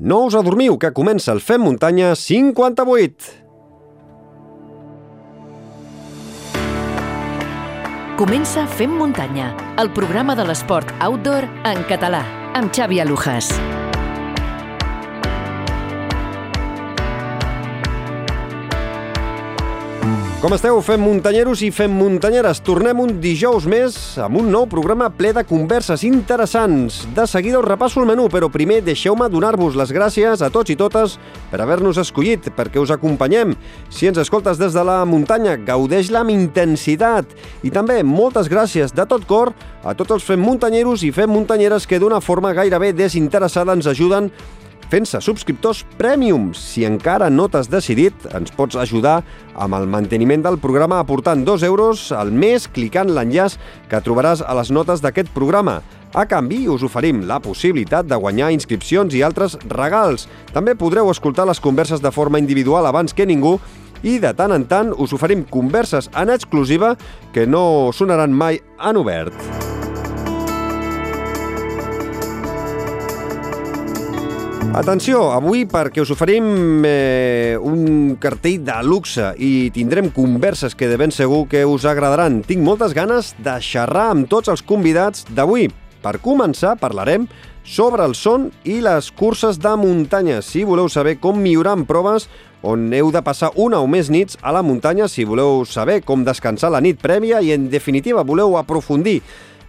No us adormiu, que comença el Fem Muntanya 58. Comença Fem Muntanya, el programa de l'esport outdoor en català, amb Xavi Alujas. Com esteu, fem muntanyeros i fem muntanyeres? Tornem un dijous més amb un nou programa ple de converses interessants. De seguida us repasso el menú, però primer deixeu-me donar-vos les gràcies a tots i totes per haver-nos escollit, perquè us acompanyem. Si ens escoltes des de la muntanya, gaudeix-la amb intensitat. I també moltes gràcies de tot cor a tots els fem muntanyeros i fem muntanyeres que d'una forma gairebé desinteressada ens ajuden fent-se subscriptors Premium. Si encara no t'has decidit, ens pots ajudar amb el manteniment del programa aportant 2 euros al mes clicant l'enllaç que trobaràs a les notes d'aquest programa. A canvi, us oferim la possibilitat de guanyar inscripcions i altres regals. També podreu escoltar les converses de forma individual abans que ningú i de tant en tant us oferim converses en exclusiva que no sonaran mai en obert. Atenció, avui perquè us oferim eh, un cartell de luxe i tindrem converses que de ben segur que us agradaran. Tinc moltes ganes de xerrar amb tots els convidats d'avui. Per començar, parlarem sobre el son i les curses de muntanya. Si voleu saber com millorar en proves on heu de passar una o més nits a la muntanya, si voleu saber com descansar la nit prèvia i, en definitiva, voleu aprofundir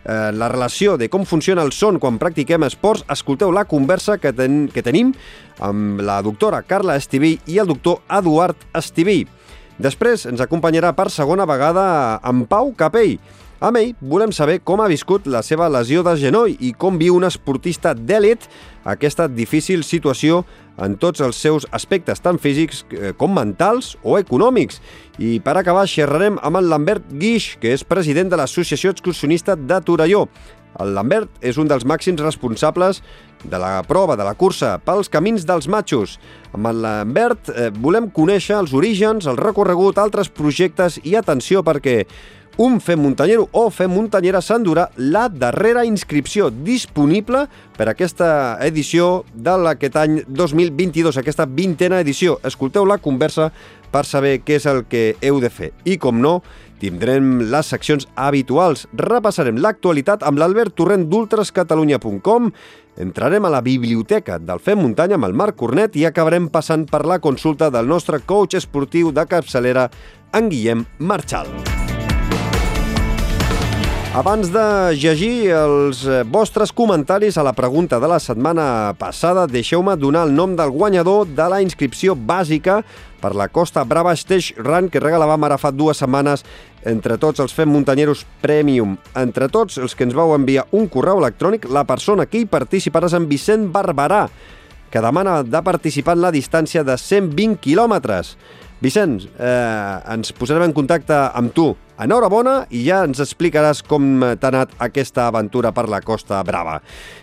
eh, la relació de com funciona el son quan practiquem esports, escolteu la conversa que, ten, que tenim amb la doctora Carla Estiví i el doctor Eduard Estiví. Després ens acompanyarà per segona vegada en Pau Capell. Amb ell volem saber com ha viscut la seva lesió de genoll i com viu un esportista d'èlit aquesta difícil situació en tots els seus aspectes, tant físics eh, com mentals o econòmics. I per acabar xerrarem amb el Lambert Guix, que és president de l'Associació Excursionista de Torelló. El Lambert és un dels màxims responsables de la prova, de la cursa, pels camins dels matxos. Amb el Lambert eh, volem conèixer els orígens, el recorregut, altres projectes i atenció perquè un Fem Muntanyero o Fem Muntanyera s'endurà la darrera inscripció disponible per aquesta edició de aquest any 2022, aquesta vintena edició. Escolteu la conversa per saber què és el que heu de fer. I, com no, tindrem les seccions habituals. Repassarem l'actualitat amb l'Albert Torrent d'ultrascatalunya.com, entrarem a la biblioteca del Fem Muntanya amb el Marc Cornet i acabarem passant per la consulta del nostre coach esportiu de capçalera, en Guillem Marchal. Abans de llegir els eh, vostres comentaris a la pregunta de la setmana passada, deixeu-me donar el nom del guanyador de la inscripció bàsica per la Costa Brava Stage Run que regalàvem ara fa dues setmanes entre tots els Fem Muntanyeros Premium. Entre tots els que ens vau enviar un correu electrònic, la persona que hi participarà és en Vicent Barberà, que demana de participar en la distància de 120 quilòmetres. Vicent, eh, ens posarem en contacte amb tu Enhorabona i ja ens explicaràs com t'ha anat aquesta aventura per la Costa Brava.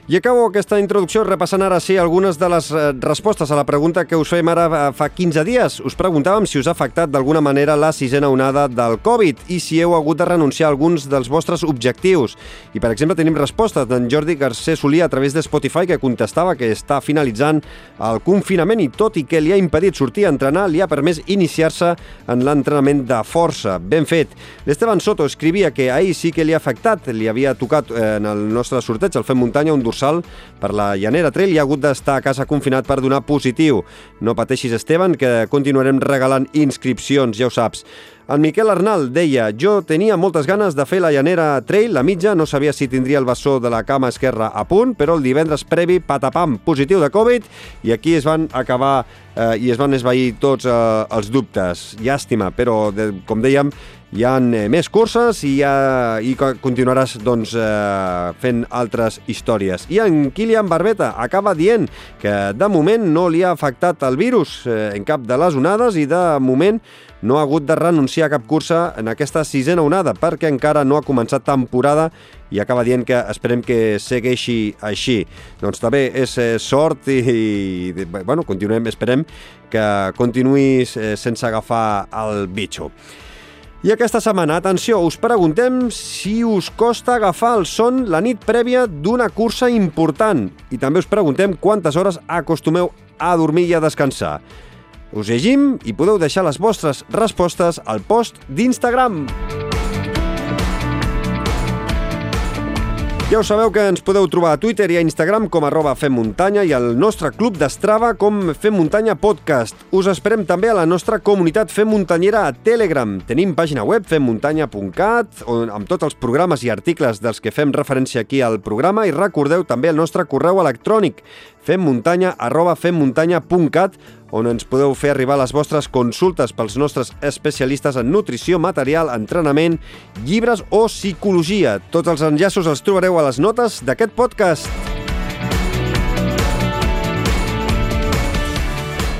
I acabo aquesta introducció repassant ara sí algunes de les eh, respostes a la pregunta que us fem ara eh, fa 15 dies. Us preguntàvem si us ha afectat d'alguna manera la sisena onada del Covid i si heu hagut de renunciar a alguns dels vostres objectius. I, per exemple, tenim resposta d'en Jordi Garcés Solí a través de Spotify que contestava que està finalitzant el confinament i tot i que li ha impedit sortir a entrenar, li ha permès iniciar-se en l'entrenament de força. Ben fet. L'Esteban Soto escrivia que ahir sí que li ha afectat, li havia tocat eh, en el nostre sorteig, el Fem Muntanya, un dorsal per la Llanera Trail i ha hagut d'estar a casa confinat per donar positiu. No pateixis, Esteban, que continuarem regalant inscripcions, ja ho saps. El Miquel Arnal deia «Jo tenia moltes ganes de fer la llanera trail, la mitja, no sabia si tindria el bessó de la cama esquerra a punt, però el divendres previ, patapam, positiu de Covid, i aquí es van acabar eh, i es van esvair tots eh, els dubtes. Llàstima, però, de, com dèiem, hi ha eh, més curses i, ha, i continuaràs doncs, eh, fent altres històries. I en Kilian Barbeta acaba dient que de moment no li ha afectat el virus eh, en cap de les onades i de moment no ha hagut de renunciar a cap cursa en aquesta sisena onada perquè encara no ha començat temporada i acaba dient que esperem que segueixi així. Doncs també és eh, sort i, i bueno, continuem, esperem que continuïs sense agafar el bitxo. I aquesta setmana, atenció, us preguntem si us costa agafar el son la nit prèvia d'una cursa important. I també us preguntem quantes hores acostumeu a dormir i a descansar. Us llegim i podeu deixar les vostres respostes al post d'Instagram. Ja us sabeu que ens podeu trobar a Twitter i a Instagram com arroba Fem Muntanya i al nostre club d'Estrava com Fem Muntanya Podcast. Us esperem també a la nostra comunitat Fem Muntanyera a Telegram. Tenim pàgina web femmuntanya.cat amb tots els programes i articles dels que fem referència aquí al programa i recordeu també el nostre correu electrònic femmuntanya arroba femmuntanya.cat on ens podeu fer arribar les vostres consultes pels nostres especialistes en nutrició, material, entrenament, llibres o psicologia. Tots els enllaços els trobareu a les notes d'aquest podcast.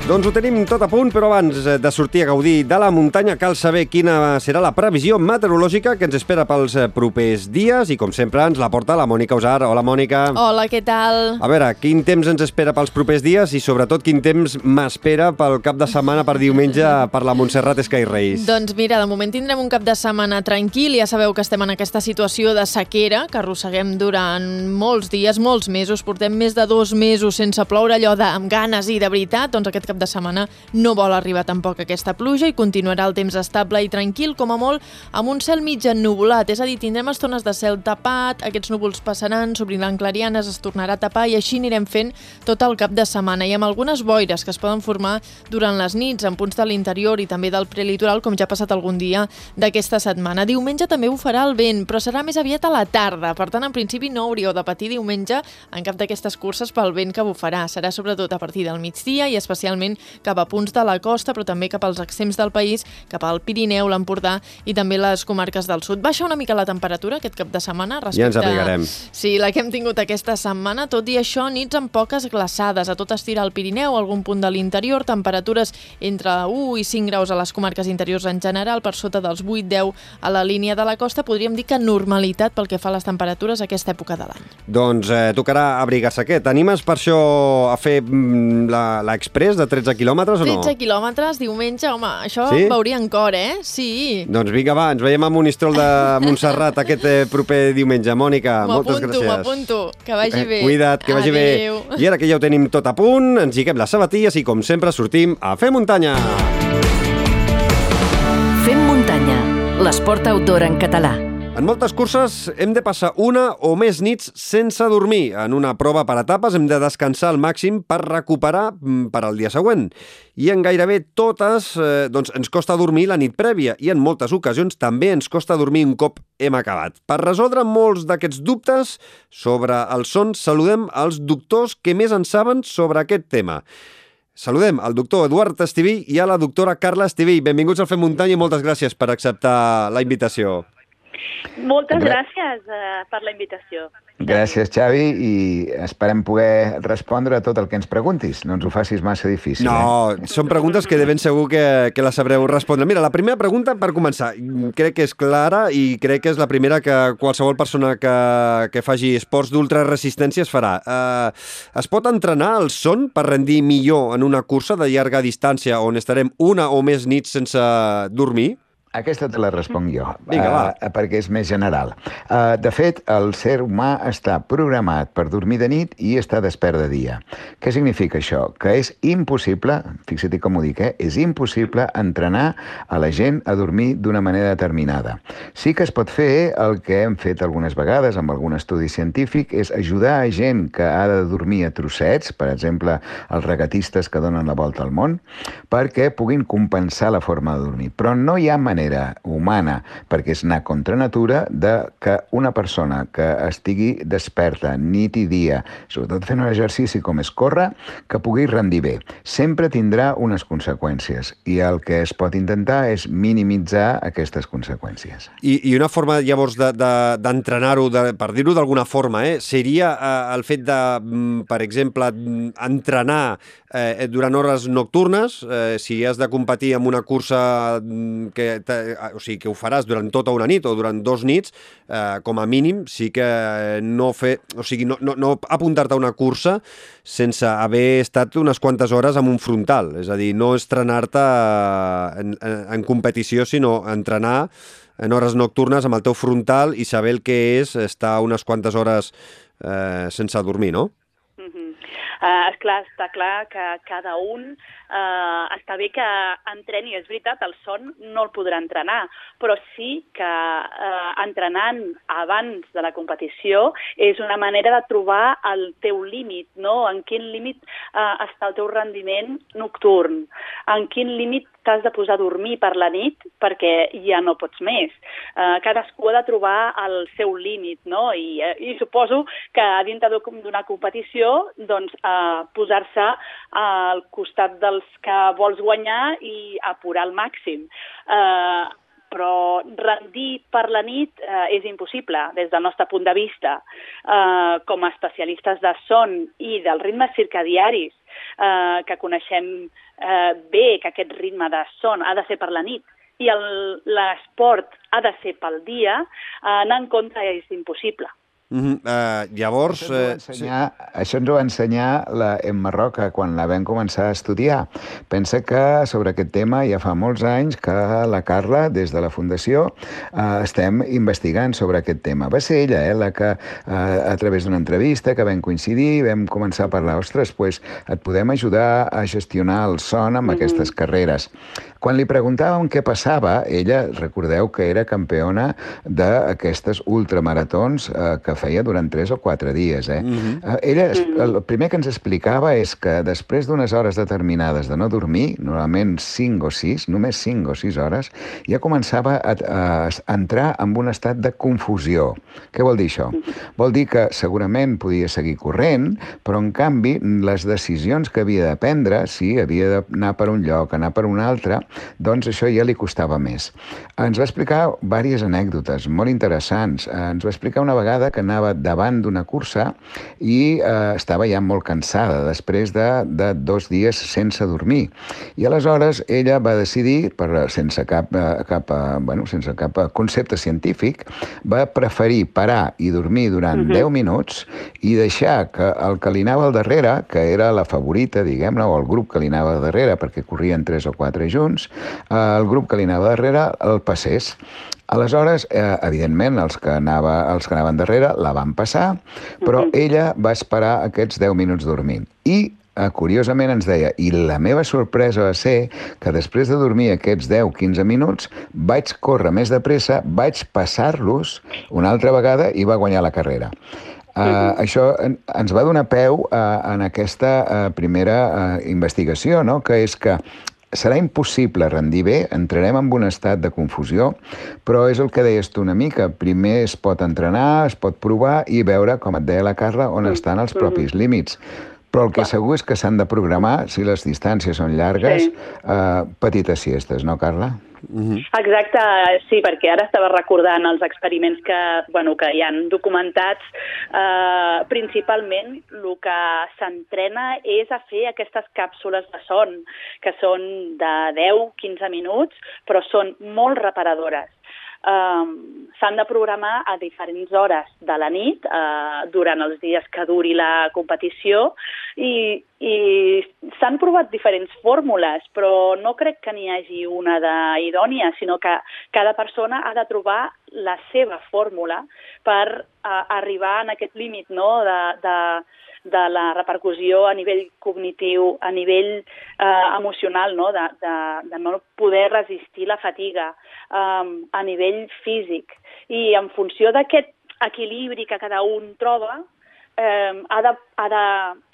Doncs ho tenim tot a punt, però abans eh, de sortir a gaudir de la muntanya cal saber quina serà la previsió meteorològica que ens espera pels eh, propers dies i, com sempre, ens la porta la Mònica Usar. Hola, Mònica. Hola, què tal? A veure, quin temps ens espera pels propers dies i, sobretot, quin temps m'espera pel cap de setmana per diumenge per la Montserrat Sky Race? Doncs mira, de moment tindrem un cap de setmana tranquil. Ja sabeu que estem en aquesta situació de sequera que arrosseguem durant molts dies, molts mesos. Portem més de dos mesos sense ploure allò de, amb ganes i de veritat. Doncs aquest cap de setmana no vol arribar tampoc aquesta pluja i continuarà el temps estable i tranquil, com a molt, amb un cel mig ennuvolat, és a dir, tindrem estones de cel tapat, aquests núvols passaran, s'obriran clarianes, es tornarà a tapar i així anirem fent tot el cap de setmana i amb algunes boires que es poden formar durant les nits en punts de l'interior i també del prelitoral, com ja ha passat algun dia d'aquesta setmana. Diumenge també ho farà el vent, però serà més aviat a la tarda, per tant, en principi no hauríeu de patir diumenge en cap d'aquestes curses pel vent que bufarà. Serà sobretot a partir del migdia i especialment especialment cap a punts de la costa, però també cap als extrems del país, cap al Pirineu, l'Empordà i també les comarques del sud. Baixa una mica la temperatura aquest cap de setmana respecte... Ja ens abrigarem. Sí, la que hem tingut aquesta setmana, tot i això, nits amb poques glaçades, a tot estirar al Pirineu, algun punt de l'interior, temperatures entre 1 i 5 graus a les comarques interiors en general, per sota dels 8-10 a la línia de la costa, podríem dir que normalitat pel que fa a les temperatures a aquesta època de l'any. Doncs eh, tocarà abrigar-se. Què, t'animes per això a fer mm, l'express de 13 quilòmetres o no? 13 quilòmetres, diumenge, home, això sí? veuria en cor, eh? Sí. Doncs vinga, va, ens veiem a Monistrol de Montserrat aquest eh, proper diumenge. Mònica, moltes gràcies. M'apunto, que vagi eh, bé. Cuida't, que vagi Adeu. bé. I ara que ja ho tenim tot a punt, ens lliguem les sabatilles i, com sempre, sortim a fer muntanya. Fem muntanya, l'esport outdoor en català. En moltes curses hem de passar una o més nits sense dormir. En una prova per etapes hem de descansar al màxim per recuperar mm, per al dia següent. I en gairebé totes eh, doncs ens costa dormir la nit prèvia i en moltes ocasions també ens costa dormir un cop hem acabat. Per resoldre molts d'aquests dubtes sobre el son, saludem els doctors que més en saben sobre aquest tema. Saludem al doctor Eduard Estiví i a la doctora Carla Estiví. Benvinguts al Fem Muntanya i moltes gràcies per acceptar la invitació. Moltes gràcies eh, per la invitació. Gràcies, Xavi, i esperem poder respondre a tot el que ens preguntis. No ens ho facis massa difícil. No, eh? són preguntes que de ben segur que, que la sabreu respondre. Mira, la primera pregunta, per començar, crec que és clara i crec que és la primera que qualsevol persona que, que faci esports d'ultraresistència es farà. Uh, es pot entrenar el son per rendir millor en una cursa de llarga distància on estarem una o més nits sense dormir? Aquesta te la responc jo, Vinga, va. uh, perquè és més general. Uh, de fet, el ser humà està programat per dormir de nit i estar despert de dia. Què significa això? Que és impossible, fixa't com ho dic, eh? és impossible entrenar a la gent a dormir d'una manera determinada. Sí que es pot fer el que hem fet algunes vegades amb algun estudi científic, és ajudar a gent que ha de dormir a trossets, per exemple, els regatistes que donen la volta al món, perquè puguin compensar la forma de dormir. Però no hi ha manera humana, perquè és anar contra natura, de que una persona que estigui desperta nit i dia, sobretot fent un exercici com és córrer, que pugui rendir bé. Sempre tindrà unes conseqüències i el que es pot intentar és minimitzar aquestes conseqüències. I, i una forma, llavors, d'entrenar-ho, de, de, per dir-ho d'alguna forma, eh, seria eh, el fet de, mm, per exemple, mm, entrenar eh, durant hores nocturnes, eh, si has de competir en una cursa mm, que te, o sigui, que ho faràs durant tota una nit o durant dos nits, eh, com a mínim sí que no fer, o sigui, no, no, no apuntar-te a una cursa sense haver estat unes quantes hores amb un frontal, és a dir, no estrenar-te en, en, en competició, sinó entrenar en hores nocturnes amb el teu frontal i saber el que és estar unes quantes hores eh, sense dormir, no? Uh, esclar, està clar que cada un uh, està bé que entreni, és veritat, el son no el podrà entrenar, però sí que uh, entrenant abans de la competició és una manera de trobar el teu límit, no? En quin límit uh, està el teu rendiment nocturn, en quin límit t'has de posar a dormir per la nit perquè ja no pots més. Uh, cadascú ha de trobar el seu límit, no? I, uh, i suposo que a dintre d'una competició doncs, uh, posar-se al costat dels que vols guanyar i apurar al màxim. Uh, però rendir per la nit eh, és impossible des del nostre punt de vista. Eh, com a especialistes de son i dels ritmes circadiaris, eh, que coneixem eh, bé que aquest ritme de son ha de ser per la nit i l'esport ha de ser pel dia, eh, anar en contra és impossible. Mm -hmm. uh, llavors... Això ens, ho ensenyar, eh, això ens ho va ensenyar la Emma Roca quan la vam començar a estudiar. Pensa que sobre aquest tema ja fa molts anys que la Carla, des de la Fundació, uh, estem investigant sobre aquest tema. Va ser ella eh, la que, uh, a través d'una entrevista que vam coincidir, vam començar a parlar, ostres, pues, et podem ajudar a gestionar el son amb mm -hmm. aquestes carreres. Quan li preguntàvem què passava, ella, recordeu que era campiona d'aquestes ultramaratons eh, que feia durant 3 o 4 dies. Eh? Mm -hmm. Ella, el primer que ens explicava és que després d'unes hores determinades de no dormir, normalment 5 o 6, només 5 o 6 hores, ja començava a, a, a entrar en un estat de confusió. Què vol dir això? Vol dir que segurament podia seguir corrent, però en canvi les decisions que havia de prendre, si havia d'anar per un lloc, anar per un altre, doncs això ja li costava més. Ens va explicar diverses anècdotes molt interessants. Ens va explicar una vegada que anava davant d'una cursa i eh, estava ja molt cansada després de, de dos dies sense dormir. I aleshores ella va decidir, per, sense, cap, eh, cap, eh, bueno, sense cap concepte científic, va preferir parar i dormir durant uh -huh. 10 minuts i deixar que el que li anava al darrere, que era la favorita, diguem-ne, o el grup que li anava al darrere, perquè corrien 3 o 4 junts, el grup que li anava darrere el passés. Aleshores, eh, evidentment, els que, anava, els que anaven darrere la van passar, però uh -huh. ella va esperar aquests 10 minuts dormint. I eh, curiosament ens deia, i la meva sorpresa va ser que després de dormir aquests 10-15 minuts vaig córrer més de pressa, vaig passar-los una altra vegada i va guanyar la carrera. Uh. Això ens va donar peu uh, en aquesta uh, primera uh, investigació, no? que és que serà impossible rendir bé, entrarem en un estat de confusió, però és el que deies tu una mica. Primer es pot entrenar, es pot provar i veure, com et deia la Carla, on estan els propis límits. Però el que segur és que s'han de programar, si les distàncies són llargues, sí. eh, petites siestes, no, Carla? Mm -hmm. Exacte, sí, perquè ara estava recordant els experiments que, bueno, que hi han documentats. Eh, principalment, el que s'entrena és a fer aquestes càpsules de son, que són de 10-15 minuts, però són molt reparadores eh, s'han de programar a diferents hores de la nit eh, durant els dies que duri la competició i, i s'han provat diferents fórmules, però no crec que n'hi hagi una d'idònia, sinó que cada persona ha de trobar la seva fórmula per eh, arribar en aquest límit no? de, de, de la repercussió a nivell cognitiu, a nivell eh, emocional, no? De, de, de no poder resistir la fatiga, eh, a nivell físic. I en funció d'aquest equilibri que cada un troba, eh, ha de, ha de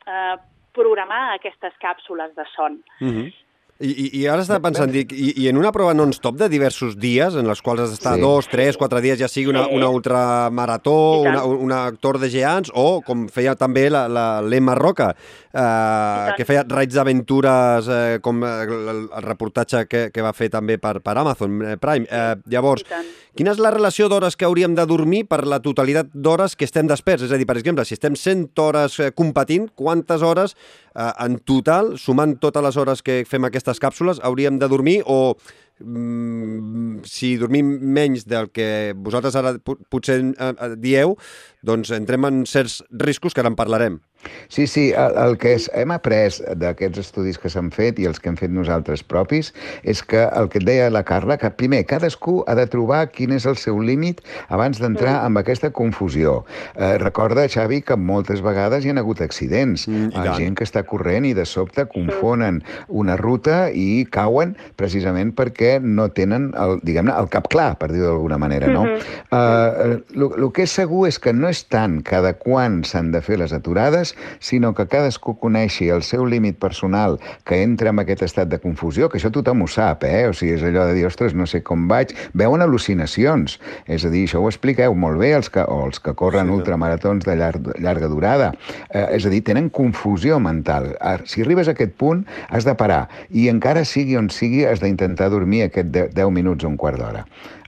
eh, programar aquestes càpsules de son. Mm -hmm. I, i, I ara estava pensant, dic, i, i en una prova non-stop de diversos dies, en les quals has d'estar sí. dos, tres, quatre dies, ja sigui una, sí. una ultramarató, una, una actor de geants, o com feia també l'Emma Roca, eh, que feia raids d'aventures, eh, com el, el reportatge que, que va fer també per, per Amazon eh, Prime. Eh, llavors, quina és la relació d'hores que hauríem de dormir per la totalitat d'hores que estem desperts? És a dir, per exemple, si estem 100 hores eh, competint, quantes hores eh, en total, sumant totes les hores que fem aquesta aquestes càpsules hauríem de dormir o mm, si dormim menys del que vosaltres ara potser eh, dieu, doncs entrem en certs riscos que ara en parlarem. Sí, sí, el, el que és, hem après d'aquests estudis que s'han fet i els que hem fet nosaltres propis és que el que et deia la Carla, que primer cadascú ha de trobar quin és el seu límit abans d'entrar mm. amb aquesta confusió. Eh, recorda, Xavi, que moltes vegades hi ha hagut accidents. Mm, Hi ha gent que està corrent i de sobte confonen una ruta i cauen precisament perquè no tenen el, diguem-ne, el cap clar, per dir-ho d'alguna manera, no? Mm -hmm. uh, el que és segur és que no és tant cada quan s'han de fer les aturades, sinó que cadascú coneixi el seu límit personal que entra en aquest estat de confusió, que això tothom ho sap, eh? O sigui, és allò de dir, ostres, no sé com vaig... Veuen al·lucinacions. És a dir, això ho expliqueu molt bé els que, o els que corren sí, ultramaratons de llarg, llarga durada. Eh, és a dir, tenen confusió mental. Si arribes a aquest punt, has de parar. I encara sigui on sigui, has d'intentar dormir aquest 10 minuts o un quart d'hora.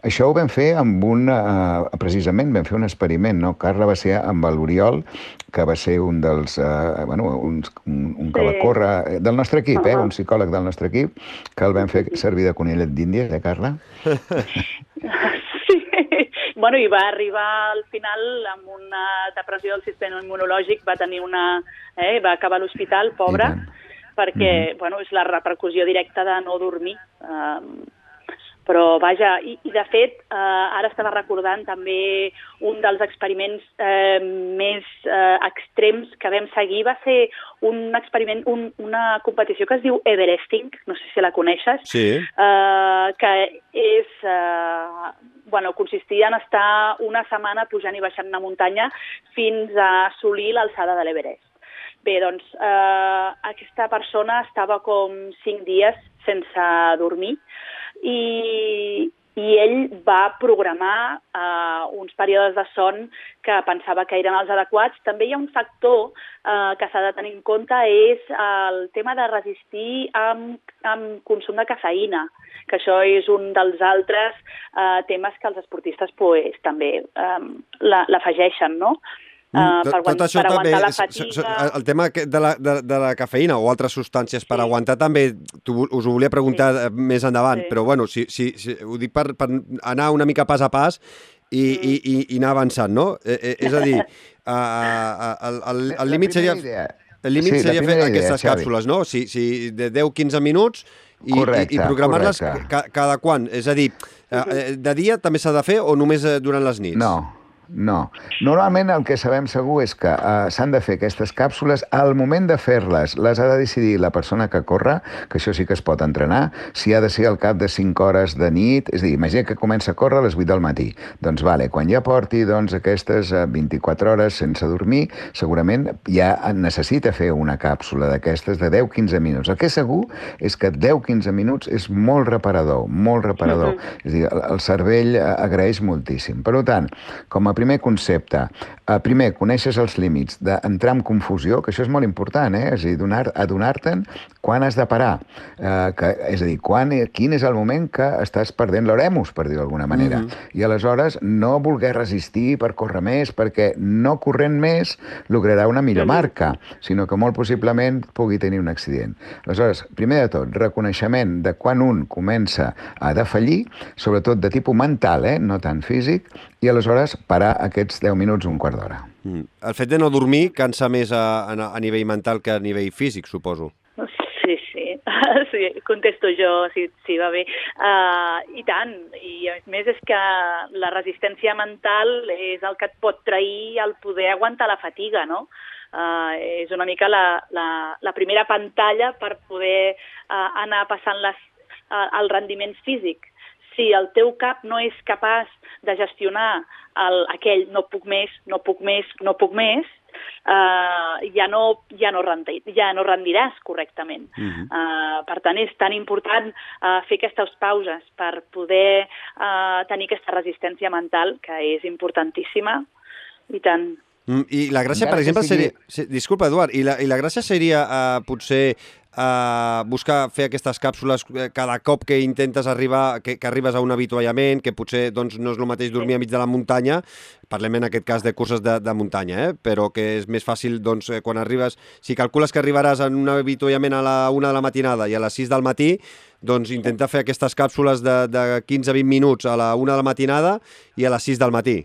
Això ho vam fer amb un... Eh, precisament vam fer un experiment, no? Carla va ser amb l'Oriol, que va ser un dels... Eh, bueno, un, un, un que sí. va córrer... Eh, del nostre equip, eh? Un psicòleg del nostre equip, que el vam fer servir de conillet d'Índia, eh, Carla? sí. Bueno, i va arribar al final amb una depressió del sistema immunològic, va tenir una... Eh, va acabar a l'hospital, pobra, perquè, mm -hmm. bueno, és la repercussió directa de no dormir. Eh, però vaja, i, i de fet, eh, ara estava recordant també un dels experiments eh, més eh, extrems que vam seguir va ser un experiment, un, una competició que es diu Everesting, no sé si la coneixes, sí. eh, que és, eh, bueno, consistia en estar una setmana pujant i baixant una muntanya fins a assolir l'alçada de l'Everest. Bé, doncs eh, aquesta persona estava com cinc dies sense dormir i, i ell va programar eh, uns períodes de son que pensava que eren els adequats. També hi ha un factor eh, que s'ha de tenir en compte, és el tema de resistir amb, amb consum de cafeïna, que això és un dels altres eh, temes que els esportistes pues, també eh, l'afegeixen, no? Uh, per, tot això per també, la fatiga... El tema de la, de, de la cafeïna o altres substàncies per sí. aguantar també, tu, us ho volia preguntar sí. més endavant, sí. però bueno, si, si, si, ho dic per, per anar una mica pas a pas i, mm. i, i, i anar avançant, no? Eh, eh, és a dir, uh, el, el, el límit seria... El límit sí, seria fer idea, aquestes Xavi. càpsules, no? Si, si de 10-15 minuts i, correcte, i, i programar-les ca, cada quan. És a dir, uh, de dia també s'ha de fer o només durant les nits? No, no. Normalment el que sabem segur és que uh, s'han de fer aquestes càpsules. Al moment de fer-les, les ha de decidir la persona que corre, que això sí que es pot entrenar, si ha de ser al cap de 5 hores de nit, és a dir, imagina que comença a córrer a les 8 del matí. Doncs vale, quan ja porti doncs, aquestes 24 hores sense dormir, segurament ja necessita fer una càpsula d'aquestes de 10-15 minuts. El que és segur és que 10-15 minuts és molt reparador, molt reparador. Mm -hmm. És a dir, el, el cervell agraeix moltíssim. Per tant, com a primer concepte. Uh, primer, coneixes els límits d'entrar en confusió, que això és molt important, eh? és a dir, adonar-te'n quan has de parar. Uh, que, és a dir, quan, quin és el moment que estàs perdent l'oremus, per dir d'alguna manera. Mm -hmm. I aleshores no voler resistir per córrer més, perquè no corrent més lograrà una millor marca, sinó que molt possiblement pugui tenir un accident. Aleshores, primer de tot, reconeixement de quan un comença a defallir, sobretot de tipus mental, eh? no tant físic, i aleshores parar aquests 10 minuts, un quart d'hora. Mm. El fet de no dormir cansa més a, a, a nivell mental que a nivell físic, suposo. Sí, sí, sí contesto jo, si, si va bé. Uh, I tant, i a més és que la resistència mental és el que et pot trair el poder aguantar la fatiga, no? Uh, és una mica la, la, la primera pantalla per poder uh, anar passant les, uh, el rendiment físic si el teu cap no és capaç de gestionar el, aquell no puc més, no puc més, no puc més, uh, ja, no, ja, no rendi, ja no rendiràs correctament. Uh -huh. uh, per tant, és tan important uh, fer aquestes pauses per poder uh, tenir aquesta resistència mental, que és importantíssima, i tant. Mm, I la gràcia, per exemple, sigui... seria... Disculpa, Eduard, i la, i la gràcia seria uh, potser eh, buscar fer aquestes càpsules eh, cada cop que intentes arribar, que, que arribes a un avituallament, que potser doncs, no és el mateix dormir enmig de la muntanya, parlem en aquest cas de curses de, de muntanya, eh? però que és més fàcil doncs, eh, quan arribes, si calcules que arribaràs en un avituallament a la una de la matinada i a les 6 del matí, doncs intenta fer aquestes càpsules de, de 15-20 minuts a la 1 de la matinada i a les 6 del matí.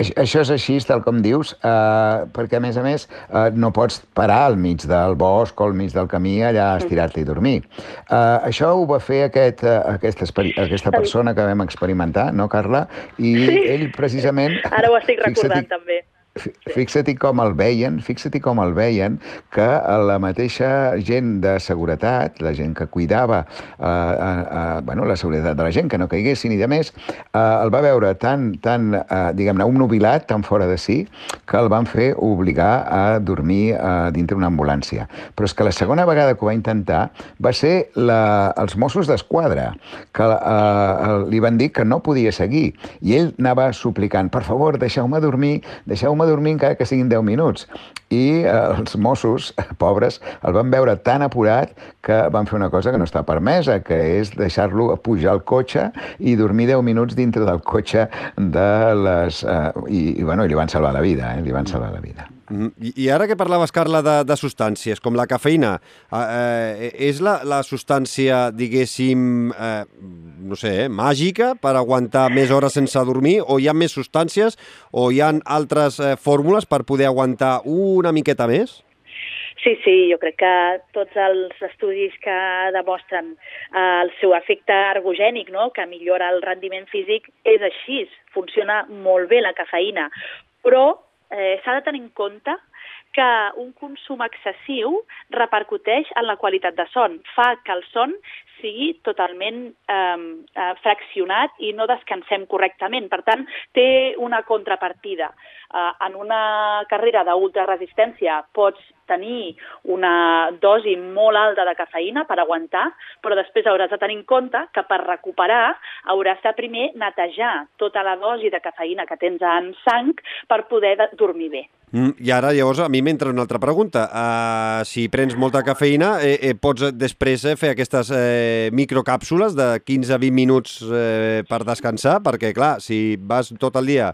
Això és així, tal com dius, eh, perquè, a més a més, eh, no pots parar al mig del bosc o al mig del camí allà a estirar-te i dormir. Eh, això ho va fer aquest, uh, aquesta, aquesta persona que vam experimentar, no, Carla? I Sí. ell, precisament... Ara ho estic recordant, també. Fixa't-hi com el veien, fixa't com el veien, que la mateixa gent de seguretat, la gent que cuidava eh, eh, eh, bueno, la seguretat de la gent, que no caiguessin i de més, eh, el va veure tan, tan eh, diguem-ne, un nubilat, tan fora de si, que el van fer obligar a dormir eh, dintre una ambulància. Però és que la segona vegada que ho va intentar va ser la, els Mossos d'Esquadra, que eh, li van dir que no podia seguir. I ell anava suplicant, per favor, deixeu-me dormir, deixeu-me dormir encara que siguin 10 minuts. I eh, els Mossos, pobres, el van veure tan apurat que van fer una cosa que no està permesa, que és deixar-lo pujar al cotxe i dormir 10 minuts dintre del cotxe de les... Eh, i, i, bueno, i li van salvar la vida, eh? li van salvar la vida. Mm, I, ara que parlaves, Carla, de, de substàncies, com la cafeïna, eh, eh, és la, la substància, diguéssim, eh, no sé, eh, màgica per aguantar més hores sense dormir, o hi ha més substàncies, o hi ha altres eh, fórmules per poder aguantar una miqueta més? Sí, sí, jo crec que tots els estudis que demostren eh, el seu efecte ergogènic, no? que millora el rendiment físic, és així, funciona molt bé la cafeïna. Però eh, s'ha de tenir en compte que un consum excessiu repercuteix en la qualitat de son, fa que el son sigui totalment eh, eh, fraccionat i no descansem correctament. Per tant, té una contrapartida. Eh, en una carrera d'ultraresistència pots tenir una dosi molt alta de cafeïna per aguantar, però després hauràs de tenir en compte que per recuperar hauràs de primer netejar tota la dosi de cafeïna que tens en sang per poder de- dormir bé. Mm, I ara, llavors, a mi m'entra una altra pregunta. Uh, si prens molta cafeïna, eh, eh, pots eh, després eh, fer aquestes eh, microcàpsules de 15-20 minuts eh, per descansar? Perquè, clar, si vas tot el dia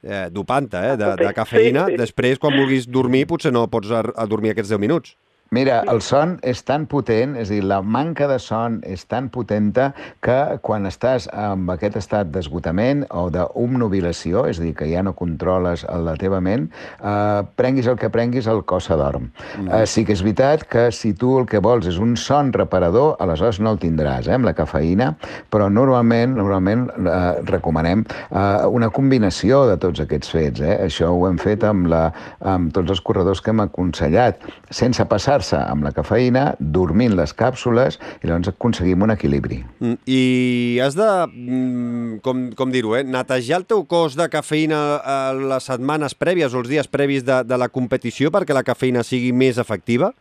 eh, dopant-te eh, de, de cafeïna, Sí, sí. després, quan vulguis dormir, potser no pots a, a dormir aquests 10 minuts. Mira, el son és tan potent, és a dir, la manca de son és tan potenta que quan estàs amb aquest estat d'esgotament o d'omnubilació, és a dir, que ja no controles la teva ment, eh, prenguis el que prenguis, el cos s'adorm. Mm. Eh, sí que és veritat que si tu el que vols és un son reparador, aleshores no el tindràs, eh, amb la cafeïna, però normalment normalment eh, recomanem eh, una combinació de tots aquests fets. Eh? Això ho hem fet amb, la, amb tots els corredors que hem aconsellat, sense passar passar-se amb la cafeïna, dormint les càpsules, i llavors aconseguim un equilibri. Mm, I has de, mm, com, com dir-ho, eh, netejar el teu cos de cafeïna a les setmanes prèvies o els dies previs de, de la competició perquè la cafeïna sigui més efectiva?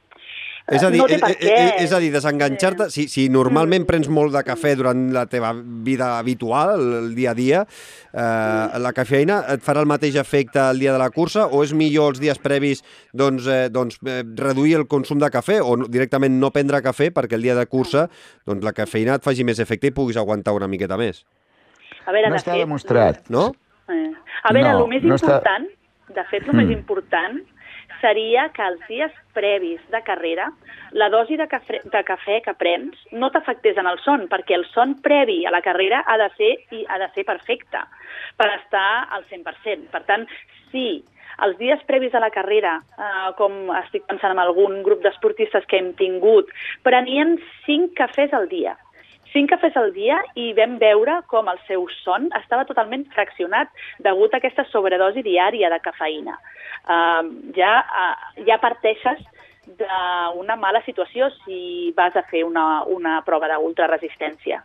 És a dir, No té per eh, què. eh, és a dir desenganxar-te... Si, si normalment prens molt de cafè durant la teva vida habitual, el, el dia a dia, eh, la cafeïna et farà el mateix efecte el dia de la cursa o és millor els dies previs doncs, eh, doncs, eh, reduir el consum de cafè o no- directament no prendre cafè perquè el dia de cursa doncs, la cafeïna et faci més efecte i puguis aguantar una miqueta més, A veure, No de està fet, demostrat. no? Eh. A veure, No, el més no està- important, de fet, el Mm. més important seria que els dies previs de carrera la dosi de cafè, de cafè que prens no t'afectés en el son, perquè el son previ a la carrera ha de ser i ha de ser perfecte per estar al 100%. Per tant, si els dies previs a la carrera, eh, com estic pensant en algun grup d'esportistes que hem tingut, prenien 5 cafès al dia. 5 cafès al dia i vam veure com el seu son estava totalment fraccionat degut a aquesta sobredosi diària de cafeïna. Uh, ja, uh, ja parteixes d'una mala situació si vas a fer una, una prova d'ultraresistència.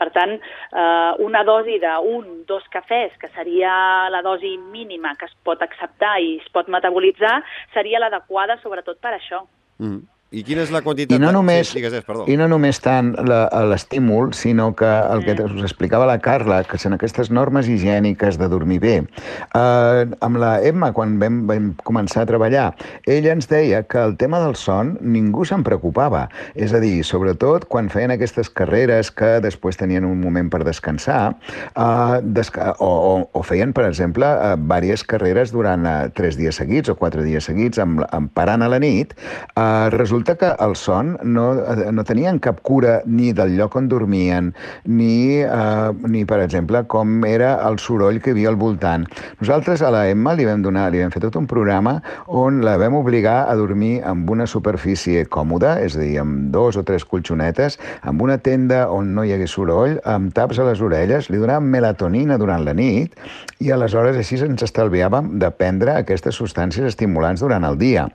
Per tant, eh, una dosi d'un, dos cafès, que seria la dosi mínima que es pot acceptar i es pot metabolitzar, seria l'adequada sobretot per això. Mm. I quina és la quantitat? I no de- només, Sí, digues, perdó. i no només tant l'estímul, sinó que el que us explicava la Carla, que són aquestes normes higièniques de dormir bé. Eh, amb la Emma, quan vam, vam començar a treballar, ella ens deia que el tema del son ningú se'n preocupava. És a dir, sobretot quan feien aquestes carreres que després tenien un moment per descansar, eh, desca o, o, o feien, per exemple, eh, diverses carreres durant eh, tres dies seguits o quatre dies seguits, amb, amb parant a la nit, eh, resulta resulta que el son no, no tenien cap cura ni del lloc on dormien, ni, eh, ni, per exemple, com era el soroll que hi havia al voltant. Nosaltres a la Emma li vam donar, li vam fer tot un programa on la vam obligar a dormir amb una superfície còmoda, és a dir, amb dos o tres colxonetes, amb una tenda on no hi hagués soroll, amb taps a les orelles, li donàvem melatonina durant la nit i aleshores així ens estalviàvem de prendre aquestes substàncies estimulants durant el dia.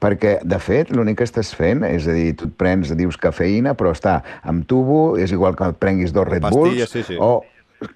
Perquè, de fet, l'únic que estàs fent, és a dir, tu et prens, dius cafeïna, però està amb tubo, és igual que et prenguis dos Red Pastilles, Bulls, sí, sí. o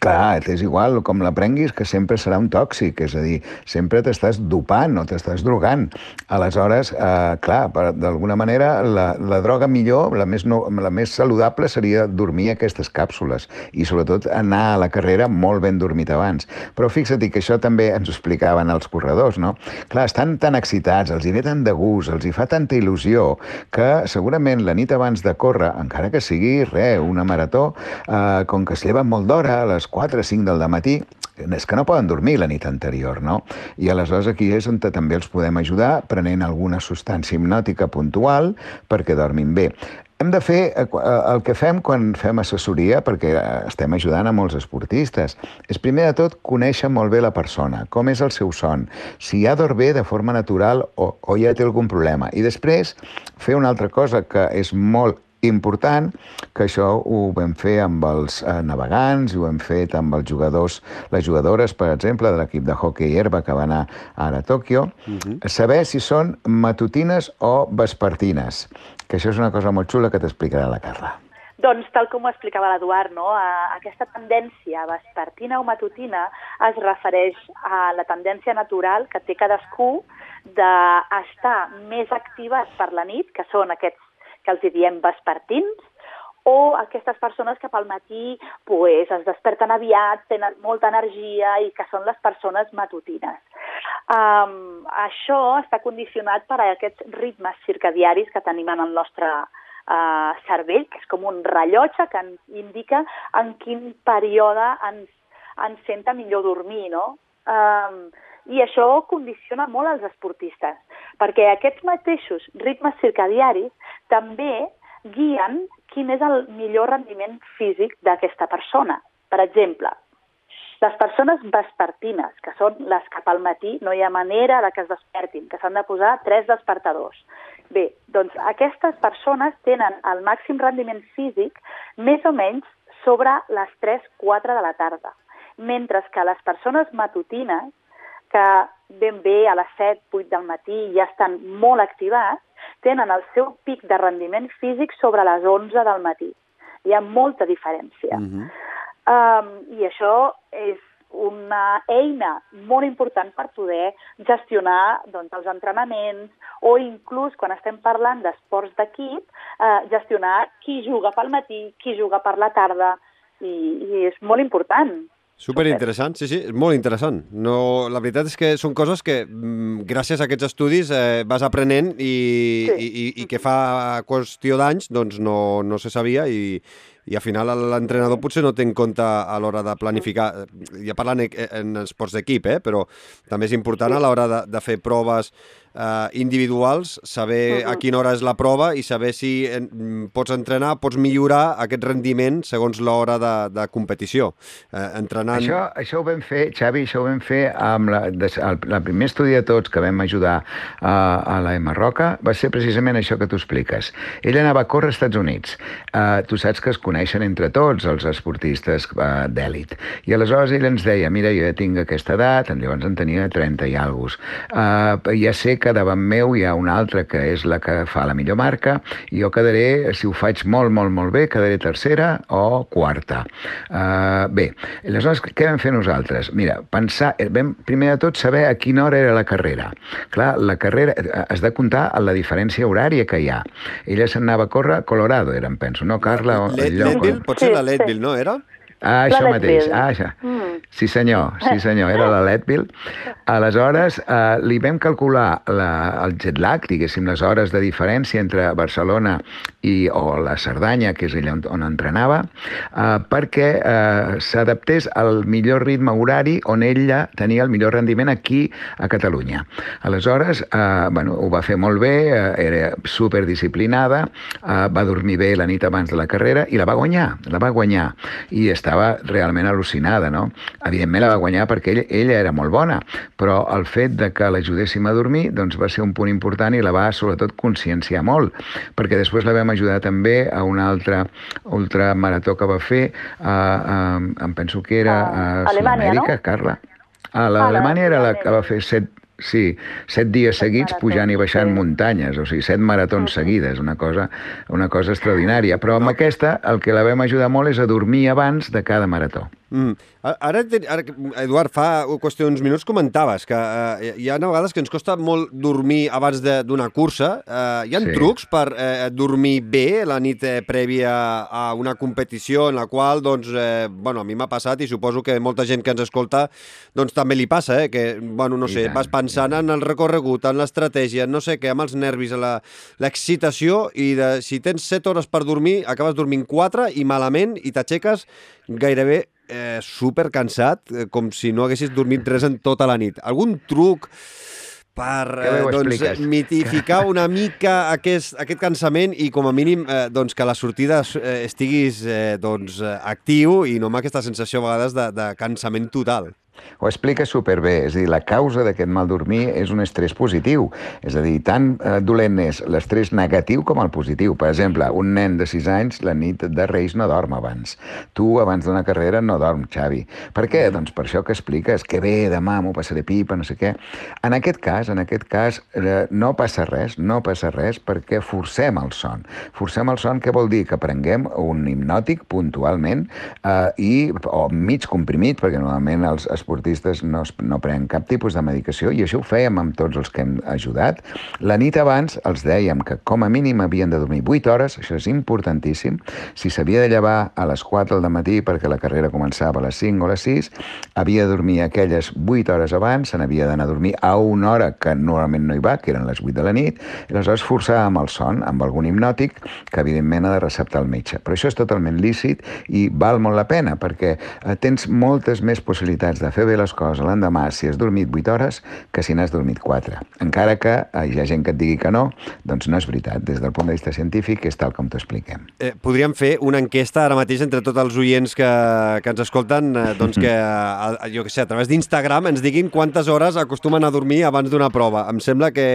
Clar, és igual, com la prenguis, que sempre serà un tòxic, és a dir, sempre t'estàs dopant o t'estàs drogant. Aleshores, eh, clar, d'alguna manera, la, la droga millor, la més, no, la més saludable seria dormir aquestes càpsules i sobretot anar a la carrera molt ben dormit abans. Però fixa't que això també ens ho explicaven els corredors, no? Clar, estan tan excitats, els hi ve tant de gust, els hi fa tanta il·lusió, que segurament la nit abans de córrer, encara que sigui, res, una marató, eh, com que es lleven molt d'hora, les 4 o 5 del matí, és que no poden dormir la nit anterior, no? I aleshores aquí és on també els podem ajudar prenent alguna substància hipnòtica puntual perquè dormin bé. Hem de fer eh, eh, el que fem quan fem assessoria, perquè eh, estem ajudant a molts esportistes, és primer de tot conèixer molt bé la persona, com és el seu son, si ja dorm bé de forma natural o, o ja té algun problema. I després fer una altra cosa que és molt important, que això ho vam fer amb els eh, navegants, ho hem fet amb els jugadors, les jugadores, per exemple, de l'equip de hockey herba que va anar ara a Tòquio, uh. -huh. saber si són matutines o vespertines, que això és una cosa molt xula que t'explicarà la Carla. Doncs, tal com ho explicava l'Eduard, no? aquesta tendència vespertina o matutina es refereix a la tendència natural que té cadascú d'estar més activat per la nit, que són aquests que els diem vespertins, o aquestes persones que pel matí pues, es desperten aviat, tenen molta energia i que són les persones matutines. Um, això està condicionat per a aquests ritmes circadiaris que tenim en el nostre uh, cervell, que és com un rellotge que ens indica en quin període ens, ens senta millor dormir, no? Um, I això condiciona molt els esportistes, perquè aquests mateixos ritmes circadiaris també guien quin és el millor rendiment físic d'aquesta persona. Per exemple, les persones vespertines, que són les que pel matí no hi ha manera de que es despertin, que s'han de posar tres despertadors. Bé, doncs aquestes persones tenen el màxim rendiment físic més o menys sobre les 3-4 de la tarda, mentre que les persones matutines, que ben bé a les 7-8 del matí ja estan molt activats, tenen el seu pic de rendiment físic sobre les 11 del matí. Hi ha molta diferència. Mm -hmm. um, I això és una eina molt important per poder gestionar doncs, els entrenaments o inclús quan estem parlant d'esports d'equip, eh, gestionar qui juga pel matí, qui juga per la tarda, i, i és molt important. Super interessant, sí, sí, és molt interessant. No, la veritat és que són coses que mm, gràcies a aquests estudis eh, vas aprenent i, sí. i, i que fa qüestió d'anys doncs no, no se sabia i, i al final l'entrenador potser no té en compte a l'hora de planificar, ja parlant en esports d'equip, eh, però també és important a l'hora de, de fer proves eh, individuals, saber uh -huh. a quina hora és la prova i saber si en, pots entrenar, pots millorar aquest rendiment segons l'hora de, de competició. Eh, entrenant... Això, això ho vam fer, Xavi, això ho vam fer amb la, de, el, el primer estudi de tots que vam ajudar a, a la Emma Roca va ser precisament això que tu expliques. Ell anava a córrer als Estats Units. Uh, tu saps que es coneixen entre tots els esportistes uh, d'èlit. I aleshores ell ens deia, mira, jo ja tinc aquesta edat, llavors en tenia 30 i alguns. Uh, ja sé que que davant meu hi ha una altra que és la que fa la millor marca i jo quedaré, si ho faig molt, molt, molt bé, quedaré tercera o quarta. Uh, bé, aleshores, què vam fer nosaltres? Mira, pensar, eh, vam primer de tot saber a quina hora era la carrera. Clar, la carrera, eh, has de comptar la diferència horària que hi ha. Ella se'n anava a córrer a Colorado, eren, penso, no, Carla? Leadville? Potser la Leadville, no, era? Ah, això mateix. Ah, això. Mm. Sí, senyor, sí, senyor, era la Leadville. Aleshores, eh, li vam calcular la, el jet lag, diguéssim, les hores de diferència entre Barcelona i, o la Cerdanya, que és allà on, on entrenava, eh, perquè eh, s'adaptés al millor ritme horari on ella tenia el millor rendiment aquí a Catalunya. Aleshores, eh, bueno, ho va fer molt bé, eh, era superdisciplinada, eh, va dormir bé la nit abans de la carrera i la va guanyar, la va guanyar. I estava realment al·lucinada, no? Evidentment la va guanyar perquè ella, ella era molt bona, però el fet de que l'ajudéssim a dormir doncs va ser un punt important i la va sobretot conscienciar molt, perquè després la vam ajudar també a una altra ultramarató que va fer, a, a, em penso que era a, a Sud-amèrica, no? Carla. A l'Alemanya era la que va fer set, Sí, set dies seguits pujant i baixant muntanyes, o sigui, set maratons seguides, una cosa, una cosa extraordinària. Però amb aquesta el que la vam ajudar molt és a dormir abans de cada marató. Mm. Ara, ara, Eduard, fa qüestió d'uns minuts comentaves que eh, hi ha vegades que ens costa molt dormir abans d'una cursa. Eh, hi ha sí. trucs per eh, dormir bé la nit eh, prèvia a una competició en la qual, doncs, eh, bueno, a mi m'ha passat i suposo que molta gent que ens escolta doncs també li passa, eh, que, bueno, no sé, vas pensant en el recorregut, en l'estratègia, no sé què, amb els nervis, l'excitació i de, si tens 7 hores per dormir, acabes dormint 4 i malament i t'aixeques gairebé eh, super cansat, eh, com si no haguessis dormit res en tota la nit. Algun truc per eh, doncs, mitificar una mica aquest, aquest cansament i com a mínim eh, doncs, que a la sortida eh, estiguis eh, doncs, actiu i no amb aquesta sensació a vegades de, de cansament total. Ho explica superbé, és a dir, la causa d'aquest mal dormir és un estrès positiu, és a dir, tan eh, dolent és l'estrès negatiu com el positiu. Per exemple, un nen de 6 anys la nit de Reis no dorm abans. Tu, abans d'una carrera, no dorm, Xavi. Per què? Doncs per això que expliques, que bé, demà m'ho passaré pipa, no sé què. En aquest cas, en aquest cas, eh, no passa res, no passa res perquè forcem el son. Forcem el son, què vol dir? Que prenguem un hipnòtic puntualment eh, i, o mig comprimit, perquè normalment els, els esportistes no, no prenen cap tipus de medicació i això ho fèiem amb tots els que hem ajudat. La nit abans els dèiem que com a mínim havien de dormir 8 hores, això és importantíssim. Si s'havia de llevar a les 4 del matí perquè la carrera començava a les 5 o a les 6, havia de dormir aquelles 8 hores abans, se n'havia d'anar a dormir a una hora que normalment no hi va, que eren les 8 de la nit, i aleshores forçàvem el son amb algun hipnòtic que evidentment ha de receptar el metge. Però això és totalment lícit i val molt la pena perquè eh, tens moltes més possibilitats de fer bé les coses l'endemà si has dormit 8 hores que si n'has dormit 4. Encara que eh, hi ha gent que et digui que no, doncs no és veritat. Des del punt de vista científic és tal com t'ho expliquem. Eh, podríem fer una enquesta ara mateix entre tots els oients que, que ens escolten, eh, doncs que, a, a, jo que sé, a través d'Instagram ens diguin quantes hores acostumen a dormir abans d'una prova. Em sembla que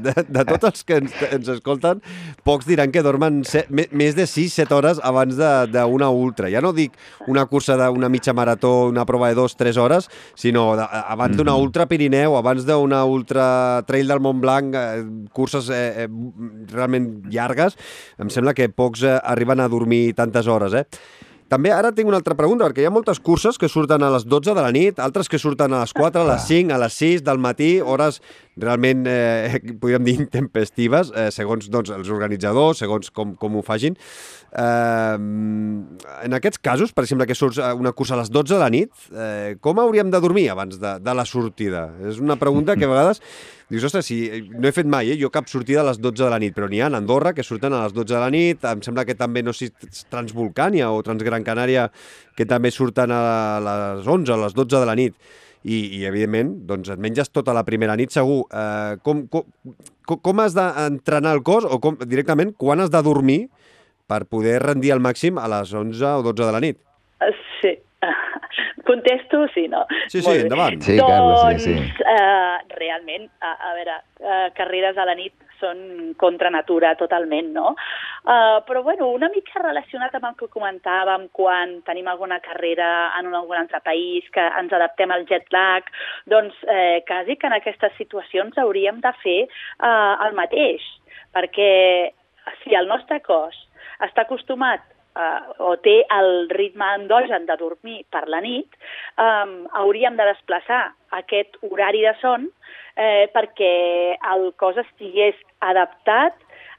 de, de tots els que ens, ens escolten, pocs diran que dormen set, més de 6-7 hores abans d'una ultra. Ja no dic una cursa d'una mitja marató, una prova de 2-3 hores, hores, sinó de, abans d'una -hmm. ultra Pirineu, abans d'una ultra trail del Mont Blanc, eh, curses eh, eh, realment llargues, em sembla que pocs eh, arriben a dormir tantes hores, eh? També ara tinc una altra pregunta, perquè hi ha moltes curses que surten a les 12 de la nit, altres que surten a les 4, a les 5, a les 6 del matí, hores realment, eh, podríem dir, intempestives, eh, segons doncs, els organitzadors, segons com, com ho fagin. Eh, en aquests casos, per exemple, que surt una cursa a les 12 de la nit, eh, com hauríem de dormir abans de, de la sortida? És una pregunta que a vegades dius, ostres, si no he fet mai, eh, jo cap sortida a les 12 de la nit, però n'hi ha a Andorra que surten a les 12 de la nit, em sembla que també, no sé si Transvolcània o Transgran Canària, que també surten a les 11, a les 12 de la nit i, i evidentment, doncs et menges tota la primera nit segur. Eh, com, com, com has d'entrenar el cos o com, directament quan has de dormir per poder rendir al màxim a les 11 o 12 de la nit. Uh, sí. Contesto, sí, no? Sí, sí, endavant. Sí, doncs, Carles, sí, sí. Uh, realment, a, a veure, uh, carreres a la nit són contra natura totalment, no? Uh, però, bueno, una mica relacionat amb el que comentàvem quan tenim alguna carrera en un algun altre país, que ens adaptem al jet lag, doncs eh, quasi que en aquestes situacions hauríem de fer uh, el mateix, perquè si el nostre cos està acostumat eh, o té el ritme endogen de dormir per la nit, eh, hauríem de desplaçar aquest horari de son eh, perquè el cos estigués adaptat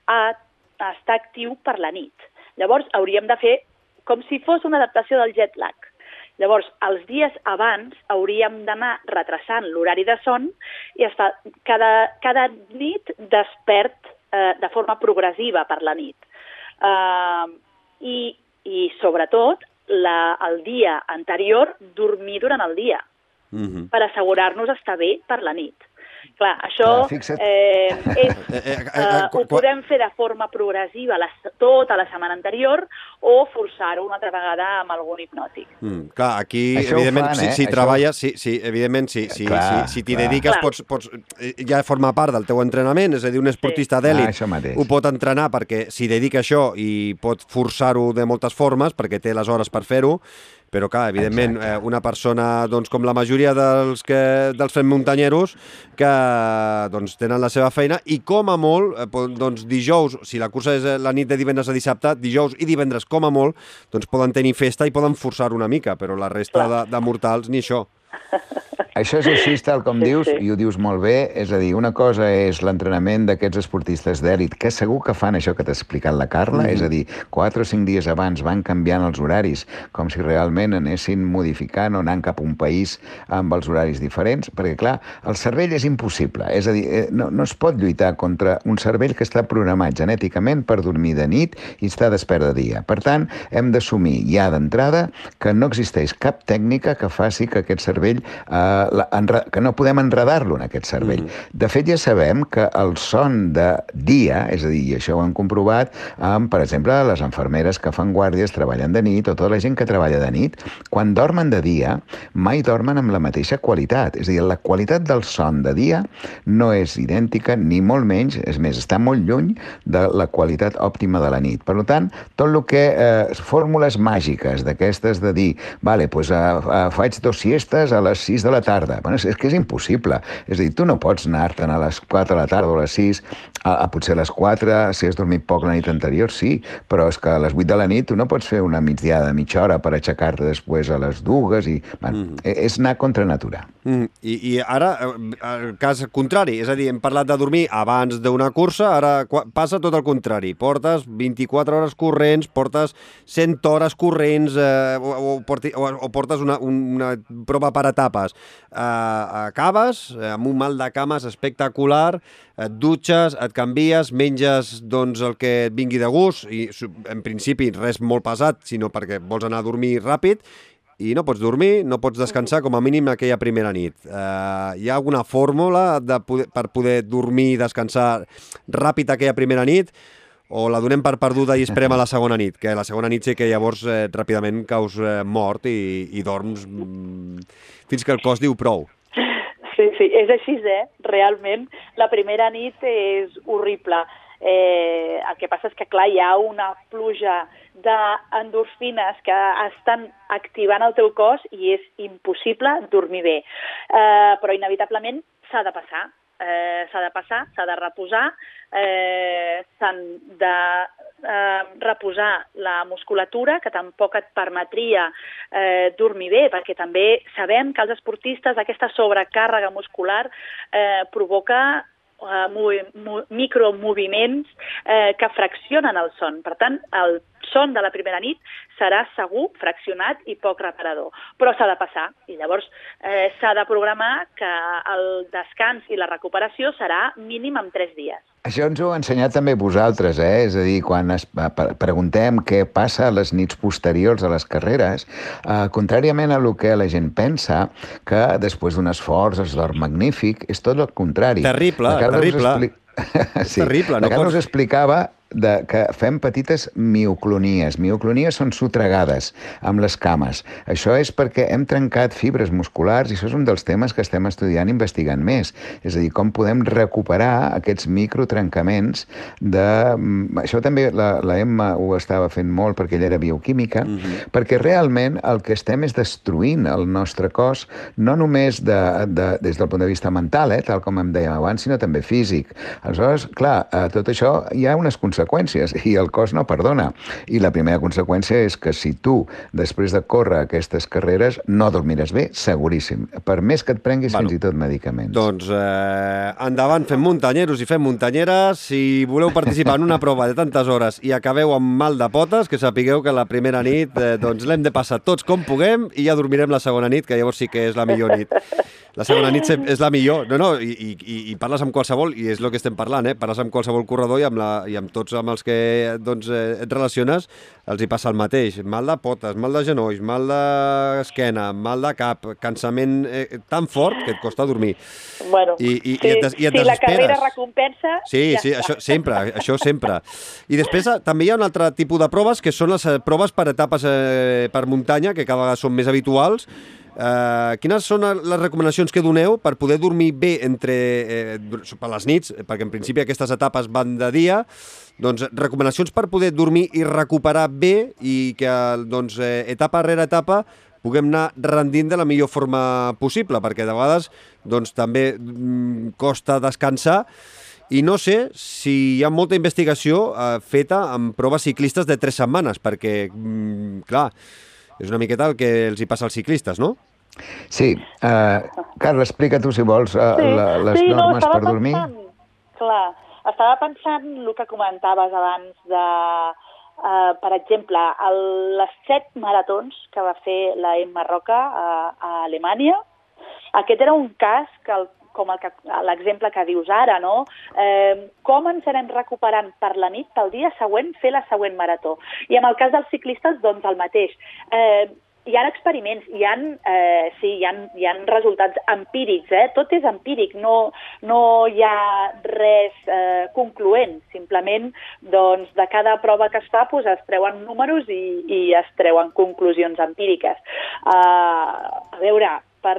a, estar actiu per la nit. Llavors hauríem de fer com si fos una adaptació del jet lag. Llavors, els dies abans hauríem d'anar retrasant l'horari de son i estar cada, cada nit despert eh, de forma progressiva per la nit. Eh, i, I, sobretot, la, el dia anterior, dormir durant el dia, mm -hmm. per assegurar-nos estar bé per la nit. Clar, això Clar, eh, és, eh, eh, eh, ho podem fer de forma progressiva la, tota la setmana anterior o forçar-ho una altra vegada amb algun hipnòtic. Mm, clar, aquí, això evidentment, fan, eh? si, si això... treballes, sí, sí, evidentment, si, si, si, si t'hi dediques, pots, pots, ja forma part del teu entrenament, és a dir, un esportista sí. d'èlit ah, ho pot entrenar perquè s'hi dedica això i pot forçar-ho de moltes formes, perquè té les hores per fer-ho, però clar, evidentment, eh, una persona doncs, com la majoria dels, que, dels fem muntanyeros que doncs, tenen la seva feina i com a molt, eh, doncs, dijous, si la cursa és la nit de divendres a dissabte, dijous i divendres com a molt, doncs poden tenir festa i poden forçar una mica, però la resta de, de mortals ni això. Això és així, tal com sí, dius, sí. i ho dius molt bé. És a dir, una cosa és l'entrenament d'aquests esportistes d'èlit, que segur que fan això que t'ha explicat la Carla, mm -hmm. és a dir, 4 o 5 dies abans van canviant els horaris, com si realment anessin modificant o anant cap a un país amb els horaris diferents, perquè, clar, el cervell és impossible. És a dir, eh, no, no es pot lluitar contra un cervell que està programat genèticament per dormir de nit i estar despert de dia. Per tant, hem d'assumir ja d'entrada que no existeix cap tècnica que faci que aquest cervell eh, la, que no podem enredar-lo en aquest cervell. Mm -hmm. De fet, ja sabem que el son de dia, és a dir, i això ho hem comprovat amb, per exemple, les enfermeres que fan guàrdies, treballen de nit, o tota la gent que treballa de nit, quan dormen de dia, mai dormen amb la mateixa qualitat. És a dir, la qualitat del son de dia no és idèntica, ni molt menys, és més, està molt lluny de la qualitat òptima de la nit. Per tant, tot el que... Eh, fórmules màgiques d'aquestes de dir, vale, doncs, eh, faig dos siestes a les 6 de la tarda, tarda. Bueno, és, és que és impossible. És a dir, tu no pots anar-te'n a les 4 de la tarda o a les 6, a, a potser a les 4, si has dormit poc la nit anterior, sí, però és que a les 8 de la nit tu no pots fer una migdiada de mitja hora per aixecar-te després a les dues i... Bueno, mm. És anar contra natura. Mm. I, I ara, eh, el cas contrari, és a dir, hem parlat de dormir abans d'una cursa, ara passa tot el contrari. Portes 24 hores corrents, portes 100 hores corrents eh, o, o, o, o portes una, una prova per etapes eh, acabes amb un mal de cames espectacular, et dutxes, et canvies, menges doncs, el que et vingui de gust, i en principi res molt pesat, sinó perquè vols anar a dormir ràpid, i no pots dormir, no pots descansar com a mínim aquella primera nit. Eh, hi ha alguna fórmula de poder, per poder dormir i descansar ràpid aquella primera nit? O la donem per perduda i esperem a la segona nit, que la segona nit sí que llavors eh, ràpidament caus eh, mort i, i dorms mm, fins que el cos diu prou. Sí, sí, és així, eh? Realment, la primera nit és horrible. Eh, el que passa és que, clar, hi ha una pluja d'endorfines que estan activant el teu cos i és impossible dormir bé. Eh, però, inevitablement, s'ha de passar eh, s'ha de passar, s'ha de reposar, eh, s'han de eh, reposar la musculatura, que tampoc et permetria eh, dormir bé, perquè també sabem que els esportistes aquesta sobrecàrrega muscular eh, provoca eh, micromoviments eh, que fraccionen el son. Per tant, el son de la primera nit serà segur, fraccionat i poc reparador. Però s'ha de passar i llavors eh, s'ha de programar que el descans i la recuperació serà mínim en tres dies. Això ens ho ensenyat també vosaltres, eh? És a dir, quan es preguntem què passa a les nits posteriors a les carreres, eh, contràriament a el que la gent pensa, que després d'un esforç es dorm magnífic, és tot el contrari. Terrible, terrible. Expli... sí. Terrible, no la Carla pots... us explicava de, que fem petites mioclonies. Mioclonies són sotregades amb les cames. Això és perquè hem trencat fibres musculars i això és un dels temes que estem estudiant i investigant més. És a dir, com podem recuperar aquests microtrencaments de... Mm, això també la, la Emma ho estava fent molt perquè ella era bioquímica, mhm. -huh. perquè realment el que estem és destruint el nostre cos, no només de, de, des del punt de vista mental, eh, tal com em dèiem abans, sinó també físic. Aleshores, clar, tot això hi ha unes conseqüències conseqüències i el cos no perdona. I la primera conseqüència és que si tu, després de córrer aquestes carreres, no dormiràs bé, seguríssim, per més que et prenguis bueno, fins i tot medicaments. Doncs eh, endavant, fem muntanyeros i fem muntanyeres. Si voleu participar en una prova de tantes hores i acabeu amb mal de potes, que sapigueu que la primera nit eh, doncs l'hem de passar tots com puguem i ja dormirem la segona nit, que llavors sí que és la millor nit. La segona nit és la millor. No, no, i, i, i parles amb qualsevol, i és el que estem parlant, eh? parles amb qualsevol corredor i amb, la, i amb tots amb els que doncs, eh, et relaciones els hi passa el mateix. Mal de potes, mal de genolls, mal d'esquena, mal de cap, cansament eh, tan fort que et costa dormir. Bueno, I, i, sí, i et, des, i et si la desesperes. carrera recompensa... Sí, ja sí, està. això sempre, això sempre. I després eh, també hi ha un altre tipus de proves que són les eh, proves per etapes eh, per muntanya, que cada vegada són més habituals. Eh, quines són les recomanacions que doneu per poder dormir bé entre, eh, per les nits, perquè en principi aquestes etapes van de dia, doncs recomanacions per poder dormir i recuperar bé i que doncs, eh, etapa rere etapa puguem anar rendint de la millor forma possible, perquè de vegades doncs, també mm, costa descansar. I no sé si hi ha molta investigació eh, feta amb proves ciclistes de tres setmanes, perquè, mm, clar, és una miqueta el que els hi passa als ciclistes, no? Sí, uh, Carla, explica tu, si vols, uh, la, les sí, normes no, per estava dormir. Pensant, clar, estava pensant el que comentaves abans de, uh, per exemple, el, les set maratons que va fer la Emma Roca a, a Alemanya. Aquest era un cas que el, com el que- l'exemple que dius ara, no? Eh, com ens anem recuperant per la nit, pel dia següent, fer la següent marató. I en el cas dels ciclistes, doncs el mateix. Eh, hi ha experiments, hi ha, eh, sí, hi ha, hi ha resultats empírics, eh? tot és empíric, no, no hi ha res eh, concloent, simplement doncs, de cada prova que es fa pues, es treuen números i, i es treuen conclusions empíriques. Uh, a veure, per,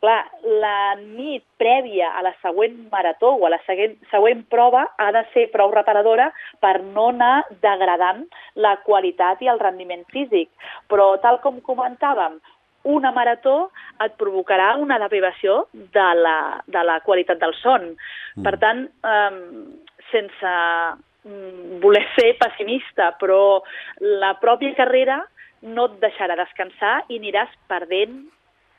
clar, la nit prèvia a la següent marató o a la següent, següent prova ha de ser prou reparadora per no anar degradant la qualitat i el rendiment físic. Però, tal com comentàvem, una marató et provocarà una deprivació de la, de la qualitat del son. Mm. Per tant, um, sense mm, voler ser pessimista, però la pròpia carrera no et deixarà descansar i aniràs perdent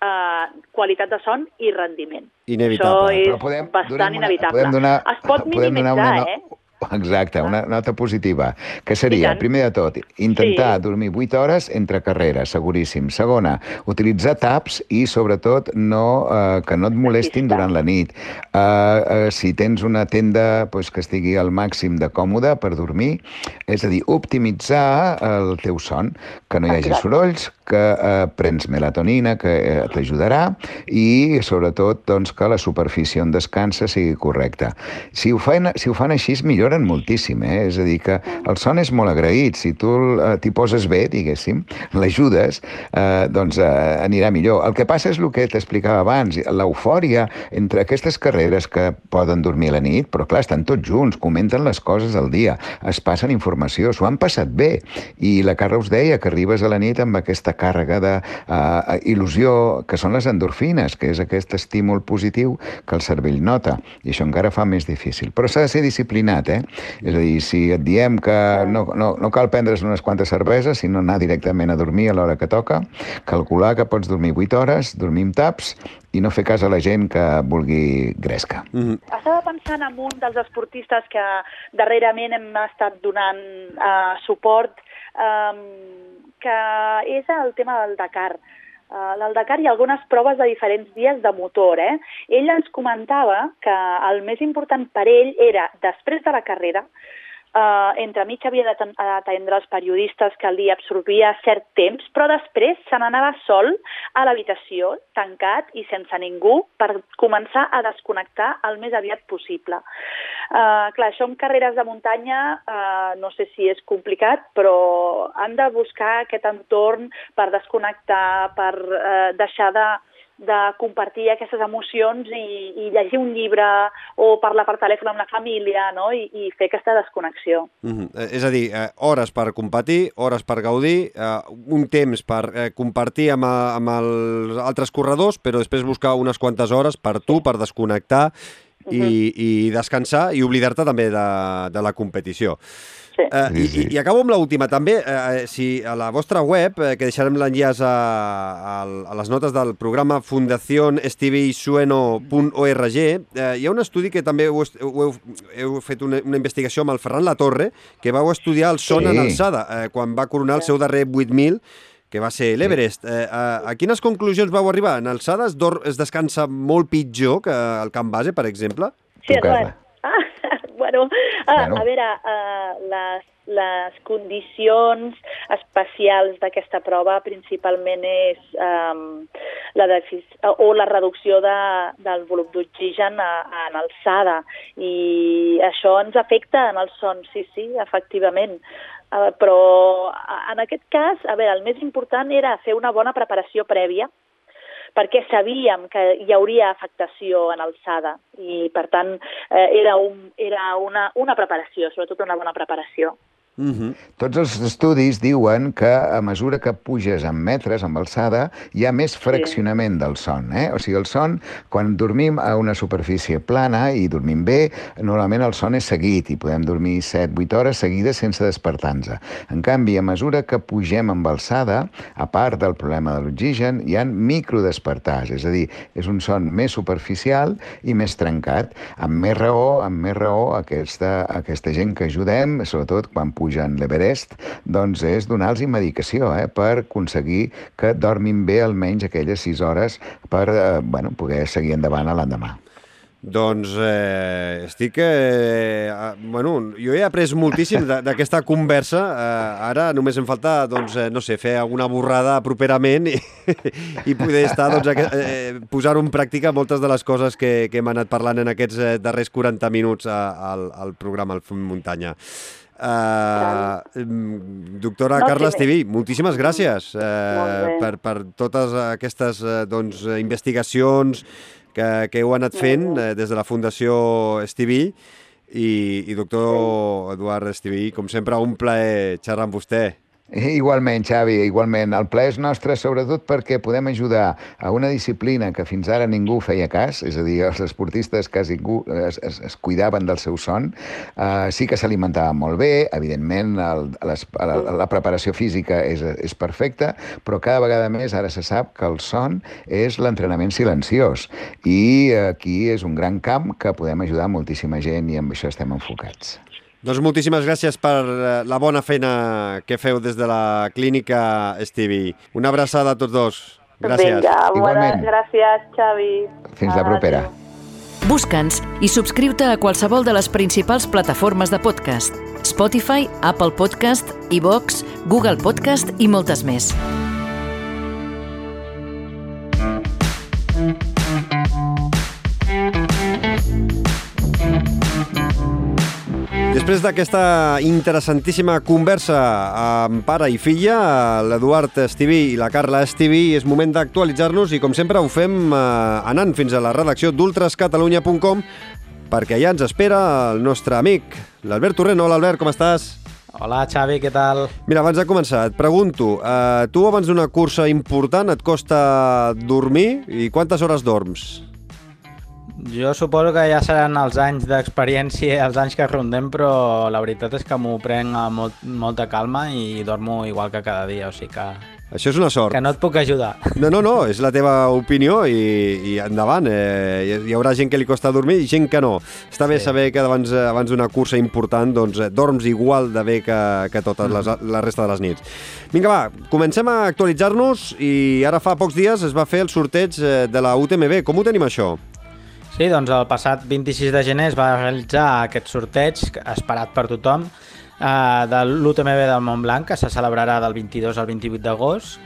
eh, qualitat de son i rendiment. Inevitable. Això és Però podem, bastant una- inevitable. Podem donar, es pot podem donar minimitzar, una, eh? Exacte, una nota positiva, que seria, primer de tot, intentar Sí. dormir 8 hores entre carreres, seguríssim. Segona, utilitzar taps i, sobretot, no, eh, que no et molestin durant la nit. Eh, eh, si tens una tenda pues, que estigui al màxim de còmode per dormir, és a dir, optimitzar el teu son, que no hi hagi Exacte. sorolls, que eh, prens melatonina, que eh, t'ajudarà, i, sobretot, doncs, que la superfície on descansa sigui correcta. Si ho fan, si ho fan així, es milloren moltíssim, eh? És a dir, que el son és molt agraït. Si tu eh, t'hi poses bé, diguéssim, l'ajudes, eh, doncs eh, anirà millor. El que passa és el que t'explicava abans, l'eufòria entre aquestes carreres que poden dormir a la nit, però clar, estan tots junts, comenten les coses al dia, es passen informació, s'ho han passat bé. I la Carla us deia que arribes a la nit amb aquesta càrrega de uh, il·lusió, que són les endorfines, que és aquest estímul positiu que el cervell nota. I això encara fa més difícil. Però s'ha de ser disciplinat, eh? És a dir, si et diem que no, no, no cal prendre's unes quantes cerveses, sinó anar directament a dormir a l'hora que toca, calcular que pots dormir 8 hores, dormir amb taps i no fer cas a la gent que vulgui gresca. Mm -hmm. Estava pensant en un dels esportistes que darrerament hem estat donant uh, suport, um, que és el tema del Dakar. Uh, del Dakar hi ha algunes proves de diferents dies de motor. Eh? Ell ens comentava que el més important per ell era, després de la carrera, Uh, entre mig havia d'aten- d'atendre els periodistes que dia absorbia cert temps, però després se n'anava sol a l'habitació, tancat i sense ningú, per començar a desconnectar el més aviat possible. Uh, clar, això amb carreres de muntanya uh, no sé si és complicat, però han de buscar aquest entorn per desconnectar, per uh, deixar de de compartir aquestes emocions i, i llegir un llibre o parlar per telèfon amb la família no? I, i fer aquesta desconnexió. Mm -hmm. És a dir, eh, hores per competir, hores per gaudir, eh, un temps per eh, compartir amb, a, amb els altres corredors, però després buscar unes quantes hores per tu, per desconnectar i, i descansar i oblidar-te també de, de la competició. Sí. Uh, Sí, i, sí. i, I acabo amb l'última. També, uh, si a la vostra web, uh, que deixarem l'enllaç a, a, a les notes del programa fundacionestivisueno.org, uh, hi ha un estudi que també heu, est- ho heu, heu fet una, una investigació amb el Ferran Latorre, que vau estudiar el son Sí. en alçada, uh, quan va coronar el seu darrer 8.000, que va ser l'Everest. Eh, a, a quines conclusions vau arribar? En alçada es, dor, es descansa molt pitjor que al camp base, per exemple? Sí, Tu, Carla. Ah, bueno, Bueno. a veure, uh, les, les condicions especials d'aquesta prova principalment és um, la o la reducció de, del volum d'oxigen a- en alçada i això ens afecta en el son, sí, sí, efectivament. Uh, però en aquest cas, a veure, el més important era fer una bona preparació prèvia perquè sabíem que hi hauria afectació en alçada i, per tant, eh, era, un, era una, una preparació, sobretot una bona preparació. Uh -huh. Tots els estudis diuen que a mesura que puges en metres, amb alçada, hi ha més fraccionament del son. Eh? O sigui, el son, quan dormim a una superfície plana i dormim bé, normalment el son és seguit i podem dormir 7-8 hores seguides sense despertar-nos. En canvi, a mesura que pugem amb alçada, a part del problema de l'oxigen, hi ha microdespertars, és a dir, és un son més superficial i més trencat. Amb més raó, amb més raó, aquesta, aquesta gent que ajudem, sobretot quan pugen l'Everest, doncs és donar-los medicació eh, per aconseguir que dormin bé almenys aquelles 6 hores per eh, bueno, poder seguir endavant l'endemà. Doncs eh, estic... Eh, eh, bueno, jo he après moltíssim d'aquesta conversa. Eh, ara només em falta, doncs, eh, no sé, fer alguna borrada properament i, i poder estar, doncs, aqu- eh, posar-ho en pràctica moltes de les coses que, que hem anat parlant en aquests eh, darrers 40 minuts al, al programa al Font Muntanya. Uh, doctora No, Carla sí, Estiví, moltíssimes gràcies uh, per, per totes aquestes uh, doncs, investigacions que, que heu anat fent eh, des de la Fundació Estiví i, i doctor Eduard Estiví, com sempre, un plaer xerrar amb vostè. Igualment, Xavi, igualment. El ple és nostre sobretot perquè podem ajudar a una disciplina que fins ara ningú feia cas, és a dir, els esportistes quasi ningú es, es, es cuidaven del seu son. Uh, sí que s'alimentaven molt bé, evidentment el, les, la, la preparació física és, és perfecta, però cada vegada més ara se sap que el son és l'entrenament silenciós i aquí és un gran camp que podem ajudar moltíssima gent i amb això estem enfocats. Doncs moltíssimes gràcies per eh, la bona feina que feu des de la clínica Estivi. Una abraçada a tots dos. Gràcies. Vinga, bones Igualment. gràcies, Xavi. Fins la propera. Busca'ns i subscriu-te a qualsevol de les principals plataformes de podcast. Spotify, Apple Podcast, iVox, Google Podcast i moltes més. Després d'aquesta interessantíssima conversa amb pare i filla, l'Eduard Estiví i la Carla Estiví, és moment d'actualitzar-nos i, com sempre, ho fem eh, anant fins a la redacció d'ultrascatalunya.com perquè ja ens espera el nostre amic, l'Albert Torrent. Hola, Albert, com estàs? Hola, Xavi, què tal? Mira, abans de començar, et pregunto, eh, tu abans d'una cursa important et costa dormir i quantes hores dorms? Jo suposo que ja seran els anys d'experiència, els anys que rondem, però la veritat és que m'ho prenc amb molt, molta calma i dormo igual que cada dia, o sigui que, Això és una sort. que no et puc ajudar. No, no, no, és la teva opinió i, i endavant. Eh, hi- haurà gent que li costa dormir i gent que no. Està bé Sí. saber que abans, eh, abans d'una cursa important doncs, eh, dorms igual de bé que, que totes les, la resta de les nits. Vinga, va, comencem a actualitzar-nos i ara fa pocs dies es va fer el sorteig eh, de la UTMB. Com ho tenim això? Sí, doncs el passat 26 de gener es va realitzar aquest sorteig esperat per tothom eh, de l'UTMB del Montblanc, que se celebrarà del 22 al 28 d'agost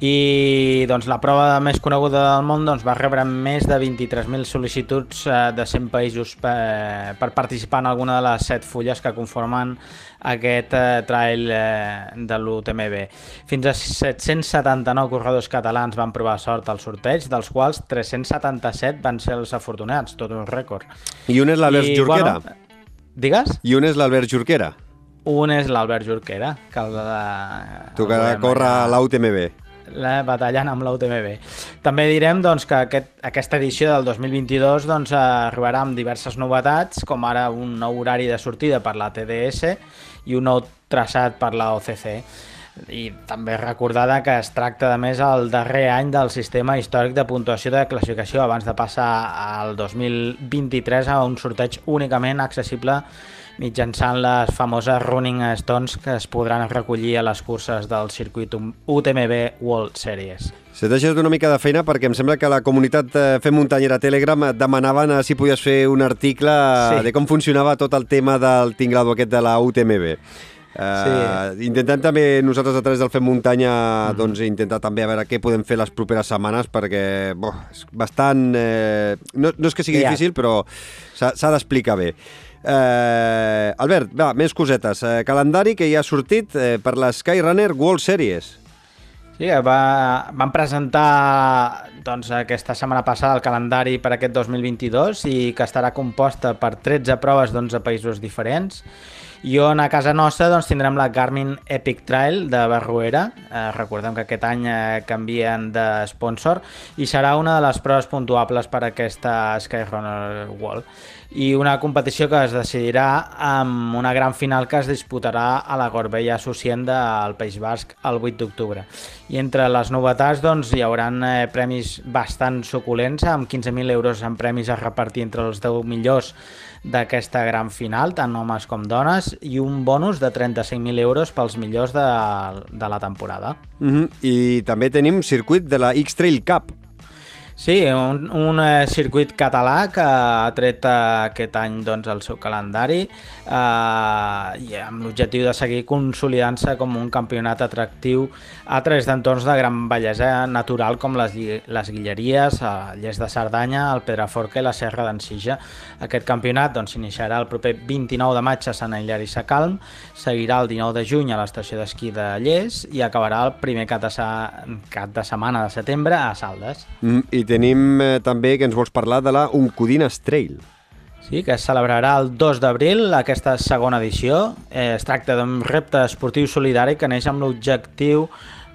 i doncs, la prova més coneguda del món doncs, va rebre més de 23.000 sol·licituds eh, de 100 països per, per participar en alguna de les set fulles que conformen aquest eh, trail eh, de l'UTMB. Fins a 779 corredors catalans van provar sort al sorteig, dels quals 377 van ser els afortunats, tot un rècord. I un és l'Albert Jorquera. Bueno, digues? I un és l'Albert Jorquera. Un és l'Albert Jorquera, que el de... Corre allà- a la La, batallant amb la UTMB. També direm doncs, que aquest, aquesta edició del 2022 doncs, arribarà amb diverses novetats, com ara un nou horari de sortida per la TDS i un nou traçat per la OCC i també recordada que es tracta de més el darrer any del sistema històric de puntuació de classificació abans de passar al 2023 a un sorteig únicament accessible mitjançant les famoses Running Stones que es podran recollir a les curses del circuit UTMB World Series. Si et deixes una mica de feina perquè em sembla que la comunitat eh, Fem Muntanyera Telegram et demanaven si podies fer un article sí. de com funcionava tot el tema del tinglado aquest de la UTMB. Uh, sí. Intentant també nosaltres a través del Fem Muntanya mm. doncs, intentar també a veure què podem fer les properes setmanes perquè bo, és bastant... Eh, no, no és que sigui ja. difícil, però s'ha d'explicar bé. Eh, Albert, va, més cosetes. Eh, calendari que ja ha sortit eh, per la Skyrunner World Series. Sí, va, van presentar doncs, aquesta setmana passada el calendari per aquest 2022 i que estarà composta per 13 proves d'11 països diferents i on a casa nostra doncs, tindrem la Garmin Epic Trail de Barruera. Eh, recordem que aquest any eh, canvien de sponsor i serà una de les proves puntuables per a aquesta Skyrunner World i una competició que es decidirà amb una gran final que es disputarà a la Gorbella Socienda al País Basc el 8 d'octubre. I entre les novetats doncs, hi haurà eh, premis bastant suculents amb 15.000 euros en premis a repartir entre els 10 millors d'aquesta gran final, tant homes com dones, i un bonus de 35.000 euros pels millors de, de la temporada. Mm -hmm. I també tenim circuit de la X-Trail Cup, Sí, un, un eh, circuit català que ha tret eh, aquest any doncs, el seu calendari eh, i amb l'objectiu de seguir consolidant-se com un campionat atractiu a través d'entorns de gran bellesa natural com les, les Guilleries, el Lles de Cerdanya, el Pedraforca i la Serra d'Encija. Aquest campionat doncs, s'iniciarà doncs, el proper 29 de maig a Sant Aïllar i Sacalm, seguirà el 19 de juny a l'estació d'esquí de Lles i acabarà el primer cap de, sa... cap de setmana de setembre a Saldes. Mm, I tenim eh, també que ens vols parlar de la Uncudines Trail. Sí, que es celebrarà el 2 d'abril, aquesta segona edició. Eh, es tracta d'un repte esportiu solidari que neix amb l'objectiu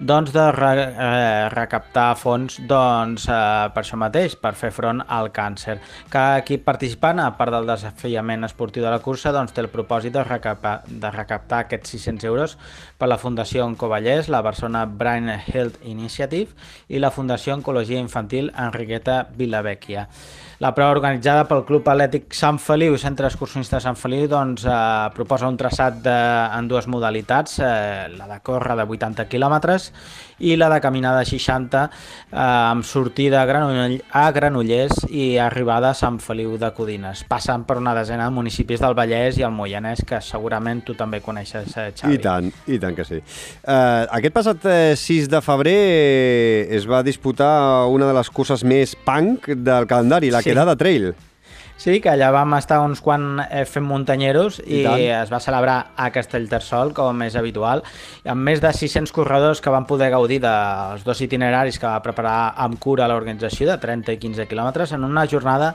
doncs, de re, eh, recaptar fons doncs, eh, per això mateix, per fer front al càncer. Cada equip participant, a part del desafiament esportiu de la cursa, doncs, té el propòsit de recaptar, de recaptar aquests 600 euros per la Fundació Oncovallès, la Barcelona Brain Health Initiative i la Fundació Oncologia Infantil Enriqueta Vilavecchia. La prova organitzada pel Club Atlètic Sant Feliu, Centre Excursionista Sant Feliu, doncs, eh, proposa un traçat de, en dues modalitats, eh, la de córrer de 80 quilòmetres i la de caminar de 60 eh, amb sortida a, Granoll a Granollers i arribada a Sant Feliu de Codines, passant per una desena de municipis del Vallès i el Moianès, que segurament tu també coneixes, eh, Xavi. I tant, i tant que sí. Uh, aquest passat 6 de febrer es va disputar una de les curses més punk del calendari, la sí quedada trail. Sí, que allà vam estar uns quan eh, fent muntanyeros i, I es va celebrar a Castellterçol, com és habitual, amb més de 600 corredors que van poder gaudir dels dos itineraris que va preparar amb cura l'organització de 30 i 15 quilòmetres en una jornada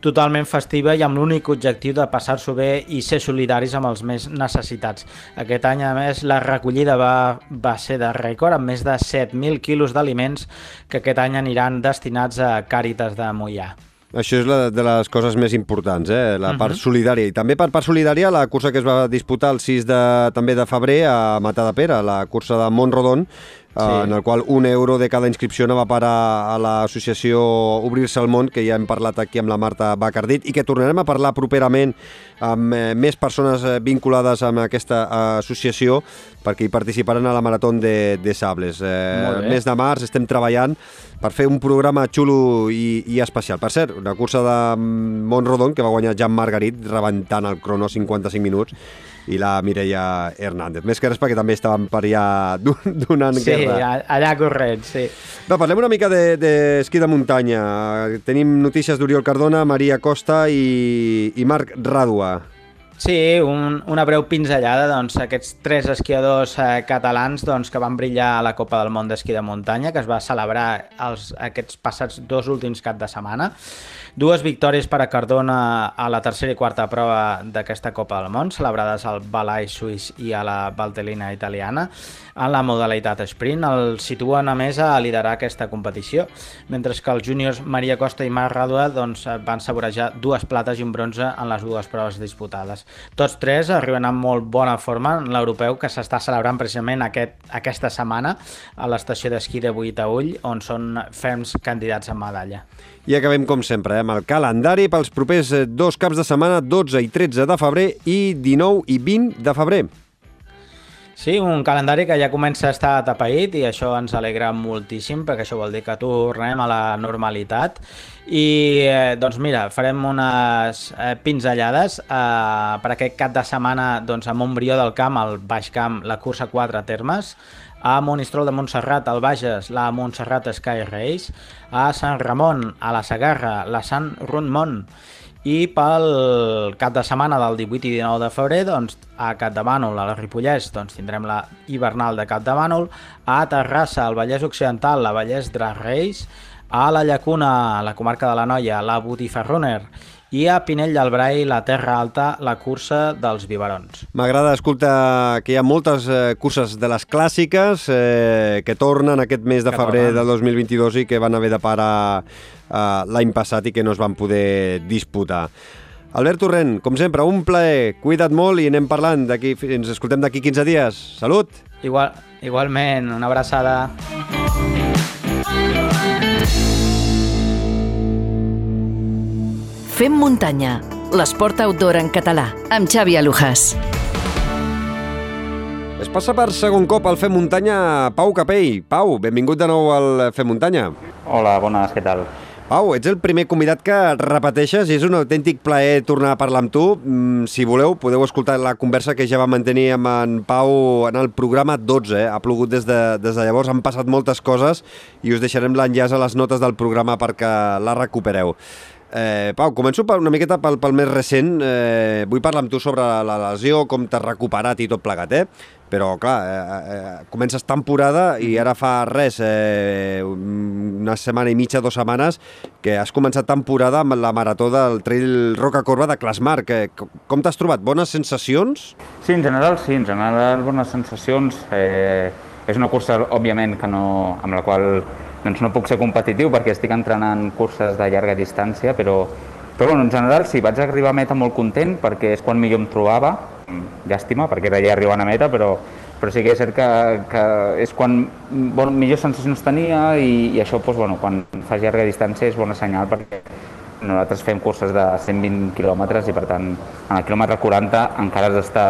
totalment festiva i amb l'únic objectiu de passar-s'ho bé i ser solidaris amb els més necessitats. Aquest any, a més, la recollida va, va ser de rècord, amb més de 7.000 quilos d'aliments que aquest any aniran destinats a Càritas de Mollà. Això és la de les coses més importants, eh? la uh -huh. part mhm. solidària. I també per part solidària la cursa que es va disputar el 6 de, també de febrer a Matadepera, la cursa de Montrodon, sí. Eh, en el qual un euro de cada inscripció va parar a l'associació Obrir-se al món, que ja hem parlat aquí amb la Marta Bacardit, i que tornarem a parlar properament amb eh, més persones eh, vinculades amb aquesta associació perquè hi participaran a la Marató de, de Sables. Eh, mes de març estem treballant per fer un programa xulo i, i especial. Per cert, una cursa de Montrodon que va guanyar Jan Margarit rebentant el crono 55 minuts i la Mireia Hernández. Més que res perquè també estàvem per allà donant sí, guerra. Sí, allà corrent, sí. Va, parlem una mica d'esquí de, de muntanya. Tenim notícies d'Oriol Cardona, Maria Costa i, i Marc Ràdua. Sí, un, una breu pinzellada, doncs, aquests tres esquiadors eh, catalans doncs, que van brillar a la Copa del Món d'Esquí de Muntanya, que es va celebrar els, aquests passats dos últims cap de setmana. Dues victòries per a Cardona a la tercera i quarta prova d'aquesta Copa del Món, celebrades al Balai suís i a la Valtellina italiana. En la modalitat sprint el situen a més a liderar aquesta competició, mentre que els júniors Maria Costa i Marc Radua doncs, van saborejar dues plates i un bronze en les dues proves disputades. Tots tres arriben amb molt bona forma en l'europeu que s'està celebrant precisament aquest, aquesta setmana a l'estació d'esquí de Buitaüll, on són ferms candidats a medalla. I acabem, com sempre, eh, amb el calendari pels propers eh, dos caps de setmana, 12 i 13 de febrer i 19 i 20 de febrer. Sí, un calendari que ja comença a estar tapaït i això ens alegra moltíssim perquè això vol dir que tornem a la normalitat i eh, doncs mira, farem unes eh, pinzellades eh, per aquest cap de setmana doncs, a Montbrió del Camp, al Baix Camp, la cursa 4 termes, a Monistrol de Montserrat, al Bages, la Montserrat Sky Race, a Sant Ramon, a la Sagarra, la Sant Rundmont, i pel cap de setmana del 18 i 19 de febrer doncs, a Capdavànol, a la Ripollès, doncs, tindrem la hivernal de Capdavànol, a Terrassa, al Vallès Occidental, la Vallès Drag Race, a la Llacuna, a la comarca de la Noia, la Botifarroner, i a Pinell del Brai, la Terra Alta, la cursa dels biberons. M'agrada, escolta, que hi ha moltes eh, curses de les clàssiques eh, que tornen aquest mes de que febrer tornen. del 2022 i que van haver de parar eh, l'any passat i que no es van poder disputar. Albert Torrent, com sempre, un plaer. Cuida't molt i anem parlant d'aquí, ens escoltem d'aquí 15 dies. Salut! Igual, igualment, una abraçada. Fem muntanya, l'esport outdoor en català, amb Xavi Alujas. Es passa per segon cop al Fem Muntanya Pau Capell. Pau, benvingut de nou al Fem Muntanya. Hola, bones, què tal? Pau, ets el primer convidat que repeteixes i és un autèntic plaer tornar a parlar amb tu. Mm, si voleu, podeu escoltar la conversa que ja vam mantenir amb en Pau en el programa 12. Eh? Ha plogut des de, des de llavors, han passat moltes coses i us deixarem l'enllaç a les notes del programa perquè la recupereu. Eh, Pau, començo per una miqueta pel, pel més recent. Eh, vull parlar amb tu sobre la lesió, com t'has recuperat i tot plegat, eh? Però, clar, eh, eh, comences temporada i ara fa res, eh, una setmana i mitja, dues setmanes, que has començat temporada amb la marató del Trail Roca Corba de Clasmarc. Eh, com t'has trobat? Bones sensacions? Sí, en general sí, en general bones sensacions. Eh, és una cursa, òbviament, que no, amb la qual doncs no puc ser competitiu perquè estic entrenant curses de llarga distància, però, però bueno, en general sí, vaig arribar a meta molt content perquè és quan millor em trobava, llàstima perquè era ja arribant a meta, però, però sí que és cert que, que és quan bon, millors sensacions tenia i, i això doncs, bueno, quan fas llarga distància és bona senyal perquè nosaltres fem curses de 120 quilòmetres i per tant en el quilòmetre 40 encara has d'estar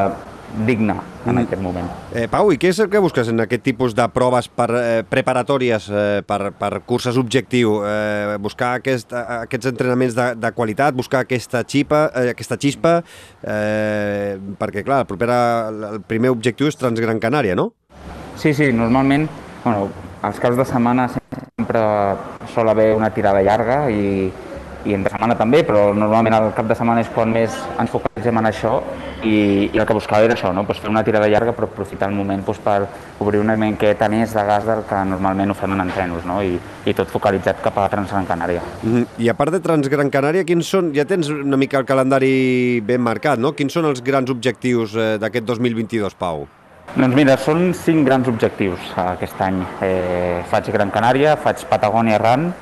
digne en mm. aquest moment. Eh, Pau, i què és el que busques en aquest tipus de proves per, eh, preparatòries eh, per, per curses objectiu? Eh, buscar aquest, aquests entrenaments de, de qualitat, buscar aquesta, xipa, eh, aquesta xispa, eh, perquè, clar, el, propera, el primer objectiu és Transgran Canària, no? Sí, sí, normalment, bueno, als caps de setmana sempre sol haver una tirada llarga i, i entre setmana també, però normalment el cap de setmana és quan més ens focalitzem en això i, i el que buscava era això, no? pues fer una tirada llarga però aprofitar el moment pues, per obrir una miqueta més de gas del que normalment ho fem en entrenos no? I, i tot focalitzat cap a Transgran Canària. Mm -hmm. I a part de Transgran Canària, quins són, ja tens una mica el calendari ben marcat, no? Quins són els grans objectius eh, d'aquest 2022, Pau? Doncs mira, són cinc grans objectius aquest any. Eh, faig Gran Canària, faig Patagònia Run,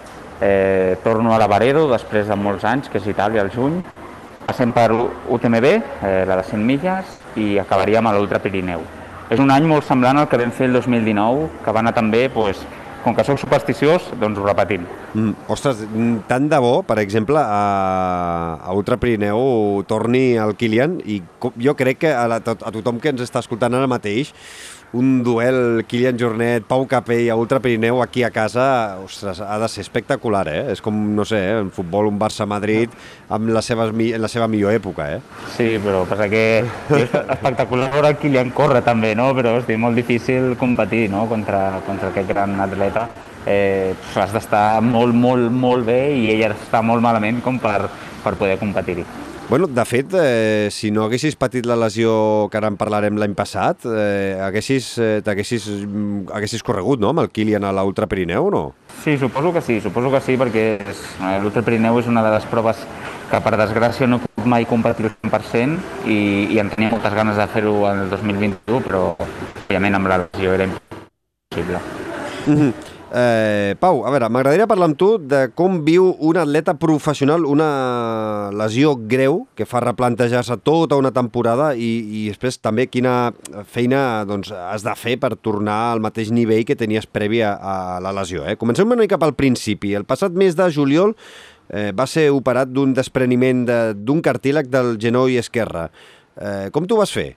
eh, torno a la Varedo després de molts anys, que és Itàlia al juny, passem per UTMB, eh, la de 100 milles, i acabaríem a l'Ultra Pirineu. És un any molt semblant al que vam fer el 2019, que va anar també, doncs, com que sóc supersticiós, doncs ho repetim. Mm, ostres, tant de bo, per exemple, a, a Ultra Pirineu torni el Kilian i jo crec que a, la, a tothom que ens està escoltant ara mateix un duel Kilian Jornet, Pau Capell a Ultra Pirineu aquí a casa, ostres, ha de ser espectacular, eh? És com, no sé, eh, en futbol un Barça-Madrid amb la seva, en la seva millor època, eh? Sí, però passa que és espectacular veure Kilian córrer també, no? Però és molt difícil competir no? contra, contra aquest gran atleta. Eh, has d'estar molt, molt, molt bé i ell està molt malament com per, per poder competir-hi. Bueno, de fet, eh, si no haguessis patit la lesió que ara en parlarem l'any passat, eh, haguessis, eh, t'haguessis mm, haguessis corregut, no?, amb el Kilian a l'Ultra Pirineu, no? Sí, suposo que sí, suposo que sí, perquè eh, l'Ultra Pirineu és una de les proves que per desgràcia no pogut mai competir al 100% i, i en tenia moltes ganes de fer-ho en el 2021, però òbviament amb la lesió era impossible. Eh, Pau, a veure, m'agradaria parlar amb tu de com viu un atleta professional una lesió greu que fa replantejar-se tota una temporada i, i després també quina feina doncs, has de fer per tornar al mateix nivell que tenies previ a, la lesió. Eh? Comencem una mica pel principi. El passat mes de juliol eh, va ser operat d'un despreniment de- d'un cartílag del genoll esquerre. Eh, com t'ho vas fer?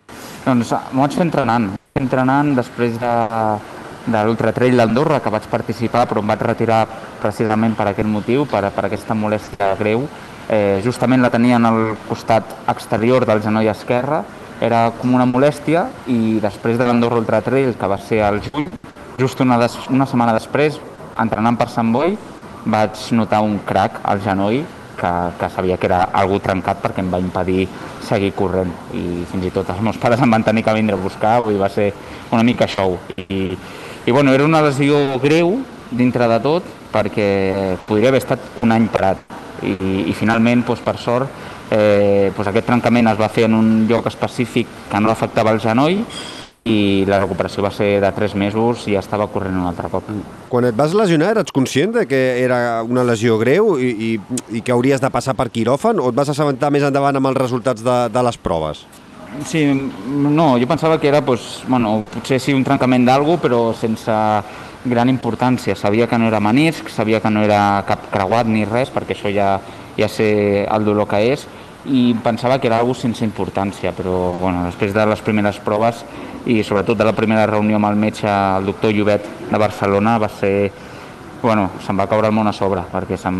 Doncs m'ho vaig fer entrenant. Entrenant després de, de l'Ultra Trail d'Andorra, que vaig participar, però em vaig retirar precisament per aquest motiu, per, per aquesta molèstia greu. Eh, justament la tenia en el costat exterior del genoll esquerre, era com una molèstia, i després de l'Andorra Ultra Trail, que va ser al juny, just una, des, una setmana després, entrenant per Sant Boi, vaig notar un crac al genoll que, que sabia que era algú trencat perquè em va impedir seguir corrent. I fins i tot els meus pares em van tenir que vindre a buscar i va ser una mica show. I, i bueno, era una lesió greu dintre de tot perquè podria haver estat un any parat i, i finalment, doncs, per sort, eh, doncs aquest trencament es va fer en un lloc específic que no afectava el genoll i la recuperació va ser de 3 mesos i ja estava corrent un altre cop. Quan et vas lesionar, eres conscient de que era una lesió greu i, i, i que hauries de passar per quiròfan o et vas assabentar més endavant amb els resultats de, de les proves? Sí, no, jo pensava que era, doncs, bueno, potser sí un trencament d'algú, però sense gran importància. Sabia que no era menisc, sabia que no era cap creuat ni res, perquè això ja, ja sé el dolor que és, i pensava que era algo sense importància, però bueno, després de les primeres proves i sobretot de la primera reunió amb el metge, el doctor Llobet de Barcelona, va ser... Bueno, se'm va caure el món a sobre, perquè se'm,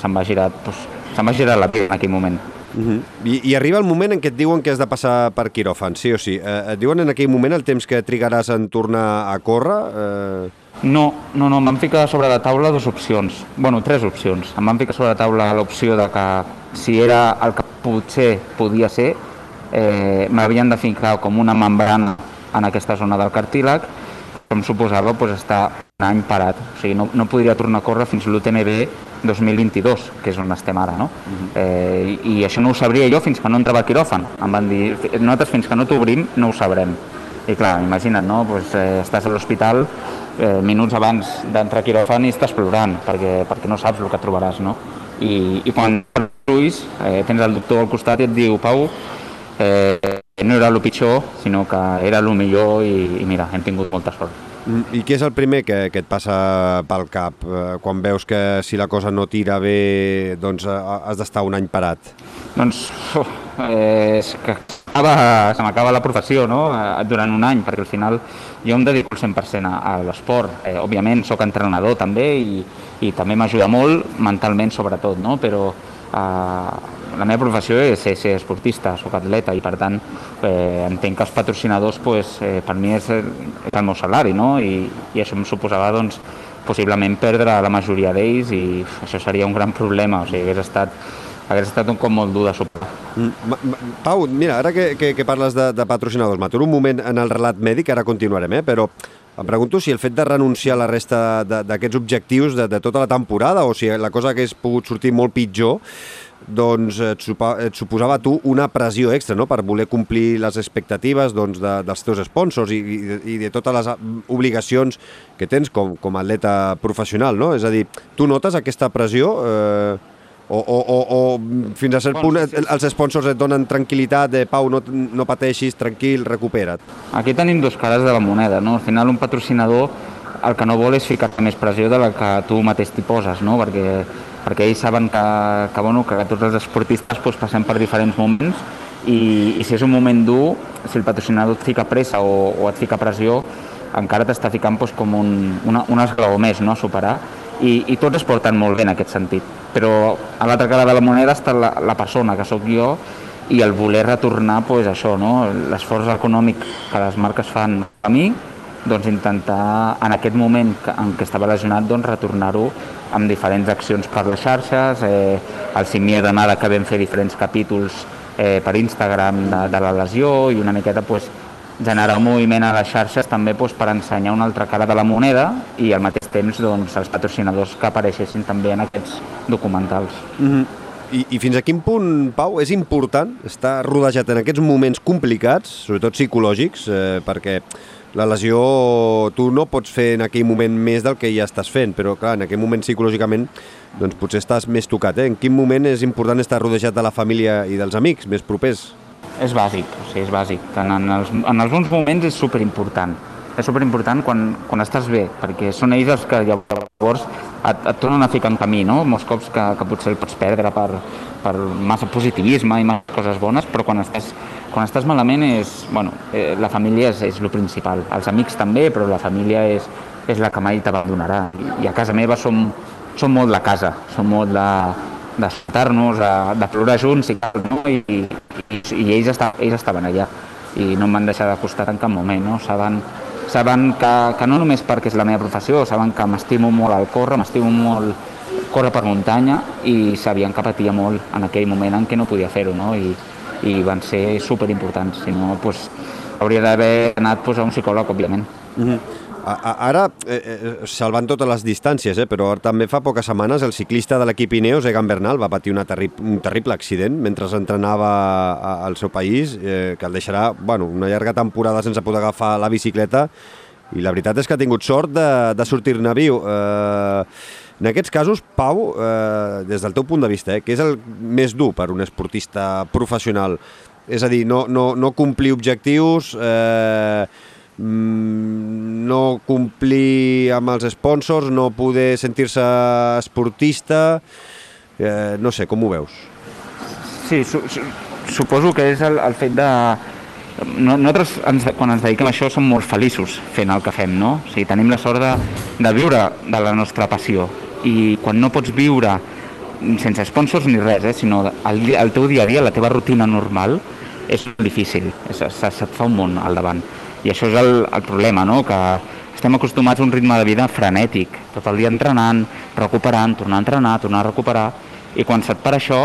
se'm va girar, doncs, se'm va girar la pell en aquell moment. Uh -huh. I, I arriba el moment en què et diuen que has de passar per quiròfan, sí o sí. Eh, et diuen en aquell moment el temps que trigaràs en tornar a córrer? Eh... No, no, no, em van sobre la taula dues opcions, bueno, tres opcions. Em van ficar sobre la taula l'opció de que si era el que potser podia ser, eh, m'havien de ficar com una membrana en aquesta zona del cartílag, però em suposava pues, estar un any parat. O sigui, no, no podria tornar a córrer fins l'UTMB 2022, que és on estem ara, no? eh, i, I això no ho sabria jo fins que no entrava a quiròfan. Em van dir, nosaltres fins que no t'obrim no ho sabrem. I clar, imagina't, no? Pues, eh, estàs a l'hospital eh, minuts abans d'entrar a quiròfan i estàs plorant perquè, perquè no saps el que trobaràs, no? I, i quan ulls, eh, tens el doctor al costat i et diu, Pau, eh, no era el pitjor, sinó que era el millor i, i mira, hem tingut molta sort. Mm, I què és el primer que, que et passa pel cap eh, quan veus que si la cosa no tira bé doncs eh, has d'estar un any parat? Doncs eh, és que acaba, se m'acaba la professió no? Durant un any, perquè al final jo em dedico al 100% a, a l'esport. Eh, òbviament sóc entrenador també i, i també m'ajuda molt mentalment sobretot, no? però la meva professió és ser, esportista, sóc atleta i per tant eh, entenc que els patrocinadors pues, eh, per mi és, és el meu salari no? I, i això em suposava doncs, possiblement perdre la majoria d'ells i això seria un gran problema, o sigui, hagués estat, hagués estat un cop molt dur de superar. Mm, Pau, mira, ara que, que, que parles de, de patrocinadors, m'aturo un moment en el relat mèdic, ara continuarem, eh? però em pregunto si el fet de renunciar a la resta d'aquests objectius de, de tota la temporada o si la cosa hagués pogut sortir molt pitjor, doncs et, supa, et suposava a tu una pressió extra no? per voler complir les expectatives doncs, de, dels teus sponsors i, i, de- i de totes les ah, obligacions que tens com, com a atleta professional, no? És a dir, tu notes aquesta pressió eh, o, o, o, o fins a cert punt els sponsors et donen tranquil·litat de Pau, no, no pateixis, tranquil, recupera't. Aquí tenim dos cares de la moneda, no? Al final un patrocinador el que no vol és ficar més pressió de la que tu mateix t'hi poses, no? Perquè, perquè ells saben que, que, bueno, que tots els esportistes doncs, passem per diferents moments i, i si és un moment dur, si el patrocinador et fica pressa o, o et fica pressió, encara t'està ficant doncs, com un, una, un esglaó més no? a superar i, i tots es porten molt bé en aquest sentit. Però a l'altra cara de la moneda està la, la persona, que sóc jo, i el voler retornar pues, això, no? l'esforç econòmic que les marques fan a mi doncs intentar en aquest moment en què estava lesionat doncs retornar-ho amb diferents accions per les xarxes, eh, el Simier de Nada que vam fer diferents capítols eh, per Instagram de, de la lesió i una miqueta pues, generar un moviment a les xarxes també doncs, per ensenyar una altra cara de la moneda i al mateix temps doncs, els patrocinadors que apareixessin també en aquests documentals. Mm -hmm. I, I fins a quin punt, Pau, és important estar rodejat en aquests moments complicats, sobretot psicològics, eh, perquè la lesió tu no pots fer en aquell moment més del que ja estàs fent, però clar, en aquell moment psicològicament doncs potser estàs més tocat. Eh? En quin moment és important estar rodejat de la família i dels amics més propers? És bàsic, o sigui, és bàsic. En, en, els, en els bons moments és superimportant. És superimportant quan, quan estàs bé, perquè són ells els que llavors et, et tornen a ficar en camí, no? Molts cops que, que potser el pots perdre per, per massa positivisme i massa coses bones, però quan estàs, quan estàs malament és, bueno, eh, la família és, és el principal. Els amics també, però la família és, és la que mai t'abandonarà. I, a casa meva som, som molt de casa, som molt de, de sentar-nos, de, de plorar junts i no? I, i, i ells, esta, ells estaven allà i no m'han deixat de costar en cap moment, no? Saben, saben que, que no només perquè és la meva professió, saben que m'estimo molt al córrer, m'estimo molt córrer per muntanya i sabien que patia molt en aquell moment en què no podia fer-ho, no? I, i van ser superimportants, si no, pues, hauria d'haver anat pues, a un psicòleg, òbviament. Mm -hmm. Ara, eh, eh, salvant totes les distàncies, eh, però també fa poques setmanes el ciclista de l'equip Ineos, Egan Bernal, va patir una terri un terrible accident mentre entrenava al seu país, eh, que el deixarà bueno, una llarga temporada sense poder agafar la bicicleta i la veritat és que ha tingut sort de, de sortir-ne viu. Eh, en aquests casos, Pau, eh, des del teu punt de vista, eh, què és el més dur per un esportista professional? És a dir, no, no, no complir objectius, eh, no complir amb els sponsors, no poder sentir-se esportista, eh, no sé, com ho veus? Sí, su, su, suposo que és el, el fet de... Nosaltres, ens, quan ens dediquem a això, som molt feliços fent el que fem, no? O sigui, tenim la sort de, de viure de la nostra passió i quan no pots viure sense sponsors ni res, eh, sinó el, el teu dia a dia, la teva rutina normal, és difícil, se't fa un món al davant i això és el, el problema, no? que estem acostumats a un ritme de vida frenètic, tot el dia entrenant, recuperant, tornar a entrenar, tornar a recuperar, i quan se't para això,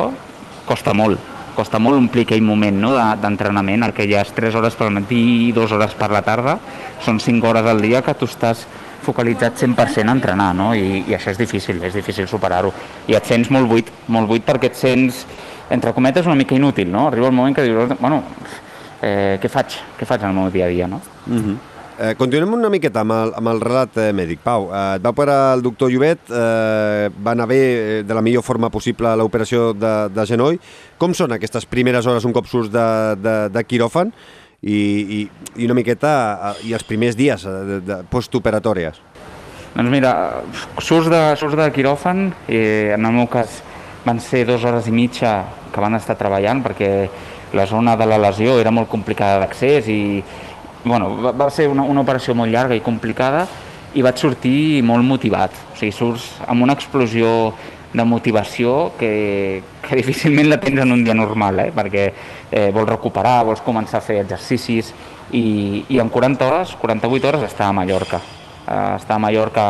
costa molt, costa molt omplir aquell moment no? d'entrenament, el que ja és 3 hores pel matí i 2 hores per la tarda, són 5 hores al dia que tu estàs focalitzat 100% a entrenar, no? I, i això és difícil, és difícil superar-ho. I et sents molt buit, molt buit perquè et sents, entre cometes, una mica inútil, no? Arriba el moment que dius, bueno, eh, què faig? Què faig en el meu dia a dia, no? Uh -huh. Eh, continuem una miqueta amb el, amb el relat eh, mèdic. Pau, eh, et va operar el doctor Llobet, eh, va anar bé eh, de la millor forma possible l'operació de, de genoll. Com són aquestes primeres hores un cop surts de, de, de quiròfan i, i, i una miqueta eh, i els primers dies eh, de, de postoperatòries? Doncs mira, surts de, surts de quiròfan, eh, en el meu cas van ser dues hores i mitja que van estar treballant perquè la zona de la lesió era molt complicada d'accés i bueno, va, va ser una, una operació molt llarga i complicada i vaig sortir molt motivat. O sigui, surts amb una explosió de motivació que, que difícilment la tens en un dia normal, eh? perquè eh, vols recuperar, vols començar a fer exercicis i, i en 40 hores, 48 hores estava a Mallorca. Eh, estava a Mallorca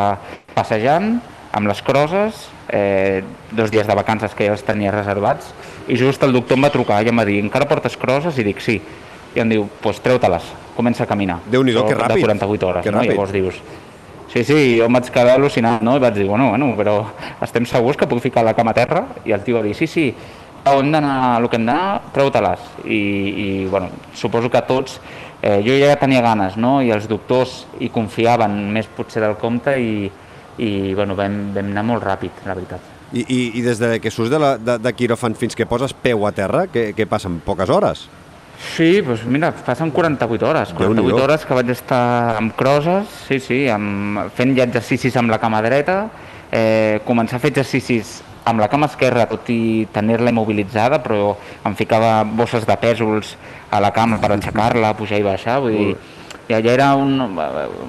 passejant amb les crosses, eh, dos dies de vacances que ja els tenia reservats, i just el doctor em va trucar i em va dir encara portes crosses? I dic sí. I em diu, doncs pues, treu-te-les, comença a caminar. Déu-n'hi-do, que ràpid. De 48 hores, que no? Ràpid. Llavors dius, sí, sí, jo em vaig quedar al·lucinat, no? I vaig dir, bueno, bueno, però estem segurs que puc ficar la cama a terra? I el tio va dir, sí, sí, on d'anar, el que hem d'anar, treu-te-les. I, I, bueno, suposo que tots, eh, jo ja tenia ganes, no? I els doctors hi confiaven més potser del compte i, i bueno, vam, vam anar molt ràpid, la veritat. I, i, i des de que surts de, la, de, de quiròfan fins que poses peu a terra, què, què passa? En poques hores? Sí, doncs mira, passen 48 hores. 48 hores que vaig estar amb crosses, sí, sí, amb, fent ja exercicis amb la cama dreta, eh, començar a fer exercicis amb la cama esquerra, tot i tenir-la immobilitzada, però em ficava bosses de pèsols a la cama per aixecar-la, pujar i baixar, vull dir, ja, ja era un,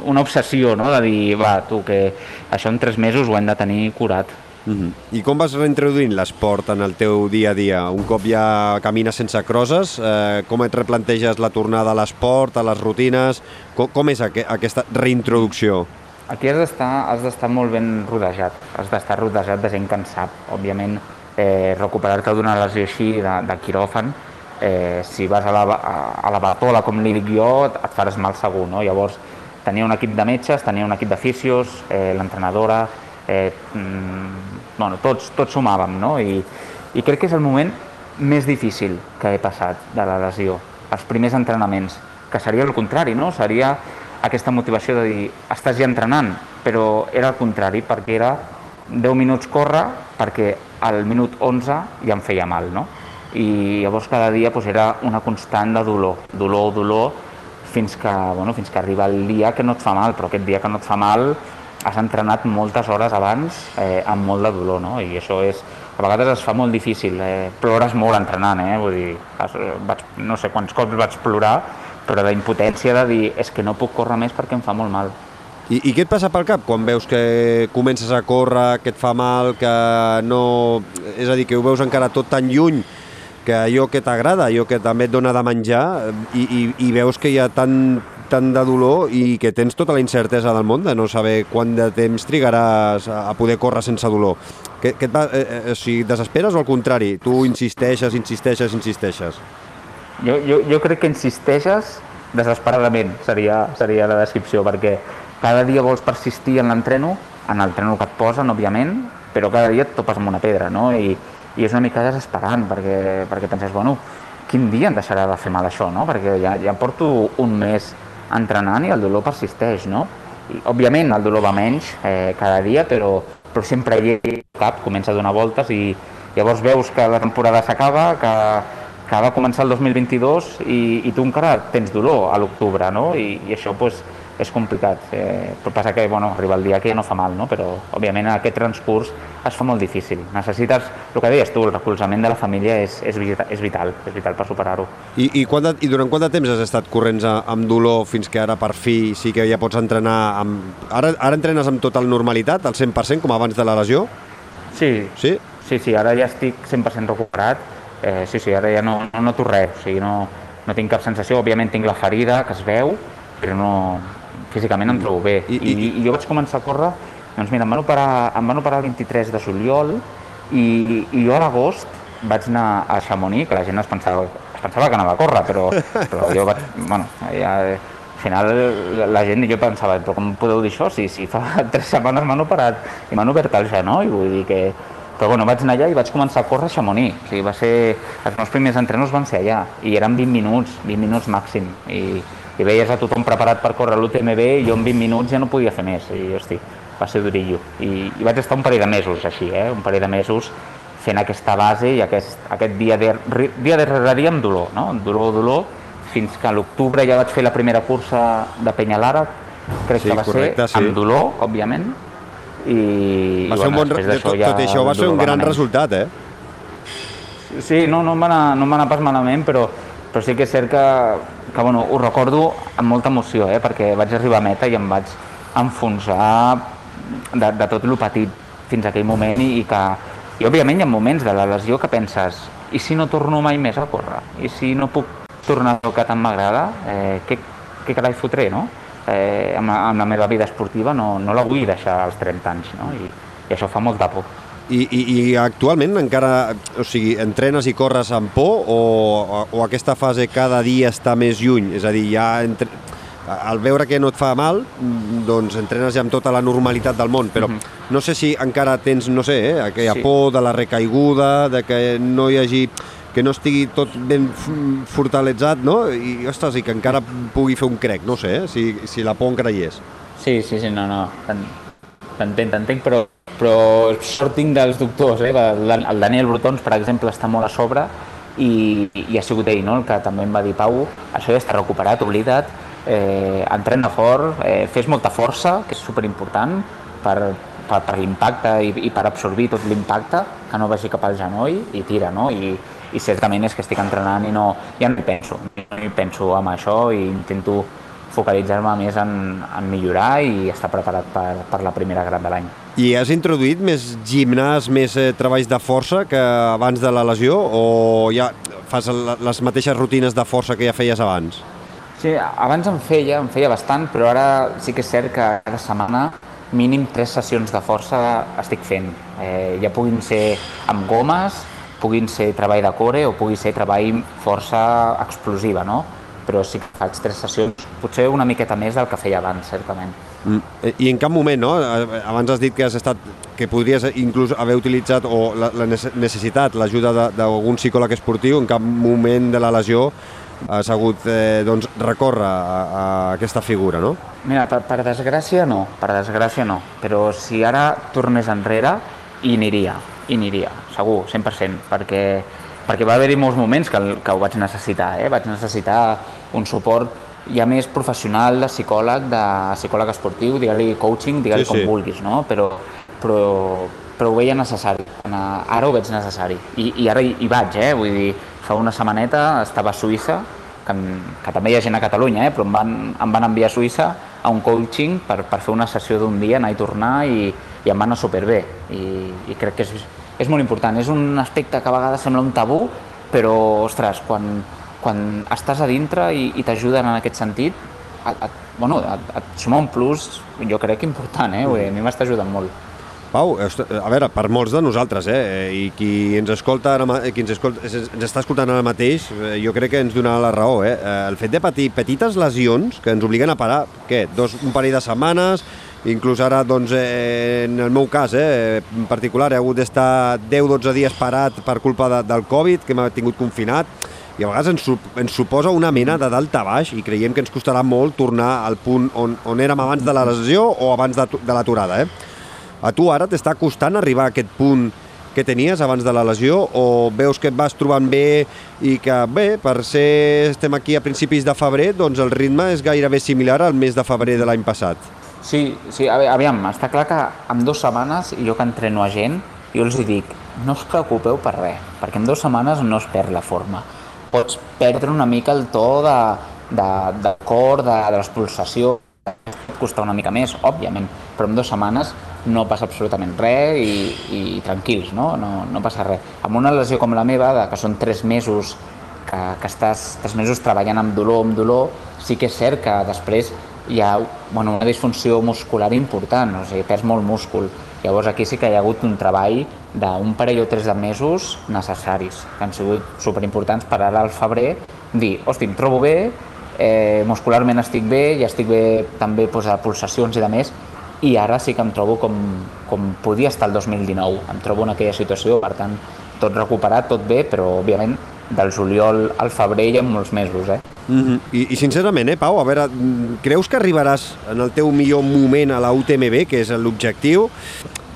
una obsessió, no?, de dir, va, tu, que això en tres mesos ho hem de tenir curat. Mm -hmm. I com vas reintroduint l'esport en el teu dia a dia? Un cop ja camines sense crosses, eh, com et replanteges la tornada a l'esport, a les rutines? Com, com és aqu aquesta reintroducció? Aquí has d'estar molt ben rodejat, has d'estar rodejat de gent que en sap. Òbviament, eh, recuperar-te d'una lesió així de, de quiròfan, eh, si vas a la, a la batola, com li dic jo, et, et faràs mal segur, no? Llavors, tenia un equip de metges, tenia un equip de fisios, eh, l'entrenadora, eh, mm, bueno, tots, tots sumàvem, no? I, I crec que és el moment més difícil que he passat de la lesió, els primers entrenaments, que seria el contrari, no? Seria aquesta motivació de dir, estàs ja entrenant, però era el contrari, perquè era 10 minuts córrer, perquè al minut 11 ja em feia mal, no? I llavors cada dia doncs, era una constant de dolor, dolor, dolor, fins que, bueno, fins que arriba el dia que no et fa mal, però aquest dia que no et fa mal has entrenat moltes hores abans eh, amb molt de dolor, no? I això és, a vegades es fa molt difícil, eh, plores molt entrenant, eh? Vull dir, vaig, no sé quants cops vaig plorar, però la impotència de dir és que no puc córrer més perquè em fa molt mal. I, I què et passa pel cap quan veus que comences a córrer, que et fa mal, que no... És a dir, que ho veus encara tot tan lluny, que allò que t'agrada, allò que també et dona de menjar, i, i, i veus que hi ha tant, tant de dolor i que tens tota la incertesa del món de no saber quant de temps trigaràs a poder córrer sense dolor. Que, que et va, eh, eh, o sigui, desesperes o al contrari? Tu insisteixes, insisteixes, insisteixes? Jo, jo, jo crec que insisteixes desesperadament, seria, seria la descripció, perquè cada dia vols persistir en l'entreno, en l'entreno que et posen, òbviament, però cada dia et topes amb una pedra, no? I, i és una mica desesperant, perquè, perquè penses, bueno, quin dia em deixarà de fer mal això, no? Perquè ja, ja porto un mes entrenant i el dolor persisteix, no? I, òbviament el dolor va menys eh, cada dia, però, però sempre hi ha cap, comença a donar voltes i llavors veus que la temporada s'acaba, que, que va començar el 2022 i, i tu encara tens dolor a l'octubre, no? I, i això pues, és complicat. Eh, però passa que bueno, arriba el dia que ja no fa mal, no? però òbviament aquest transcurs es fa molt difícil. Necessites, el que deies tu, el recolzament de la família és, és, vital, és vital, és vital per superar-ho. I, i, quant de, I durant quant de temps has estat corrents amb dolor fins que ara per fi sí que ja pots entrenar amb... Ara, ara entrenes amb total normalitat, al 100%, com abans de la lesió? Sí, sí, sí, sí ara ja estic 100% recuperat, eh, sí, sí, ara ja no, no noto res, o sigui, no, no tinc cap sensació, òbviament tinc la ferida que es veu, però no, físicament em trobo bé. I, i, I, i jo vaig començar a córrer, doncs mira, em van operar, em van operar el 23 de juliol i, i jo a l'agost vaig anar a Chamonix, que la gent es pensava, es pensava que anava a córrer, però, però jo vaig, bueno, ja, al final la gent, jo pensava, però com podeu dir això? Si, si fa tres setmanes m'han operat i m'han obert el genoll, vull dir que... Però bueno, vaig anar allà i vaig començar a córrer a Chamonix. O sigui, va ser... Els meus primers entrenos van ser allà i eren 20 minuts, 20 minuts màxim. I, i veies a tothom preparat per córrer l'UTMB i jo en 20 minuts ja no podia fer més i hosti, va ser durillo I, i vaig estar un parell de mesos així, eh? un parell de mesos fent aquesta base i aquest, aquest dia, de, dia darrere dia amb dolor, no? dolor, dolor, fins que a l'octubre ja vaig fer la primera cursa de Penyalara, crec sí, que va correcte, ser sí. amb dolor, òbviament, i, va i ser bueno, un bon, després tot, ja tot això va ser un gran resultat, eh? Sí, no, no em va anar, no em va anar pas malament, però, però sí que és cert que, que bueno, ho recordo amb molta emoció, eh, perquè vaig arribar a meta i em vaig enfonsar de, de tot el petit fins a aquell moment i, i que i òbviament hi ha moments de la lesió que penses i si no torno mai més a córrer? I si no puc tornar al que tant m'agrada? Eh, què, què carai fotré, no? Eh, amb, la, amb la meva vida esportiva no, no la vull deixar als 30 anys, no? I, i això fa molta por. I, i, I actualment encara, o sigui, entrenes i corres amb por o, o, aquesta fase cada dia està més lluny? És a dir, ja entre... al veure que no et fa mal, doncs entrenes ja amb tota la normalitat del món, però uh -huh. no sé si encara tens, no sé, eh, aquella sí. por de la recaiguda, de que no hi hagi que no estigui tot ben fortaletzat, no? I, ostres, i que encara pugui fer un crec, no sé, eh? si, si la por encara hi és. Sí, sí, sí, no, no, t'entenc, t'entenc, però, però sort tinc dels doctors, eh? el Daniel Brutons, per exemple, està molt a sobre i, i ha sigut ell, no?, el que també em va dir, Pau, això ja està recuperat, oblida't, eh, entrena fort, eh, fes molta força, que és superimportant per, per, per l'impacte i, i per absorbir tot l'impacte, que no vagi cap al genoll i tira, no? I, i certament és que estic entrenant i no, ja no hi penso, no hi penso amb això i intento focalitzar-me més en, en millorar i estar preparat per, per la primera gran de l'any. I has introduït més gimnàs, més eh, treballs de força que abans de la lesió o ja fas les mateixes rutines de força que ja feies abans? Sí, abans en feia, en feia bastant, però ara sí que és cert que cada setmana mínim tres sessions de força estic fent. Eh, ja puguin ser amb gomes, puguin ser treball de core o pugui ser treball força explosiva, no? Però sí que faig tres sessions, potser una miqueta més del que feia abans, certament. Mm. Eh, I en cap moment, no? Abans has dit que has estat que podries inclús haver utilitzat o la, la necessitat, l'ajuda d'algun psicòleg esportiu, en cap moment de la lesió has hagut eh, doncs, recórrer a, a aquesta figura, no? Mira, per, per desgràcia no, per desgràcia no, però si ara tornés enrere, hi aniria, hi aniria, segur, 100%, perquè perquè va haver-hi molts moments que, que ho vaig necessitar, eh? vaig necessitar un suport ja més professional de psicòleg, de psicòleg esportiu, digue-li coaching, digue-li sí, com sí. vulguis, no? però, però, però ho veia necessari, ara ho veig necessari, i, i ara hi, hi vaig, eh? vull dir, fa una setmaneta estava a Suïssa, que, que també hi ha gent a Catalunya, eh? però em van, em van enviar a Suïssa a un coaching per, per fer una sessió d'un dia, anar i tornar, i, i em va anar superbé, i, i crec que és, és molt important. És un aspecte que a vegades sembla un tabú, però, ostres, quan, quan estàs a dintre i, i t'ajuden en aquest sentit, et, et, bueno, et, et suma un plus, jo crec, important, eh? a mi m'està ajudant molt. Pau, a veure, per molts de nosaltres, eh, i qui ens escolta ara, qui ens, escolta, ens està escoltant ara mateix, eh, jo crec que ens donarà la raó, eh? El fet de patir petites lesions que ens obliguen a parar, què, dos, un parell de setmanes, Inclús ara, doncs, eh, en el meu cas, eh, en particular, he hagut d'estar 10-12 dies parat per culpa de, del Covid, que m'ha tingut confinat, i a vegades ens, ens suposa una mena de dalt a baix i creiem que ens costarà molt tornar al punt on, on érem abans de la lesió o abans de, de l'aturada. Eh? A tu ara t'està costant arribar a aquest punt que tenies abans de la lesió o veus que et vas trobant bé i que, bé, per ser estem aquí a principis de febrer, doncs el ritme és gairebé similar al mes de febrer de l'any passat. Sí, sí, aviam, està clar que en dues setmanes, jo que entreno a gent, jo els dic, no us preocupeu per res, perquè en dues setmanes no es perd la forma. Pots perdre una mica el to de, de, de cor, de, de les pulsacions, pot costar una mica més, òbviament, però en dues setmanes no passa absolutament res i, i tranquils, no? no? No passa res. Amb una lesió com la meva, de, que són tres mesos que, que estàs tres mesos treballant amb dolor, amb dolor, sí que és cert que després hi ha bueno, una disfunció muscular important, o sigui, perds molt múscul. Llavors aquí sí que hi ha hagut un treball d'un parell o tres de mesos necessaris, que han sigut superimportants per ara al febrer dir, hosti, em trobo bé, eh, muscularment estic bé, i estic bé també doncs, a pulsacions i de més, i ara sí que em trobo com, com podia estar el 2019, em trobo en aquella situació, per tant, tot recuperat, tot bé, però òbviament del juliol al febrer hi ha molts mesos, eh? Mm -hmm. I, I sincerament, eh, Pau, a veure, creus que arribaràs en el teu millor moment a la UTMB, que és l'objectiu,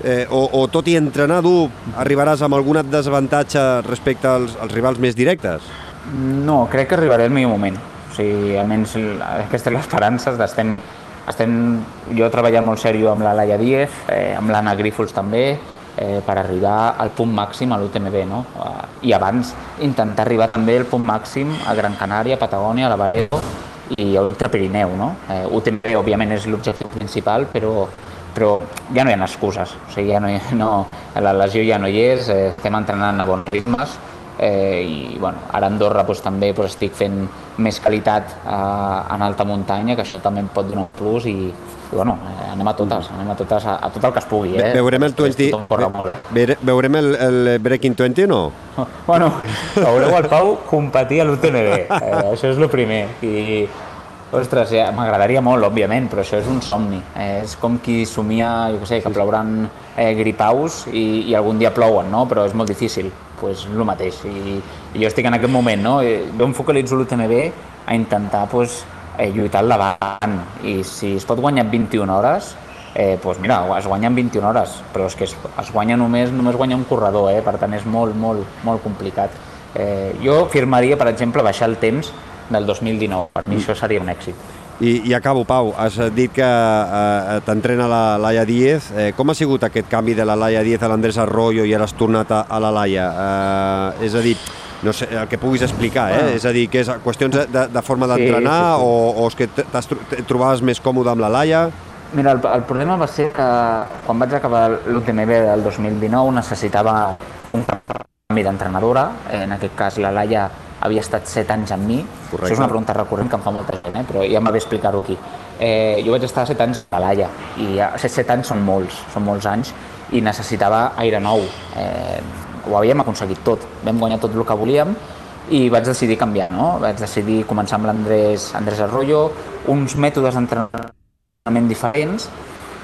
eh, o, o tot i entrenar dur arribaràs amb algun desavantatge respecte als, als rivals més directes? No, crec que arribaré al millor moment. O sigui, almenys aquesta és l'esperança, estem, estem jo treballant molt seriós amb la Laia Díez, eh, amb l'Anna Grífols també, eh, per arribar al punt màxim a l'UTMB, no? Eh, I abans intentar arribar també al punt màxim a Gran Canària, Patagònia, Barredo i a Pirineu, no? Eh, UTMB, òbviament, és l'objectiu principal, però, però ja no hi ha excuses, o sigui, ja no, hi, no, la lesió ja no hi és, eh, estem entrenant a bons ritmes, eh, i bueno, ara a Andorra doncs, també doncs, estic fent més qualitat eh, en alta muntanya, que això també em pot donar un plus i, i bueno, eh, anem a totes, anem a totes, a, a tot el que es pugui. Eh? Veurem el 20... Ve, veurem el, el Breaking 20 o no? Bueno, veureu el Pau competir a l'UTMB, eh, això és el primer. I, ostres, ja, m'agradaria molt, òbviament, però això és un somni. Eh, és com qui somia, jo què sé, que plouran eh, gripaus i, i algun dia plouen, no? Però és molt difícil. Doncs pues, el mateix. I, I jo estic en aquest moment, no? Jo em focalitzo l'UTMB a intentar pues, eh, lluitar al davant i si es pot guanyar 21 hores eh, doncs mira, es guanya en 21 hores però és que es, es guanya només, només guanya un corredor eh? per tant és molt, molt, molt complicat eh, jo firmaria per exemple baixar el temps del 2019 per mi això seria un èxit i, I acabo, Pau, has dit que eh, t'entrena la Laia Díez. Eh, com ha sigut aquest canvi de la Laia Díez a l'Andrés Arroyo i ara has tornat a, a la Laia? Eh, és a dir, no sé, el que puguis explicar, eh? Bueno. És a dir, que és qüestions de, de, forma Sí, d'entrenar sí, sí. o, o és que t'has trobaves més còmode amb la Laia? Mira, el, el problema va ser que quan vaig acabar l'UTMB del 2019 necessitava un canvi d'entrenadora. En aquest cas, la Laia havia estat 7 anys amb mi. Correcte. Això és una pregunta recurrent que em fa molta gent, eh? però ja m'ha explicar-ho aquí. Eh, jo vaig estar 7 anys a la Laia i ja, 7 anys són molts, són molts anys i necessitava aire nou. Eh, ho havíem aconseguit tot, vam guanyar tot el que volíem i vaig decidir canviar, no? Vaig decidir començar amb l'Andrés Andrés Arroyo, uns mètodes d'entrenament diferents,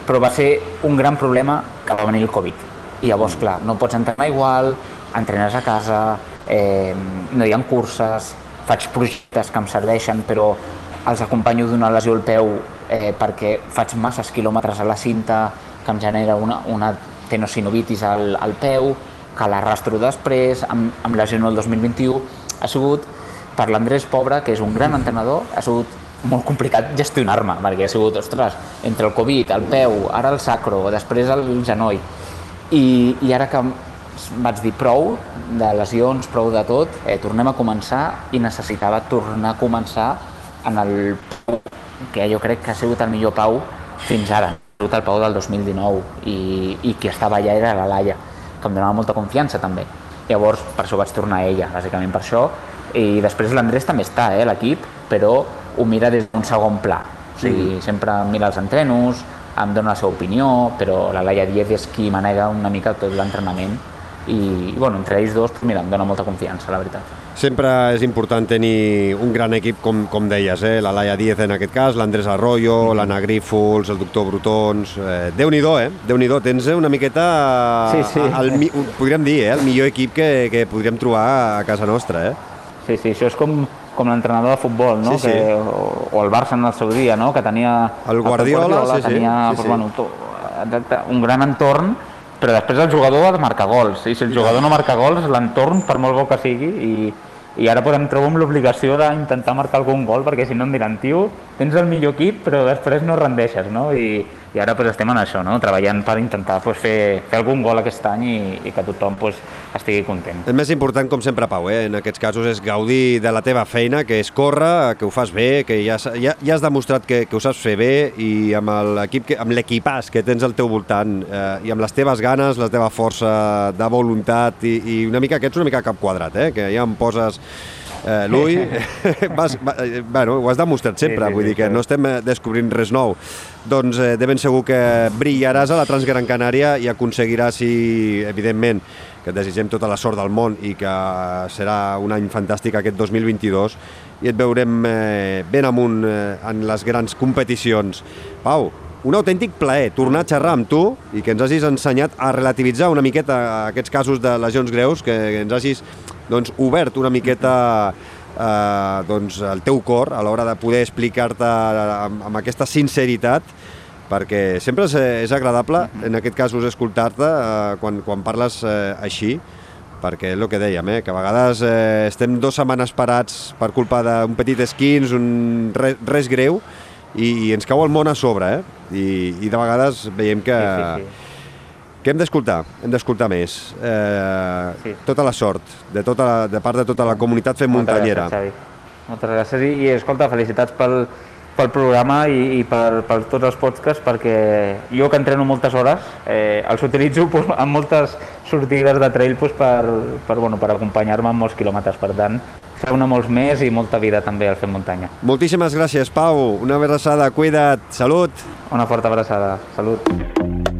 però va ser un gran problema que va venir el Covid. I llavors, clar, no pots entrenar igual, entrenes a casa, eh, no hi ha curses, faig projectes que em serveixen, però els acompanyo d'una lesió al peu eh, perquè faig masses quilòmetres a la cinta que em genera una, una tenosinovitis al, al peu, que l'arrastro després, amb, amb lesió el 2021, ha sigut, per l'Andrés Pobre, que és un gran entrenador, ha sigut molt complicat gestionar-me, perquè ha sigut, ostres, entre el Covid, el peu, ara el sacro, després el genoll, i, i ara que vaig dir prou de lesions, prou de tot, eh, tornem a començar i necessitava tornar a començar en el Pau, que jo crec que ha sigut el millor Pau fins ara. Ha sigut el Pau del 2019 i, i qui estava allà era la Laia, que em donava molta confiança també. Llavors, per això vaig tornar a ella, bàsicament per això. I després l'Andrés també està, eh, l'equip, però ho mira des d'un segon pla. O sigui, sempre mira els entrenos, em dona la seva opinió, però la Laia Diez és qui manega una mica tot l'entrenament i, i bueno, entre ells dos, pues, mira, em dona molta confiança, la veritat. Sempre és important tenir un gran equip, com, com deies, eh? la Laia Díez en aquest cas, l'Andrés Arroyo, l'Anna Grífols, el doctor Brutons... Eh, Déu-n'hi-do, eh? Déu-n'hi-do, tens una miqueta... Sí, sí. El, podríem dir, eh? el millor equip que, que podríem trobar a casa nostra, eh? Sí, sí, això és com, com l'entrenador de futbol, no? Sí, sí. Que, o, o el Barça en el seu dia, no? Que tenia... El Pep Guardiola, sí, sí, tenia, sí, sí. Bueno, to, un gran entorn, però després el jugador ha de marcar gols. I si el jugador no marca gols, l'entorn, per molt bo que sigui, i, i ara pues, em trobo amb l'obligació d'intentar marcar algun gol, perquè si no em diran, tio, tens el millor equip, però després no rendeixes, no? I, i ara pues, estem en això, no? treballant per intentar pues, fer, fer algun gol aquest any i, i que tothom pues, estigui content. El més important, com sempre, Pau, eh? en aquests casos és gaudir de la teva feina, que és córrer, que ho fas bé, que ja, ja, ja has demostrat que, que ho saps fer bé i amb l'equip, amb l'equipàs que tens al teu voltant eh, i amb les teves ganes, la teva força de voluntat i, i una mica, que ets una mica cap quadrat, eh? que ja em poses eh, l'ull, vas, va, eh, bueno, ho has demostrat sempre, Sí, sí, vull sí, dir que sí. no estem eh, descobrint res nou. Doncs eh, de ben segur que brillaràs a la Transgran Canària i aconseguiràs, i, evidentment, que et desitgem tota la sort del món i que serà un any fantàstic aquest 2022 i et veurem eh, ben amunt eh, en les grans competicions. Pau, un autèntic plaer tornar a xerrar amb tu i que ens hagis ensenyat a relativitzar una miqueta aquests casos de lesions greus, que ens hagis doncs, obert una miqueta eh, doncs, el teu cor a l'hora de poder explicar-te amb, amb aquesta sinceritat perquè sempre és, és agradable, en aquest cas, us escoltar-te eh, quan, quan parles eh, així, perquè és el que dèiem, eh, que a vegades eh, estem dues setmanes parats per culpa d'un petit esquins, un res, res greu, i, i ens cau el món a sobre, eh? I, i de vegades veiem que, Sí, sí, sí. Que hem d'escoltar, hem d'escoltar més. Eh, Sí. Tota la sort, de, tota la, de part de tota la comunitat fem Moltes muntanyera. Gràcies, Xavi. Moltes gràcies i, i escolta, felicitats pel, pel programa i, i per, per tots els podcasts perquè jo que entreno moltes hores eh, els utilitzo pues, en moltes sortides de trail pues, per, per, bueno, per acompanyar-me en molts quilòmetres. Per tant, feu-ne molts més i molta vida també al fer muntanya. Moltíssimes gràcies, Pau. Una abraçada, cuida't, salut. Una forta abraçada. Salut.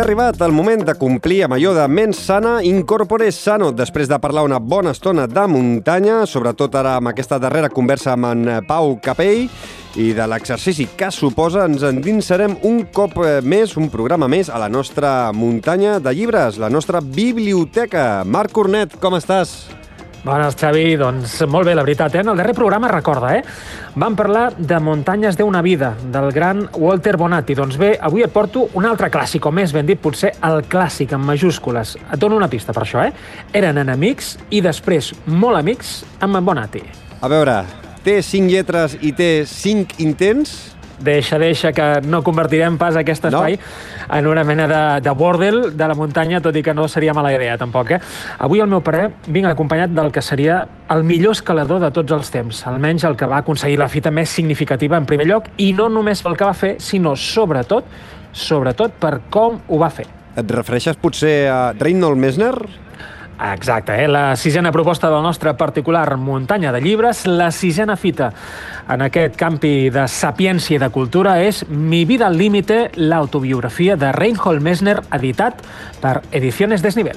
Ha arribat el moment de complir amb allò de mens sana, incorpore sano. Després de parlar una bona estona de muntanya, sobretot ara amb aquesta darrera conversa amb en Pau Capell, i de l'exercici que suposa, ens endinsarem un cop eh, més, un programa més, a la nostra muntanya de llibres, la nostra biblioteca. Marc Cornet, com estàs? Bones, Xavi. Doncs molt bé, la veritat. Eh? En el darrer programa, recorda, eh? vam parlar de Muntanyes d'una vida, del gran Walter Bonatti. Doncs bé, avui et porto un altre clàssic, o més ben dit, potser el clàssic, en majúscules. Et dono una pista per això, eh? Eren enemics i després molt amics amb en Bonatti. A veure, té cinc lletres i té cinc intents? Deixa, deixa, que no convertirem pas aquest espai no. en una mena de, de bordel de la muntanya, tot i que no seria mala idea, tampoc. Eh? Avui, al meu parer, vinc acompanyat del que seria el millor escalador de tots els temps, almenys el que va aconseguir la fita més significativa en primer lloc, i no només pel que va fer, sinó sobretot, sobretot per com ho va fer. Et refereixes potser a Reinhold Messner? Exacte, eh? la sisena proposta del nostre particular muntanya de llibres, la sisena fita en aquest campi de sapiència i de cultura és Mi vida al límite, l'autobiografia de Reinhold Messner, editat per Ediciones Desnivel.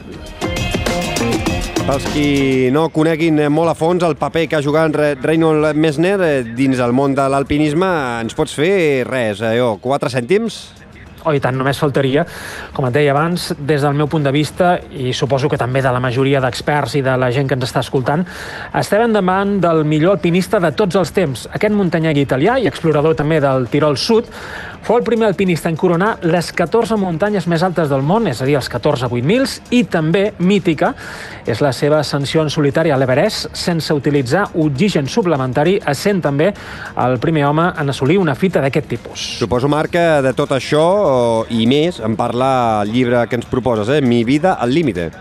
Pels qui no coneguin molt a fons el paper que ha jugat Reinhold Messner eh, dins el món de l'alpinisme, ens pots fer res, allò, quatre cèntims? Oh, i tant, només faltaria. Com et deia abans, des del meu punt de vista, i suposo que també de la majoria d'experts i de la gent que ens està escoltant, estem endavant del millor alpinista de tots els temps. Aquest muntanyec italià i explorador també del Tirol Sud fou el primer alpinista en coronar les 14 muntanyes més altes del món, és a dir, els 14 8000, i també mítica és la seva ascensió en solitari a l'Everest sense utilitzar oxigen suplementari, essent també el primer home en assolir una fita d'aquest tipus. Suposo, Marc, que de tot això i més en parla el llibre que ens proposes, eh? Mi vida al límite.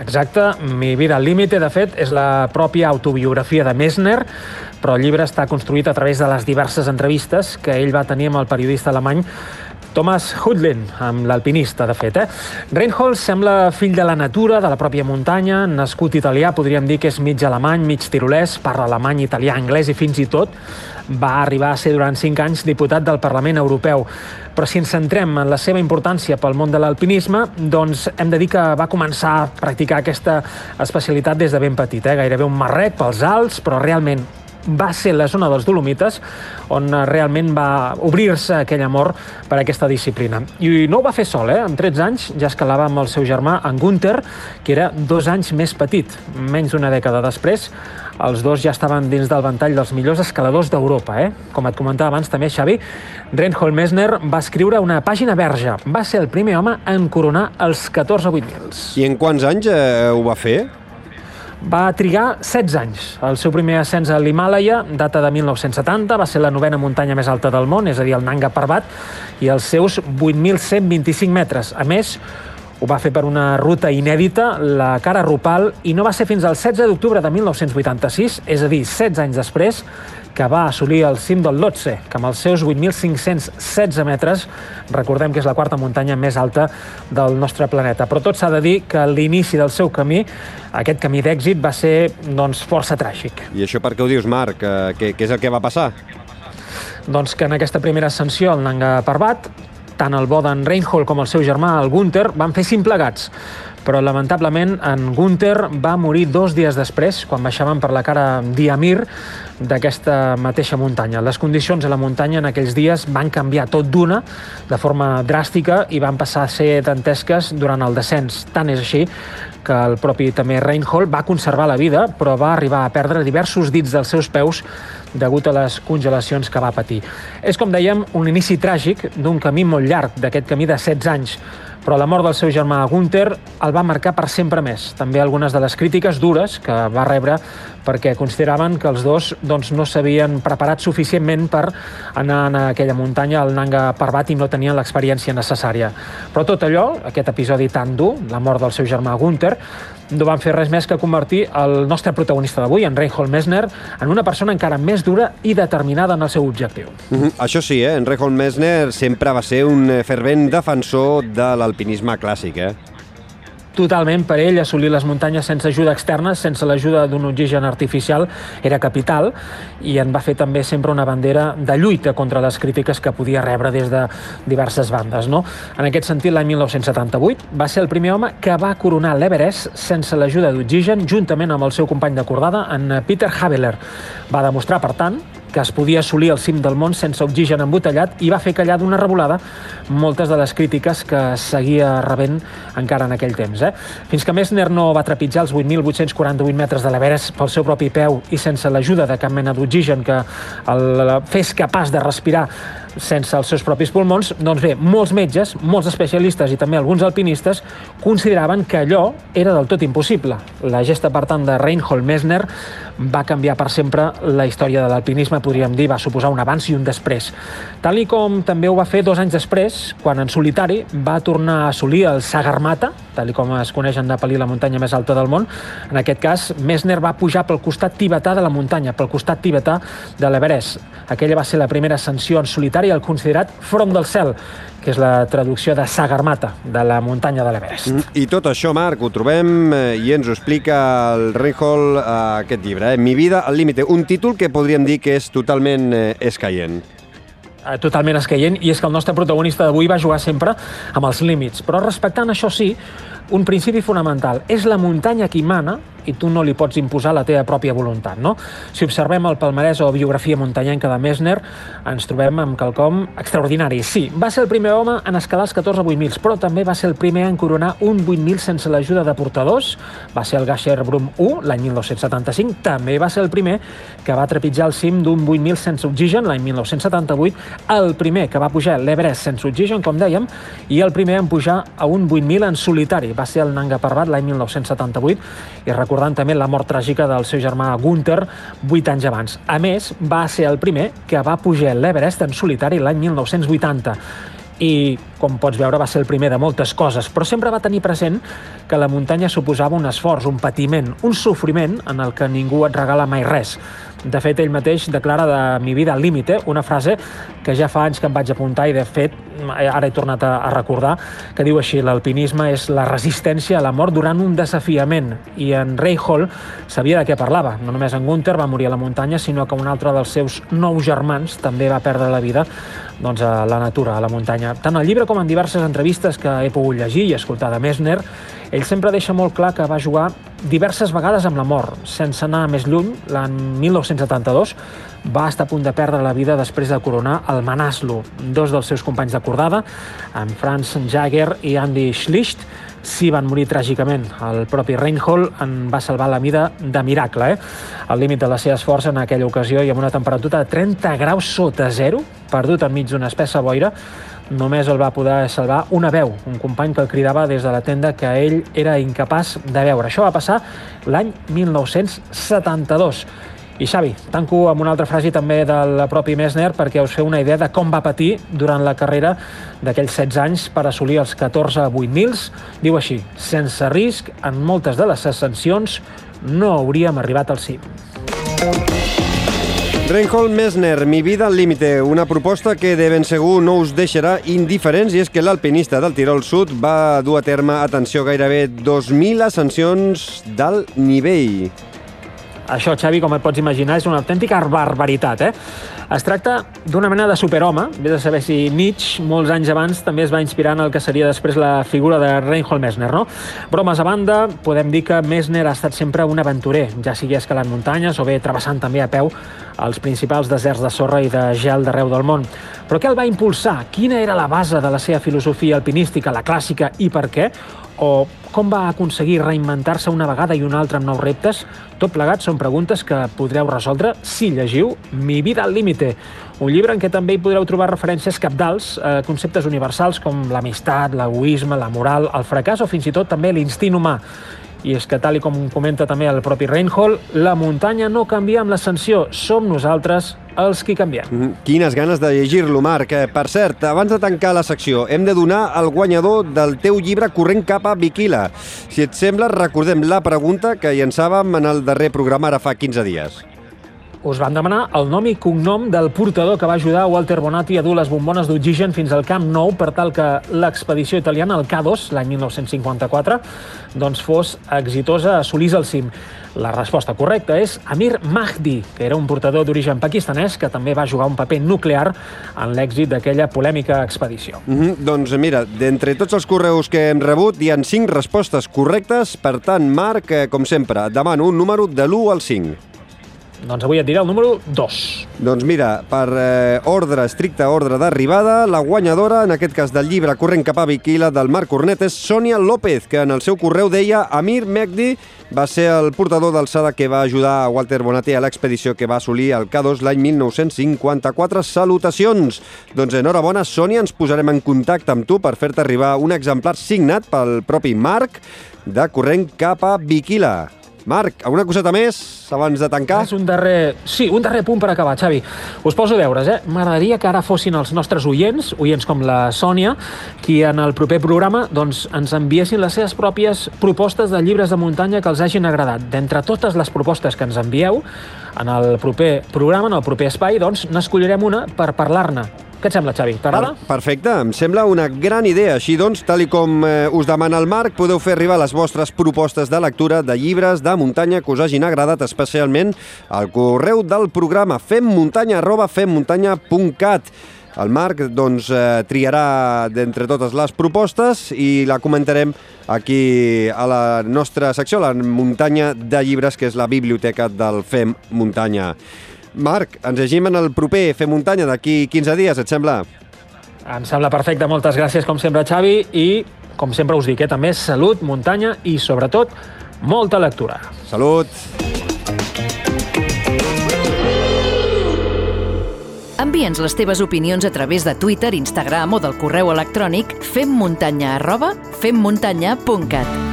Exacte, Mi vida al límite, de fet, és la pròpia autobiografia de Messner, però el llibre està construït a través de les diverses entrevistes que ell va tenir amb el periodista alemany Thomas Hudlin, amb l'alpinista, de fet. Eh? Reinhold sembla fill de la natura, de la pròpia muntanya, nascut italià, podríem dir que és mig alemany, mig tirolès, parla alemany, italià, anglès i fins i tot va arribar a ser durant cinc anys diputat del Parlament Europeu. Però si ens centrem en la seva importància pel món de l'alpinisme, doncs hem de dir que va començar a practicar aquesta especialitat des de ben petit, eh? gairebé un marrec pels alts, però realment va ser la zona dels Dolomites on realment va obrir-se aquell amor per aquesta disciplina. I no ho va fer sol, eh? Amb 13 anys ja escalava amb el seu germà, en Gunther, que era dos anys més petit. Menys d'una dècada després, els dos ja estaven dins del ventall dels millors escaladors d'Europa. Eh? Com et comentava abans també, Xavi, Reinhold Messner va escriure una pàgina verge. Va ser el primer home en coronar els 14 8000. I en quants anys eh, ho va fer? Va trigar 16 anys. El seu primer ascens a l'Himàlaia data de 1970, va ser la novena muntanya més alta del món, és a dir, el Nanga Parbat, i els seus 8.125 metres. A més, ho va fer per una ruta inèdita, la cara Rupal, i no va ser fins al 16 d'octubre de 1986, és a dir, 16 anys després, que va assolir el cim del Lhotse, que amb els seus 8.516 metres, recordem que és la quarta muntanya més alta del nostre planeta. Però tot s'ha de dir que l'inici del seu camí, aquest camí d'èxit, va ser doncs, força tràgic. I això per què ho dius, Marc? Què, què és el que va passar? Doncs que en aquesta primera ascensió al Nanga Parbat, tant el bo d'en Reinhold com el seu germà, el Gunther, van fer cinc plegats però lamentablement en Gunther va morir dos dies després, quan baixaven per la cara Diamir d'aquesta mateixa muntanya. Les condicions a la muntanya en aquells dies van canviar tot d'una, de forma dràstica, i van passar a ser dantesques durant el descens. Tant és així que el propi també Reinhold va conservar la vida, però va arribar a perdre diversos dits dels seus peus degut a les congelacions que va patir. És, com dèiem, un inici tràgic d'un camí molt llarg, d'aquest camí de 16 anys, però la mort del seu germà Gunther el va marcar per sempre més. També algunes de les crítiques dures que va rebre perquè consideraven que els dos doncs, no s'havien preparat suficientment per anar a aquella muntanya, al Nanga Parbat, i no tenien l'experiència necessària. Però tot allò, aquest episodi tan dur, la mort del seu germà Gunther, no van fer res més que convertir el nostre protagonista d'avui, en Reinhold Messner, en una persona encara més dura i determinada en el seu objectiu. Mm -hmm. Això sí, eh? en Reinhold Messner sempre va ser un fervent defensor de l'alpinisme clàssic. Eh? Totalment, per ell, assolir les muntanyes sense ajuda externa, sense l'ajuda d'un oxigen artificial, era capital i en va fer també sempre una bandera de lluita contra les crítiques que podia rebre des de diverses bandes. No? En aquest sentit, l'any 1978 va ser el primer home que va coronar l'Everest sense l'ajuda d'oxigen, juntament amb el seu company de cordada, en Peter Haveler. Va demostrar, per tant, que es podia assolir el cim del món sense oxigen embotellat i va fer callar d'una revolada moltes de les crítiques que seguia rebent encara en aquell temps. Eh? Fins que Messner no va trepitjar els 8.848 metres de l'Everest pel seu propi peu i sense l'ajuda de cap mena d'oxigen que el fes capaç de respirar sense els seus propis pulmons, doncs bé, molts metges, molts especialistes i també alguns alpinistes consideraven que allò era del tot impossible. La gesta, per tant, de Reinhold Messner va canviar per sempre la història de l'alpinisme, podríem dir, va suposar un abans i un després. Tal i com també ho va fer dos anys després, quan en solitari va tornar a assolir el Sagarmata, tal i com es coneix en Nepalí la muntanya més alta del món. En aquest cas, Messner va pujar pel costat tibetà de la muntanya, pel costat tibetà de l'Everest. Aquella va ser la primera ascensió en solitari al considerat front del cel, que és la traducció de Sagarmata, de la muntanya de l'Everest. Mm, I tot això, Marc, ho trobem eh, i ens ho explica el Reinhold a aquest llibre, eh? Mi vida al límite, un títol que podríem dir que és totalment eh, escaient. Eh, totalment escaient, i és que el nostre protagonista d'avui va jugar sempre amb els límits, però respectant això sí, un principi fonamental. És la muntanya qui mana i tu no li pots imposar la teva pròpia voluntat. No? Si observem el palmarès o biografia muntanyenca de Messner, ens trobem amb quelcom extraordinari. Sí, va ser el primer home en escalar els 14 8.000, però també va ser el primer en coronar un 8.000 sense l'ajuda de portadors. Va ser el Gasher Brum 1, l'any 1975. També va ser el primer que va trepitjar el cim d'un 8.000 sense oxigen, l'any 1978. El primer que va pujar l'Everest sense oxigen, com dèiem, i el primer en pujar a un 8.000 en solitari. Va ser el Nanga Parbat l'any 1978 i recordant també la mort tràgica del seu germà Gunther 8 anys abans. A més, va ser el primer que va pujar l'Everest en solitari l'any 1980 i, com pots veure, va ser el primer de moltes coses, però sempre va tenir present que la muntanya suposava un esforç, un patiment, un sofriment en el que ningú et regala mai res. De fet, ell mateix declara de mi vida al límite, una frase que ja fa anys que em vaig apuntar i, de fet, ara he tornat a, a recordar, que diu així, l'alpinisme és la resistència a la mort durant un desafiament. I en Ray Hall sabia de què parlava. No només en Gunther va morir a la muntanya, sinó que un altre dels seus nou germans també va perdre la vida doncs, a la natura, a la muntanya. Tant al llibre com en diverses entrevistes que he pogut llegir i escoltar de Messner, ell sempre deixa molt clar que va jugar diverses vegades amb la mort, sense anar més lluny. L'any 1972 va estar a punt de perdre la vida després de coronar el Manaslu. Dos dels seus companys de cordada, en Franz Jager i Andy Schlicht, sí van morir tràgicament. El propi Reinhold en va salvar la vida de miracle, eh? Al límit de les seves forces en aquella ocasió i amb una temperatura de 30 graus sota zero, perdut enmig d'una espessa boira, només el va poder salvar una veu, un company que el cridava des de la tenda que ell era incapaç de veure. Això va passar l'any 1972. I Xavi, tanco amb una altra frase també del propi Messner perquè us feu una idea de com va patir durant la carrera d'aquells 16 anys per assolir els 14 8.000. Diu així, sense risc, en moltes de les ascensions no hauríem arribat al cim. Reinhold Messner, Mi vida al límite, una proposta que de ben segur no us deixarà indiferents i és que l'alpinista del Tirol Sud va dur a terme, atenció, gairebé 2.000 ascensions d'alt nivell. Això, Xavi, com et pots imaginar, és una autèntica barbaritat, eh? Es tracta d'una mena de superhome, vés a saber si Nietzsche, molts anys abans, també es va inspirar en el que seria després la figura de Reinhold Messner, no? Bromes a banda, podem dir que Messner ha estat sempre un aventurer, ja sigui escalant muntanyes o bé travessant també a peu els principals deserts de sorra i de gel d'arreu del món. Però què el va impulsar? Quina era la base de la seva filosofia alpinística, la clàssica, i per què? O com va aconseguir reinventar-se una vegada i una altra amb nous reptes? Tot plegat són preguntes que podreu resoldre si llegiu Mi vida al límite, un llibre en què també hi podreu trobar referències capdals a conceptes universals com l'amistat, l'egoisme, la moral, el fracàs o fins i tot també l'instint humà. I és que, tal i com comenta també el propi Reinhold, la muntanya no canvia amb l'ascensió, som nosaltres els qui canviem. Mm, Quines ganes de llegir-lo, Marc. Eh, Per cert, abans de tancar la secció, hem de donar al guanyador del teu llibre Corrent cap a Viquila. Si et sembla, recordem la pregunta que llançàvem en el darrer programa ara fa 15 dies. Us van demanar el nom i cognom del portador que va ajudar Walter Bonatti a dur les bombones d'oxigen fins al Camp Nou per tal que l'expedició italiana, el K2, l'any 1954, doncs fos exitosa, assolís el cim. La resposta correcta és Amir Mahdi, que era un portador d'origen pakistanès que també va jugar un paper nuclear en l'èxit d'aquella polèmica expedició. Mm -hmm. Doncs mira, d'entre tots els correus que hem rebut hi han 5 respostes correctes, per tant, Marc, eh, com sempre, demano un número de l'1 al 5. Doncs avui et diré el número 2. Doncs mira, per eh, ordre, estricte ordre d'arribada, la guanyadora, en aquest cas del llibre Corrent cap a Viquila, del Marc Cornet, és Sònia López, que en el seu correu deia Amir Megdi va ser el portador d'alçada que va ajudar a Walter Bonatti a l'expedició que va assolir el K2 l'any 1954. Salutacions! Doncs enhorabona, Sònia, ens posarem en contacte amb tu per fer-te arribar un exemplar signat pel propi Marc de Corrent cap a Viquila. Marc, alguna coseta més abans de tancar? És un darrer... Sí, un darrer punt per acabar, Xavi. Us poso deures, eh? M'agradaria que ara fossin els nostres oients, oients com la Sònia, qui en el proper programa doncs, ens enviessin les seves pròpies propostes de llibres de muntanya que els hagin agradat. D'entre totes les propostes que ens envieu, en el proper programa, en el proper espai, doncs n'escollirem una per parlar-ne. Què et sembla, Xavi? T'agrada? Per, perfecte, em sembla una gran idea. Així doncs, tal i com eh, us demana el Marc, podeu fer arribar les vostres propostes de lectura de llibres de muntanya que us hagin agradat especialment al correu del programa femmuntanya arroba femmuntanya.cat. El Marc doncs, eh, triarà d'entre totes les propostes i la comentarem aquí a la nostra secció, la muntanya de llibres, que és la biblioteca del Fem Muntanya. Marc, ens llegim en el proper Fer Muntanya d'aquí 15 dies, et sembla? Em sembla perfecte, moltes gràcies com sempre, Xavi, i com sempre us dic, eh, també salut, muntanya i, sobretot, molta lectura. Salut! Envia'ns les teves opinions a través de Twitter, Instagram o del correu electrònic femmuntanya arroba femmuntanya.cat.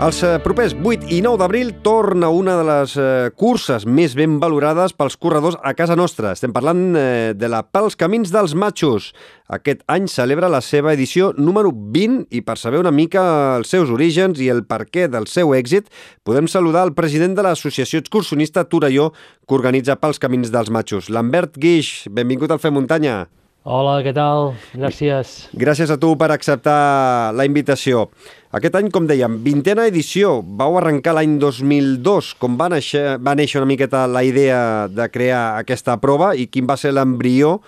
Els eh, propers 8 i 9 d'abril torna una de les eh, curses més ben valorades pels corredors a casa nostra. Estem parlant eh, de la Pels Camins dels Matxos. Aquest any celebra la seva edició número 20 i per saber una mica els seus orígens i el perquè del seu èxit, podem saludar el president de l'associació excursionista Torelló que organitza Pels Camins dels Matxos, Lambert Guix. Benvingut al Fer Muntanya. Hola, què tal? Gràcies. Gràcies a tu per acceptar la invitació. Aquest any, com dèiem, vintena edició. Vau arrencar l'any 2002. Com va néixer, va néixer una miqueta la idea de crear aquesta prova i quin va ser l'embrió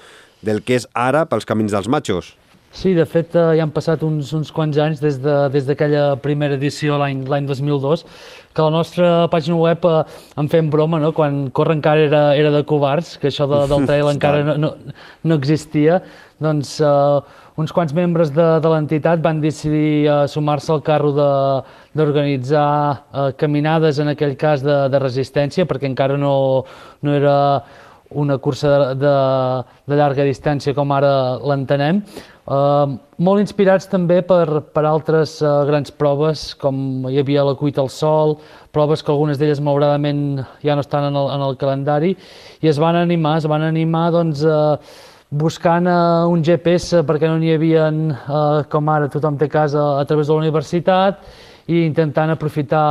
del que és ara pels camins dels matxos? Sí, de fet, eh, ja han passat uns, uns quants anys des d'aquella de, des primera edició l'any 2002, que a la nostra pàgina web eh, en fem broma, no? quan Corre encara era, era de covards, que això de, del trail encara no, no, no existia, doncs eh, uns quants membres de, de l'entitat van decidir eh, sumar-se al carro d'organitzar eh, caminades, en aquell cas de, de resistència, perquè encara no, no era una cursa de, de, de llarga distància com ara l'entenem, Uh, molt inspirats també per, per altres uh, grans proves, com hi havia la cuita al sol, proves que algunes d'elles malauradament ja no estan en el, en el calendari, i es van animar, es van animar doncs, uh, buscant uh, un GPS perquè no n'hi havia, uh, com ara tothom té casa, a través de la universitat, i intentant aprofitar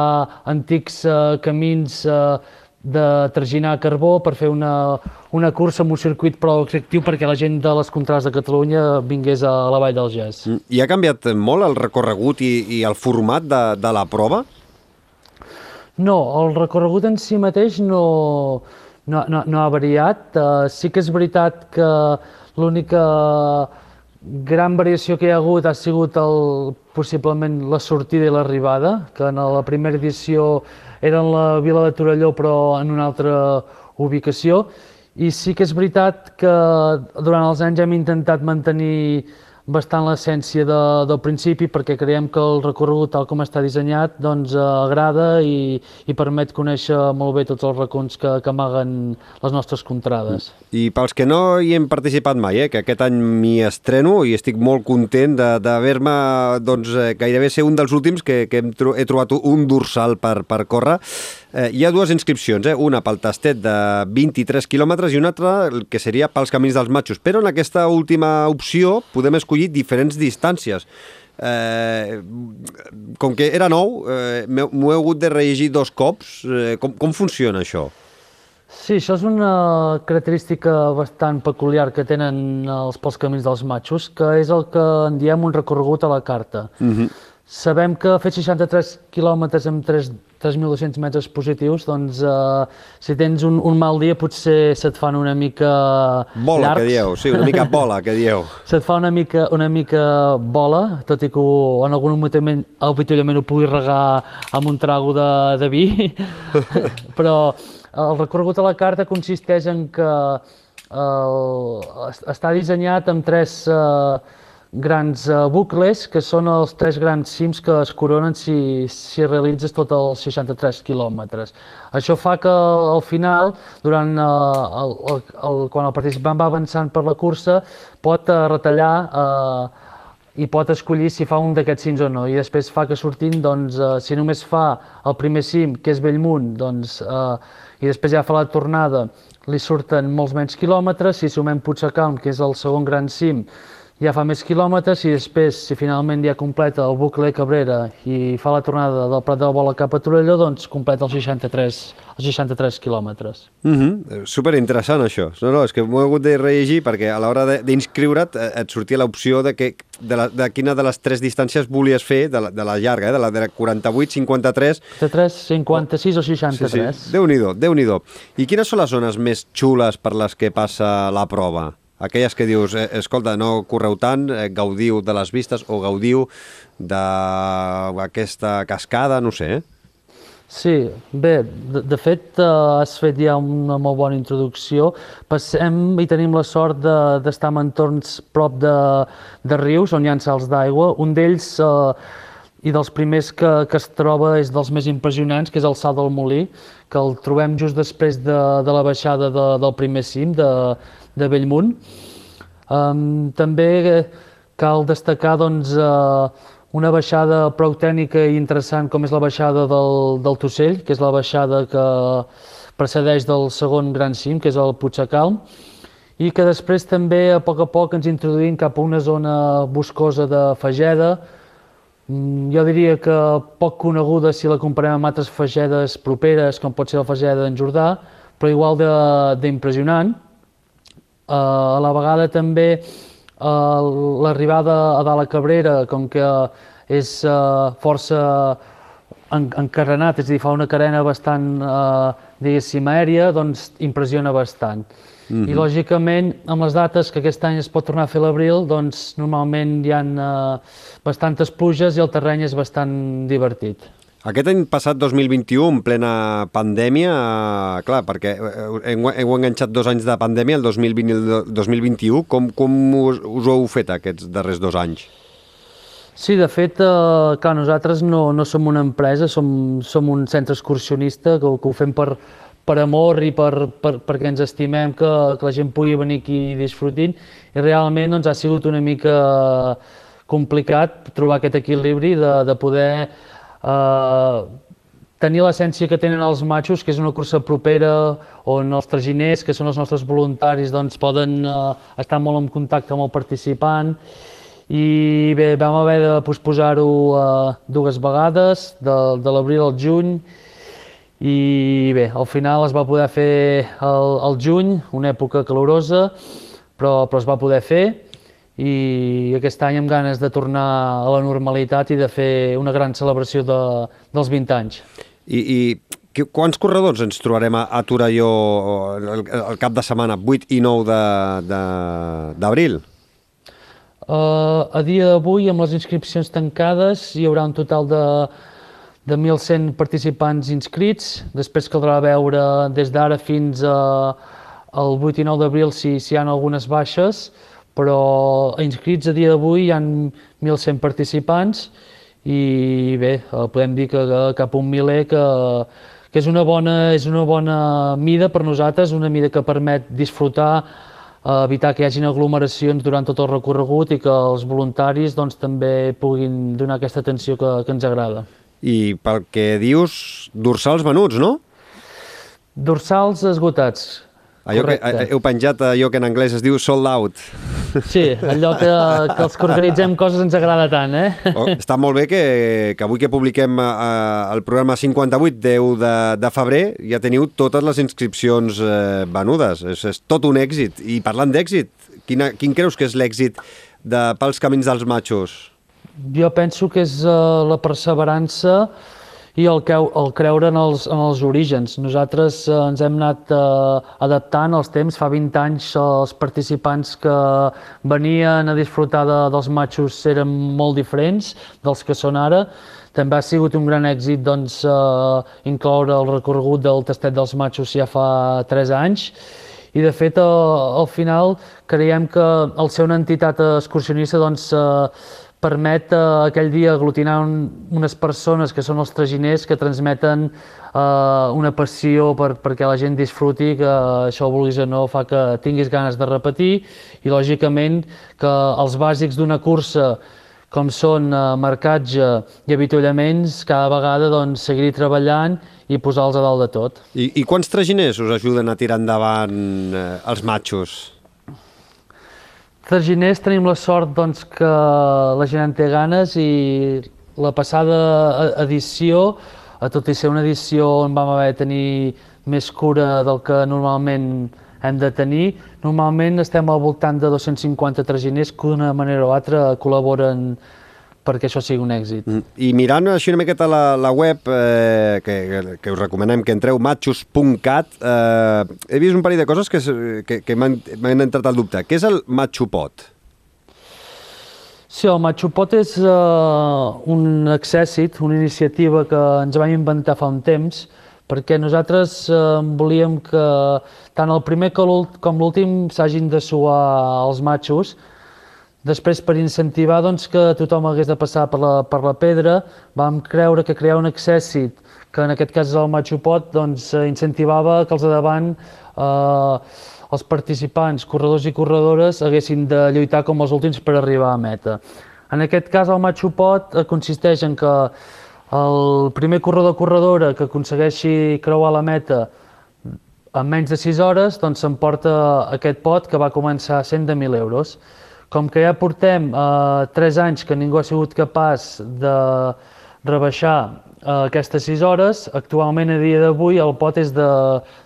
antics uh, camins uh, de traginar carbó per fer una, una cursa amb un circuit prou extractiu perquè la gent de les contrades de Catalunya vingués a la Vall del Gès. Mm, I ha canviat molt el recorregut i, i el format de, de la prova? No, el recorregut en si mateix no, no, no, no ha variat. Uh, sí que és veritat que l'única gran variació que hi ha hagut ha sigut el, possiblement la sortida i l'arribada, que en la primera edició era en la vila de Torelló però en una altra ubicació, i sí que és veritat que durant els anys hem intentat mantenir bastant l'essència de, del principi perquè creiem que el recorregut tal com està dissenyat doncs eh, agrada i, i permet conèixcer molt bé tots els racons que, que amaguen les nostres contrades. I pels que no hi hem participat mai, eh, que aquest any m'hi estreno i estic molt content d'haver-me doncs, eh, gairebé ser un dels últims que, que hem he trobat un dorsal per, per córrer. Eh, hi ha dues inscripcions, eh? una pel tastet de 23 quilòmetres i una altra que seria pels camins dels matxos, però en aquesta última opció podem escollir diferents distàncies. Eh, com que era nou, eh, m'ho he hagut de rellegir dos cops. Eh, com, com funciona això? Sí, això és una característica bastant peculiar que tenen els pels camins dels matxos, que és el que en diem un recorregut a la carta. Uh mhm. -huh. Sabem que fer 63 quilòmetres en 3 3.200 metres positius, doncs uh, si tens un, un mal dia potser se't fan una mica Bola, llargs. que dieu, sí, una mica bola, que dieu. Se't fa una mica, una mica bola, tot i que en algun moment habitualment ho puguis regar amb un trago de, de vi, però el recorregut a la carta consisteix en que el, es- està dissenyat amb tres eh, grans eh, bucles, que són els tres grans cims que es coronen si, si realitzes tots els 63 quilòmetres. Això fa que al final, durant, eh, el, el, el, quan el participant va avançant per la cursa, pot eh, retallar eh, i pot escollir si fa un d'aquests cims o no. I després fa que sortint, doncs, eh, si només fa el primer cim, que és Bellmunt, doncs, eh, i després ja fa la tornada, li surten molts menys quilòmetres. Si sumem Puigcalm, que és el segon gran cim, ja fa més quilòmetres i després, si finalment ja completa el bucle Cabrera i fa la tornada del Prat de la Bola cap a Torelló, doncs completa els 63, els 63 quilòmetres. Mm -hmm. Super interessant això. No, no, és que m'ho he hagut de rellegir perquè a l'hora de- d'inscriure't eh, et sortia l'opció de, que, de, la, de quina de les tres distàncies volies fer, de la, de la llarga, eh? de la de 48, 53... 53, 56 o 63. Sí, sí. Déu-n'hi-do, déu nhi déu I quines són les zones més xules per les que passa la prova? Aquelles que dius, eh, escolta, no correu tant, eh, gaudiu de les vistes o gaudiu d'aquesta cascada, no sé, eh? Sí, bé, de, de fet uh, has fet ja una molt bona introducció. Passem i tenim la sort de- d'estar de, en entorns prop de, de rius on hi ha salts d'aigua. Un d'ells uh, i dels primers que, que es troba és dels més impressionants, que és el Salt del Molí, que el trobem just després de, de la baixada de, del primer cim, de, de Bellmunt. Um, també eh, cal destacar doncs, uh, una baixada prou tècnica i interessant com és la baixada del, del Tossell, que és la baixada que precedeix del segon gran cim, que és el Puigcalm, i que després també a poc a poc ens introduïm cap a una zona boscosa de Fageda, jo diria que poc coneguda si la comparem amb altres fagedes properes, com pot ser la fageda d'en Jordà, però igual d'impressionant. Uh, a la vegada també uh, l'arribada a dalt a Cabrera, com que és uh, força en, encarenat, és a dir, fa una carena bastant, uh, diguéssim, aèria, doncs impressiona bastant. Mm -hmm. I lògicament, amb les dates que aquest any es pot tornar a fer l'abril, doncs normalment hi ha uh, bastantes pluges i el terreny és bastant divertit. Aquest any passat, 2021, en plena pandèmia, eh, clar, perquè eh, heu, heu enganxat dos anys de pandèmia, el 2020 i el 2021, com, com us, us ho heu fet aquests darrers dos anys? Sí, de fet, eh, clar, nosaltres no, no som una empresa, som, som un centre excursionista que, que ho fem per, per amor i per, per, perquè ens estimem que, que la gent pugui venir aquí i disfrutin. I realment doncs, ha sigut una mica complicat trobar aquest equilibri de, de poder eh, tenir l'essència que tenen els matxos, que és una cursa propera on els traginers, que són els nostres voluntaris, doncs poden eh, estar molt en contacte amb el participant. I bé, vam haver de posposar-ho eh, dues vegades, de, de l'abril al juny, i bé, al final es va poder fer el, el juny, una època calorosa, però, però es va poder fer, i aquest any amb ganes de tornar a la normalitat i de fer una gran celebració de, dels 20 anys. I, i que- quants corredors ens trobarem a, a Torelló el, el cap de setmana 8 i 9 de- de- d'abril? Uh, a dia d'avui, amb les inscripcions tancades, hi haurà un total de, de 1.100 participants inscrits. Després caldrà veure des d'ara fins a, al 8 i 9 d'abril si, si hi ha algunes baixes, però inscrits a dia d'avui hi ha 1.100 participants i bé, eh, podem dir que, que cap a un miler que, que és una bona, és una bona mida per nosaltres, una mida que permet disfrutar eh, evitar que hi hagin aglomeracions durant tot el recorregut i que els voluntaris doncs, també puguin donar aquesta atenció que, que ens agrada. I pel que dius, dorsals venuts, no? Dorsals esgotats. Allò que, Correcte. heu penjat allò que en anglès es diu sold out. Sí, allò que, que els que organitzem coses ens agrada tant, eh? Oh, està molt bé que, que avui que publiquem eh, el programa 58, 10 de, de febrer, ja teniu totes les inscripcions eh, venudes. És, és tot un èxit. I parlant d'èxit, quin creus que és l'èxit de pels camins dels matxos? Jo penso que és uh, la perseverança i el, creu, el creure en els, en els orígens. Nosaltres eh, ens hem anat eh, adaptant als temps. Fa 20 anys els participants que venien a disfrutar de, dels matxos eren molt diferents dels que són ara. També ha sigut un gran èxit doncs, eh, incloure el recorregut del tastet dels matxos ja fa 3 anys i de fet al final creiem que el ser una entitat excursionista doncs, eh, permet eh, aquell dia aglutinar un, unes persones que són els traginers que transmeten eh, una passió per, perquè la gent disfruti, que això vulguis o no fa que tinguis ganes de repetir i lògicament que els bàsics d'una cursa com són eh, marcatge i avituallaments, cada vegada doncs, seguir treballant i posar-los a dalt de tot. I, I quants traginers us ajuden a tirar endavant eh, els matxos? Traginers tenim la sort doncs, que la gent en té ganes i la passada e-, edició, tot i ser una edició on vam haver de tenir més cura del que normalment hem de tenir, normalment estem al voltant de 250 traginers que d'una manera o altra col·laboren perquè això sigui un èxit. Mm. I mirant així una miqueta la, la web, eh, que, que us recomanem que entreu, matxos.cat, eh, he vist un parell de coses que, que, que m'han entrat al dubte. Què és el matxopot? Sí, el Matxupot és uh, un accèssit, una iniciativa que ens vam inventar fa un temps, perquè nosaltres uh, volíem que tant el primer com l'últim s'hagin de suar els matxos, Després, per incentivar doncs, que tothom hagués de passar per la, per la pedra, vam creure que crear un accèssit, que en aquest cas és el Matxupot, doncs, eh, incentivava que els de davant eh, els participants, corredors i corredores, haguessin de lluitar com els últims per arribar a meta. En aquest cas, el Matxupot eh, consisteix en que el primer corredor corredora que aconsegueixi creuar la meta en menys de 6 hores, doncs s'emporta aquest pot que va començar a 100.000 euros. Com que ja portem eh, 3 anys que ningú ha sigut capaç de rebaixar eh, aquestes 6 hores, actualment a dia d'avui el pot és de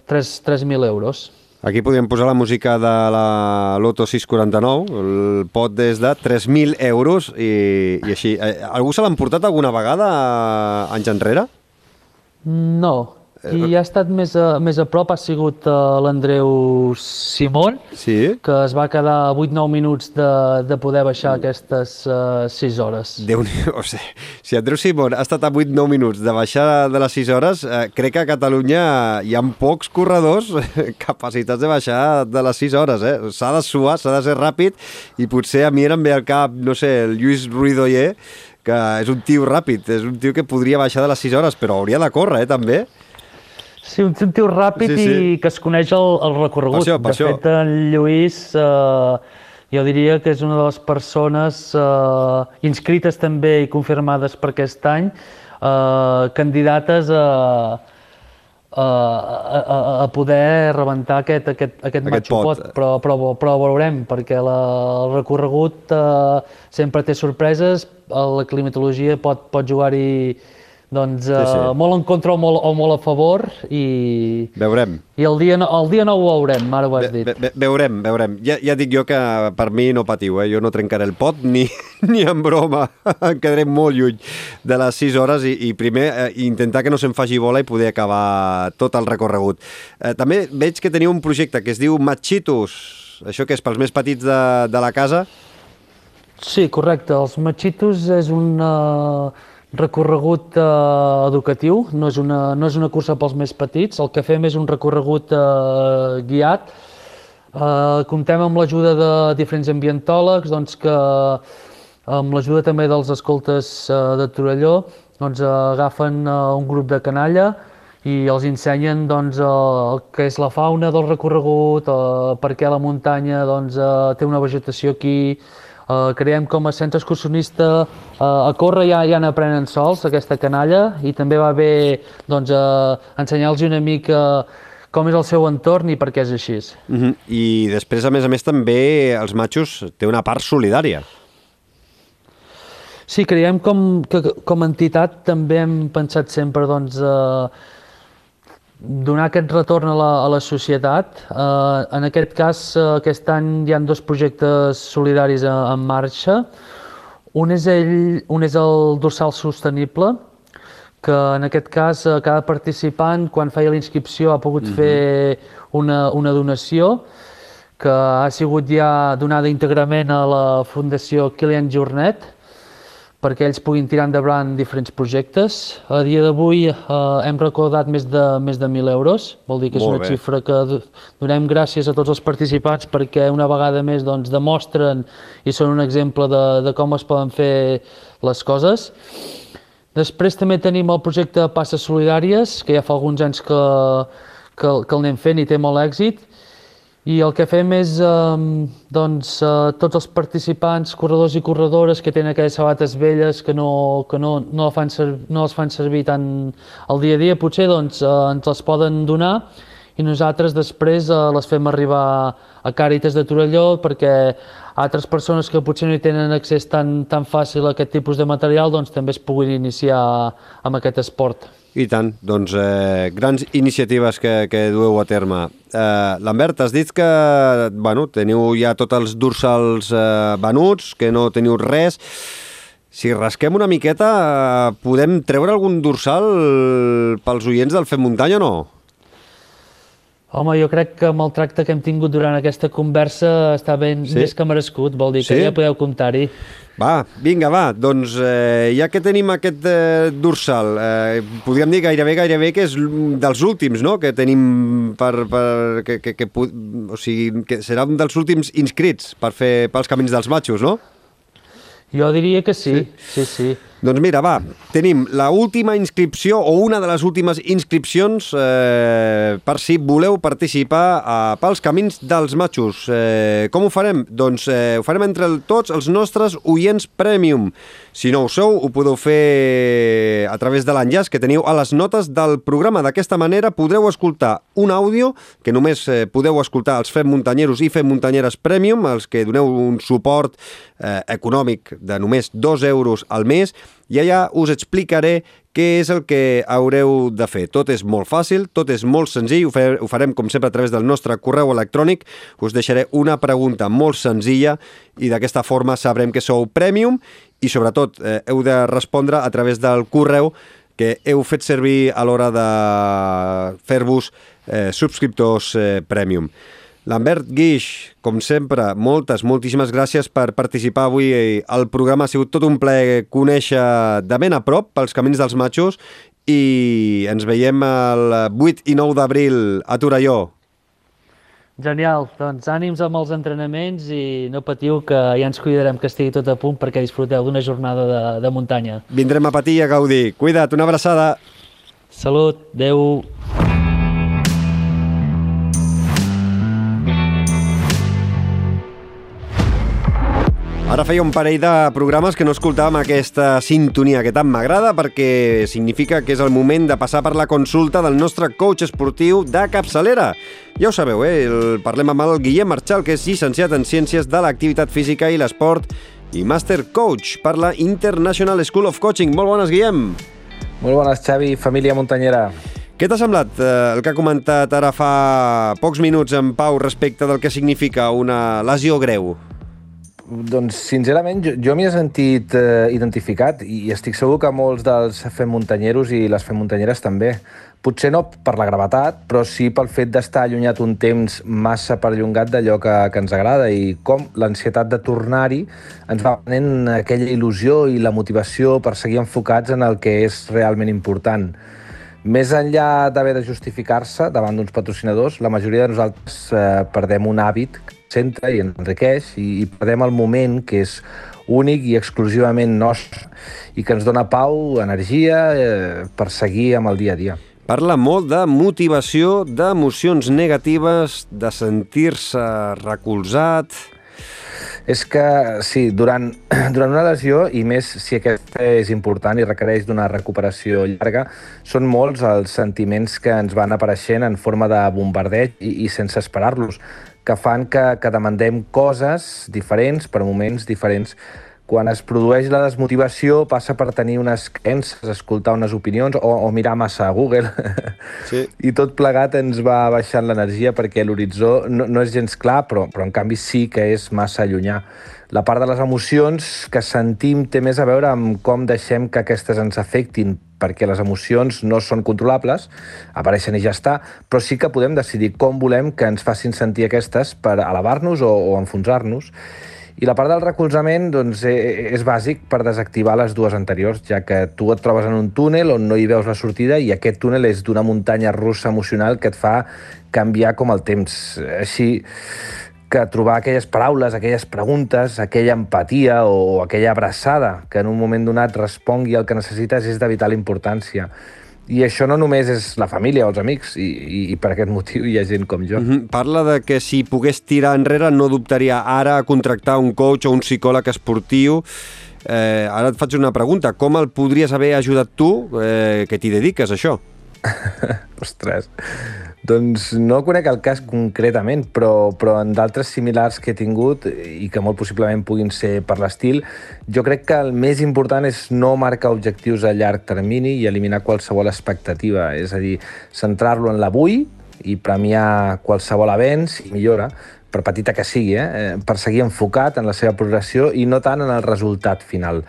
3.000 euros. Aquí podríem posar la música de la Loto 649, el pot des de 3.000 euros i, i així. Eh, algú se l'han portat alguna vegada eh, anys enrere? No, qui ha estat més a, més a prop ha sigut uh, l'Andreu Simón, sí? que es va quedar a 8-9 minuts de, de poder baixar aquestes uh, 6 hores. déu o sigui, si Andreu Simón ha estat a 8-9 minuts de baixar de les 6 hores, eh, crec que a Catalunya hi ha pocs corredors capacitats de baixar de les 6 hores. Eh? S'ha de suar, s'ha de ser ràpid i potser a mi em ve al cap, no sé, el Lluís Ruidoyer, que és un tio ràpid, és un tio que podria baixar de les 6 hores, però hauria de córrer, eh, també. Sí, un tio ràpid sí, sí. i que es coneix el, el recorregut. Per això, per de això. fet, en Lluís, eh, jo diria que és una de les persones eh, inscrites també i confirmades per aquest any, eh, candidates a, a, a, a poder rebentar aquest, aquest, aquest, aquest pot, però, però, però veurem, perquè la, el recorregut eh, sempre té sorpreses, la climatologia pot, pot jugar-hi doncs sí, sí. Uh, molt en contra o molt, o molt a favor i... Veurem. I el dia, no, el dia no ho veurem, ara ho has dit. Ve, ve, veurem, veurem. Ja, ja dic jo que per mi no patiu, eh? jo no trencaré el pot ni, ni en broma. em quedaré molt lluny de les 6 hores i, i primer eh, intentar que no se'n faci bola i poder acabar tot el recorregut. Eh, també veig que teniu un projecte que es diu Machitos. Això que és pels més petits de, de la casa? Sí, correcte. Els Machitos és una... Uh recorregut eh, educatiu, no és, una, no és una cursa pels més petits, el que fem és un recorregut eh, guiat. Eh, comptem amb l'ajuda de diferents ambientòlegs, doncs que amb l'ajuda també dels escoltes eh, de Torelló, doncs, eh, agafen eh, un grup de canalla i els ensenyen doncs, el que és la fauna del recorregut, eh, per què la muntanya doncs, eh, té una vegetació aquí, eh, creiem com a centre excursionista eh, a córrer ja, ja n'aprenen sols aquesta canalla i també va bé doncs, eh, ensenyar-los una mica com és el seu entorn i per què és així. Uh -huh. I després, a més a més, també els matxos té una part solidària. Sí, creiem com, que com a entitat també hem pensat sempre doncs, eh, donar aquest retorn a la, a la societat. Eh, en aquest cas, eh, aquest any hi han dos projectes solidaris en, en marxa. Un és, ell, un és el dorsal sostenible, que en aquest cas eh, cada participant quan feia la inscripció ha pogut mm -hmm. fer una, una donació que ha sigut ja donada íntegrament a la Fundació Kilian Jornet perquè ells puguin tirar endavant diferents projectes. A dia d'avui eh, hem recordat més de, més de 1.000 euros, vol dir que és Molt una bé. xifra que donem gràcies a tots els participants perquè una vegada més doncs, demostren i són un exemple de, de com es poden fer les coses. Després també tenim el projecte Passes Solidàries, que ja fa alguns anys que, que, que el anem fent i té molt èxit. I el que fem és, eh, doncs, eh, tots els participants, corredors i corredores que tenen aquelles sabates velles que no, que no, no, fan ser, no les fan servir tant al dia a dia, potser doncs, eh, ens les poden donar i nosaltres després eh, les fem arribar a Càritas de Torelló perquè altres persones que potser no hi tenen accés tan, tan fàcil a aquest tipus de material doncs també es puguin iniciar amb aquest esport. I tant, doncs eh, grans iniciatives que, que dueu a terme. Eh, Lambert, has dit que bueno, teniu ja tots els dorsals eh, venuts, que no teniu res. Si rasquem una miqueta, eh, podem treure algun dorsal pels oients del Fem Muntanya o no? Home, jo crec que amb el tracte que hem tingut durant aquesta conversa està ben, Sí? més que merescut, vol dir que Sí? ja podeu comptar-hi. Va, vinga, va, doncs eh, ja que tenim aquest eh, dorsal, eh, podríem dir gairebé, gairebé que és dels últims, no?, que tenim per... per que, que, que, o sigui, que serà un dels últims inscrits per fer pels camins dels matxos, no? Jo diria que sí, sí, sí. sí. Doncs mira, va, tenim la última inscripció o una de les últimes inscripcions eh, per si voleu participar a, pels camins dels matxos. Eh, com ho farem? Doncs eh, ho farem entre tots els nostres oients premium. Si no ho sou, ho podeu fer a través de l'enllaç que teniu a les notes del programa. D'aquesta manera podreu escoltar un àudio que només eh, podeu escoltar els Fem Muntanyeros i Fem Muntanyeres Premium, els que doneu un suport eh, econòmic de només 2 euros al mes, i allà us explicaré què és el que haureu de fer. Tot és molt fàcil, tot és molt senzill, ho, ho farem com sempre a través del nostre correu electrònic, us deixaré una pregunta molt senzilla i d'aquesta forma sabrem que sou Premium i sobretot eh, heu de respondre a través del correu que heu fet servir a l'hora de fer-vos eh, subscriptors eh, Premium. Lambert Guix, com sempre, moltes, moltíssimes gràcies per participar avui al programa. Ha sigut tot un plaer conèixer de ben a prop pels camins dels matxos i ens veiem el 8 i 9 d'abril a Torelló. Genial, doncs ànims amb els entrenaments i no patiu que ja ens cuidarem que estigui tot a punt perquè disfruteu d'una jornada de, de muntanya. Vindrem a patir i a gaudir. Cuida't, una abraçada. Salut, adeu. Ara feia un parell de programes que no escoltàvem aquesta sintonia que tant m'agrada perquè significa que és el moment de passar per la consulta del nostre coach esportiu de capçalera. Ja ho sabeu, eh? El, parlem amb el Guillem Marchal, que és llicenciat en Ciències de l'Activitat Física i l'Esport i Master Coach per la International School of Coaching. Molt bones, Guillem! Molt bones, Xavi, família muntanyera. Què t'ha semblat eh, el que ha comentat ara fa pocs minuts en Pau respecte del que significa una lesió greu? Doncs, sincerament, jo, jo m'hi he sentit eh, identificat i estic segur que molts dels fem muntanyeros i les fem muntanyeres també. Potser no per la gravetat, però sí pel fet d'estar allunyat un temps massa perllongat d'allò que, que ens agrada i com l'ansietat de tornar-hi ens va prenent aquella il·lusió i la motivació per seguir enfocats en el que és realment important. Més enllà d'haver de justificar-se davant d'uns patrocinadors, la majoria de nosaltres eh, perdem un hàbit centra i enriqueix i, i perdem el moment que és únic i exclusivament nostre i que ens dona pau, energia eh, per seguir amb el dia a dia. Parla molt de motivació, d'emocions negatives, de sentir-se recolzat... És que, sí, durant, durant una lesió, i més si aquesta és important i requereix d'una recuperació llarga, són molts els sentiments que ens van apareixent en forma de bombardeig i, i sense esperar-los, que fan que, que demandem coses diferents per moments diferents quan es produeix la desmotivació passa per tenir unes creences, escoltar unes opinions o, o mirar massa a Google. Sí. I tot plegat ens va baixant l'energia perquè l'horitzó no, no és gens clar, però, però en canvi sí que és massa llunyà. La part de les emocions que sentim té més a veure amb com deixem que aquestes ens afectin, perquè les emocions no són controlables, apareixen i ja està, però sí que podem decidir com volem que ens facin sentir aquestes per elevar-nos o, o enfonsar-nos. I la part del recolzament doncs, eh, és bàsic per desactivar les dues anteriors, ja que tu et trobes en un túnel on no hi veus la sortida i aquest túnel és d'una muntanya russa emocional que et fa canviar com el temps. Així que trobar aquelles paraules, aquelles preguntes, aquella empatia o aquella abraçada que en un moment donat respongui al que necessites és de vital importància. I això no només és la família o els amics, i, i, i per aquest motiu hi ha gent com jo. Mm -hmm. Parla de que si pogués tirar enrere no dubtaria ara a contractar un coach o un psicòleg esportiu. Eh, ara et faig una pregunta. Com el podries haver ajudat tu, eh, que t'hi dediques, això? Ostres, doncs no conec el cas concretament, però, però en d'altres similars que he tingut i que molt possiblement puguin ser per l'estil, jo crec que el més important és no marcar objectius a llarg termini i eliminar qualsevol expectativa, és a dir, centrar-lo en l'avui i premiar qualsevol avenç i millora, per petita que sigui, eh? per seguir enfocat en la seva progressió i no tant en el resultat final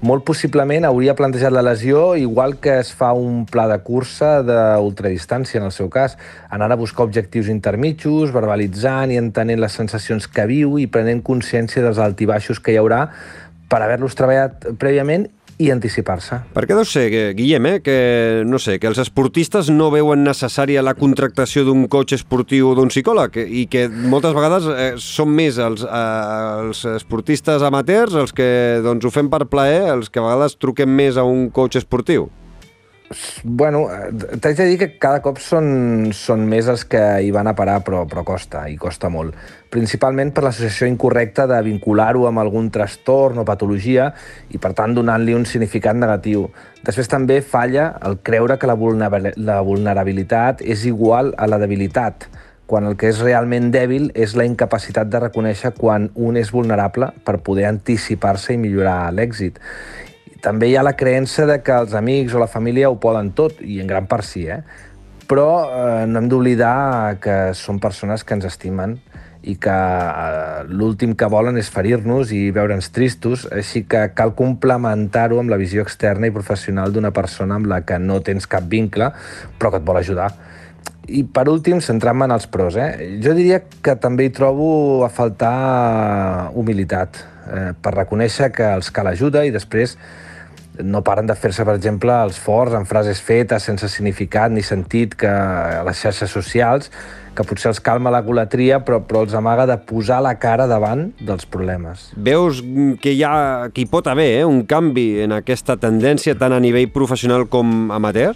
molt possiblement hauria plantejat la lesió igual que es fa un pla de cursa d'ultradistància, en el seu cas, anant a buscar objectius intermitjos, verbalitzant i entenent les sensacions que viu i prenent consciència dels altibaixos que hi haurà per haver-los treballat prèviament i anticipar-se. Per què deu ser, Guillem, eh, que, no sé, que els esportistes no veuen necessària la contractació d'un coach esportiu o d'un psicòleg i que moltes vegades eh, són més els, eh, els esportistes amateurs els que doncs, ho fem per plaer, els que a vegades truquem més a un coach esportiu? Bueno, eh, t'haig de dir que cada cop són, són més els que hi van a parar, però, però costa, i costa molt. Principalment per l'associació incorrecta de vincular-ho amb algun trastorn o patologia i, per tant, donant-li un significat negatiu. Després també falla el creure que la vulnerabilitat és igual a la debilitat, quan el que és realment dèbil és la incapacitat de reconèixer quan un és vulnerable per poder anticipar-se i millorar l'èxit també hi ha la creença de que els amics o la família ho poden tot, i en gran part sí, eh? però eh, no hem d'oblidar que són persones que ens estimen i que eh, l'últim que volen és ferir-nos i veure'ns tristos, així que cal complementar-ho amb la visió externa i professional d'una persona amb la que no tens cap vincle, però que et vol ajudar. I per últim, centrant-me en els pros, eh? jo diria que també hi trobo a faltar humilitat, eh, per reconèixer que els cal ajuda i després no paren de fer-se, per exemple, els forts en frases fetes sense significat ni sentit que a les xarxes socials, que potser els calma la golatria, però, però els amaga de posar la cara davant dels problemes. Veus que hi ha, que hi pot haver eh, un canvi en aquesta tendència tant a nivell professional com amateur?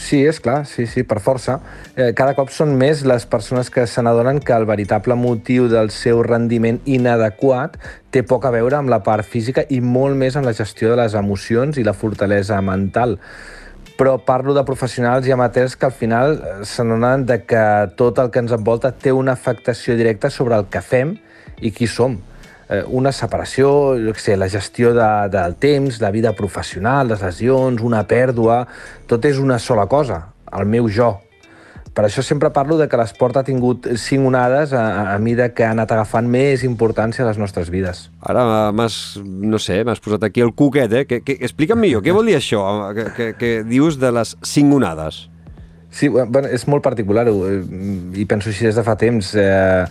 Sí, és clar, sí, sí, per força. Eh, cada cop són més les persones que se n'adonen que el veritable motiu del seu rendiment inadequat té poc a veure amb la part física i molt més amb la gestió de les emocions i la fortalesa mental. Però parlo de professionals i amateurs que al final eh, se n'adonen que tot el que ens envolta té una afectació directa sobre el que fem i qui som eh, una separació, jo sé, la gestió de, del temps, la vida professional, les lesions, una pèrdua... Tot és una sola cosa, el meu jo. Per això sempre parlo de que l'esport ha tingut cinc onades a, a, mida que ha anat agafant més importància a les nostres vides. Ara m'has, no sé, m'has posat aquí el cuquet, eh? Que, que, explica'm millor, què vol dir això que, que, que dius de les cinc onades? Sí, bueno, és molt particular eh, i penso així des de fa temps. Eh,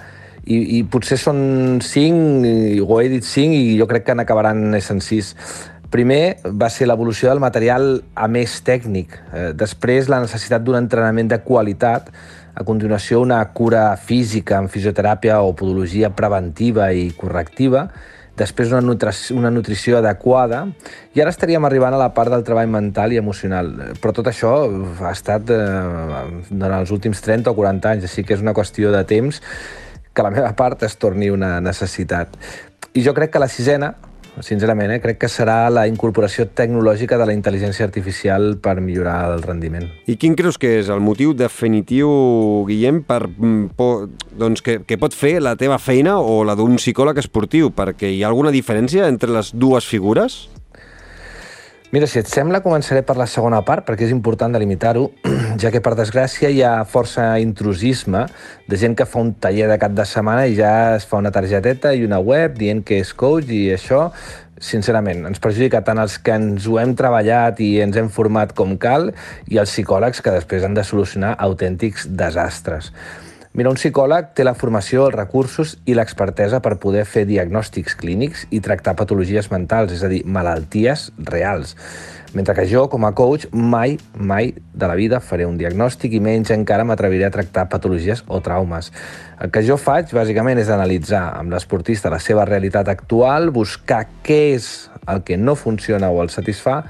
i, i potser són cinc, ho he dit cinc, i jo crec que n'acabaran essent sis. Primer va ser l'evolució del material a més tècnic, eh, després la necessitat d'un entrenament de qualitat, a continuació una cura física amb fisioteràpia o podologia preventiva i correctiva, després una, nutrició, una nutrició adequada, i ara estaríem arribant a la part del treball mental i emocional. Però tot això ha estat eh, durant els últims 30 o 40 anys, així que és una qüestió de temps que la meva part es torni una necessitat. I jo crec que la sisena, sincerament, eh? crec que serà la incorporació tecnològica de la intel·ligència artificial per millorar el rendiment. I quin creus que és el motiu definitiu, Guillem, per, mm, doncs, que, que pot fer la teva feina o la d'un psicòleg esportiu? Perquè hi ha alguna diferència entre les dues figures? Mira, si et sembla, començaré per la segona part, perquè és important delimitar-ho, ja que, per desgràcia, hi ha força intrusisme de gent que fa un taller de cap de setmana i ja es fa una targeteta i una web dient que és coach i això, sincerament, ens perjudica tant els que ens ho hem treballat i ens hem format com cal i els psicòlegs que després han de solucionar autèntics desastres. Mira, un psicòleg té la formació, els recursos i l'expertesa per poder fer diagnòstics clínics i tractar patologies mentals, és a dir, malalties reals. Mentre que jo, com a coach, mai, mai de la vida faré un diagnòstic i menys encara m'atreviré a tractar patologies o traumes. El que jo faig, bàsicament, és analitzar amb l'esportista la seva realitat actual, buscar què és el que no funciona o el satisfà,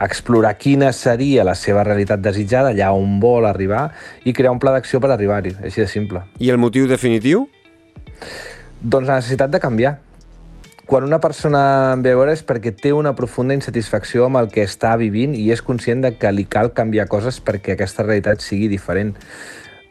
explorar quina seria la seva realitat desitjada, allà on vol arribar, i crear un pla d'acció per arribar-hi, així de simple. I el motiu definitiu? Doncs la necessitat de canviar. Quan una persona em ve a veure és perquè té una profunda insatisfacció amb el que està vivint i és conscient de que li cal canviar coses perquè aquesta realitat sigui diferent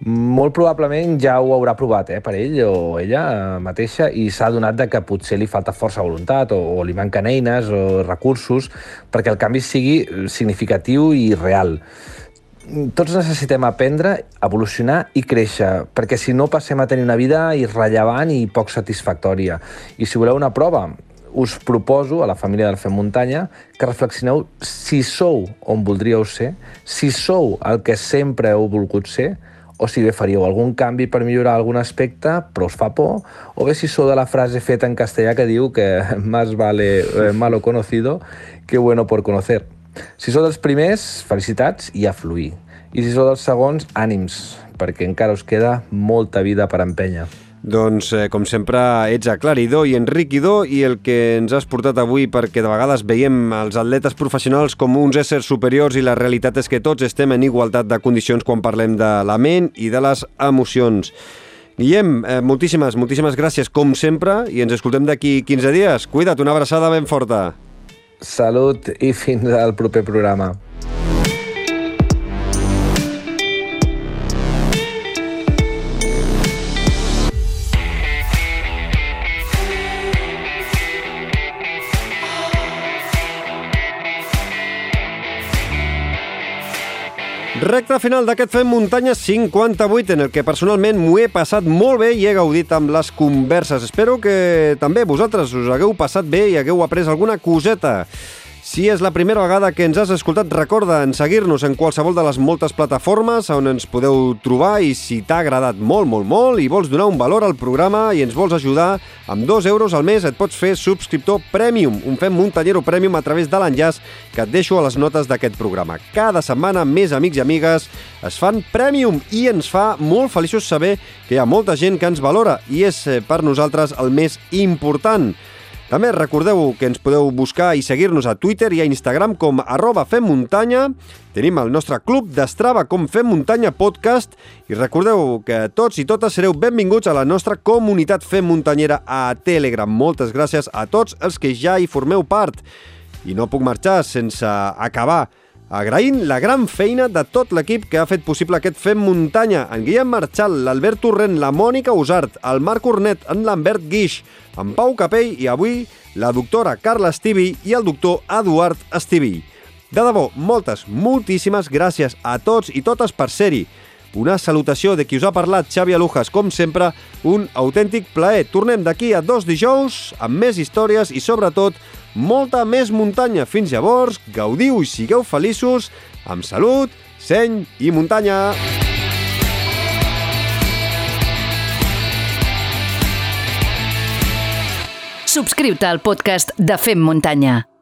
molt probablement ja ho haurà provat eh, per ell o ella mateixa i s'ha adonat de que potser li falta força voluntat o, o li manquen eines o recursos perquè el canvi sigui significatiu i real. Tots necessitem aprendre, evolucionar i créixer, perquè si no passem a tenir una vida irrellevant i poc satisfactòria. I si voleu una prova, us proposo a la família del Fem Muntanya que reflexioneu si sou on voldríeu ser, si sou el que sempre heu volgut ser, o si bé faríeu algun canvi per millorar algun aspecte, però us fa por, o bé si sou de la frase feta en castellà que diu que más vale eh, malo conocido que bueno por conocer. Si sou dels primers, felicitats i a fluir. I si sou dels segons, ànims, perquè encara us queda molta vida per empènyer. Doncs, eh, com sempre, ets aclaridor i enriquidor i el que ens has portat avui perquè de vegades veiem els atletes professionals com uns éssers superiors i la realitat és que tots estem en igualtat de condicions quan parlem de la ment i de les emocions. Guillem, eh, moltíssimes, moltíssimes gràcies, com sempre, i ens escoltem d'aquí 15 dies. Cuida't, una abraçada ben forta. Salut i fins al proper programa. Recte final d'aquest Fem Muntanya 58, en el que personalment m'ho he passat molt bé i he gaudit amb les converses. Espero que també vosaltres us hagueu passat bé i hagueu après alguna coseta. Si és la primera vegada que ens has escoltat, recorda en seguir-nos en qualsevol de les moltes plataformes on ens podeu trobar i si t'ha agradat molt, molt, molt i vols donar un valor al programa i ens vols ajudar, amb dos euros al mes et pots fer subscriptor Premium, un Fem Muntanyero Premium a través de l'enllaç que et deixo a les notes d'aquest programa. Cada setmana més amics i amigues es fan Premium i ens fa molt feliços saber que hi ha molta gent que ens valora i és eh, per nosaltres el més important. També recordeu que ens podeu buscar i seguir-nos a Twitter i a Instagram com arroba femmuntanya. Tenim el nostre club d'Estrava com Fem Muntanya Podcast i recordeu que tots i totes sereu benvinguts a la nostra comunitat Fem Muntanyera a Telegram. Moltes gràcies a tots els que ja hi formeu part. I no puc marxar sense acabar agraint la gran feina de tot l'equip que ha fet possible aquest Fem Muntanya, en Guillem Marchal, l'Albert Torrent, la Mònica Usart, el Marc Ornet, en Lambert Guix, en Pau Capell i avui la doctora Carla Estivi i el doctor Eduard Estivi. De debò, moltes, moltíssimes gràcies a tots i totes per ser-hi. Una salutació de qui us ha parlat, Xavi Alujas, com sempre, un autèntic plaer. Tornem d'aquí a dos dijous amb més històries i, sobretot, molta més muntanya. Fins llavors, gaudiu i sigueu feliços amb salut, seny i muntanya. Subscriu-te al podcast de Fem Muntanya.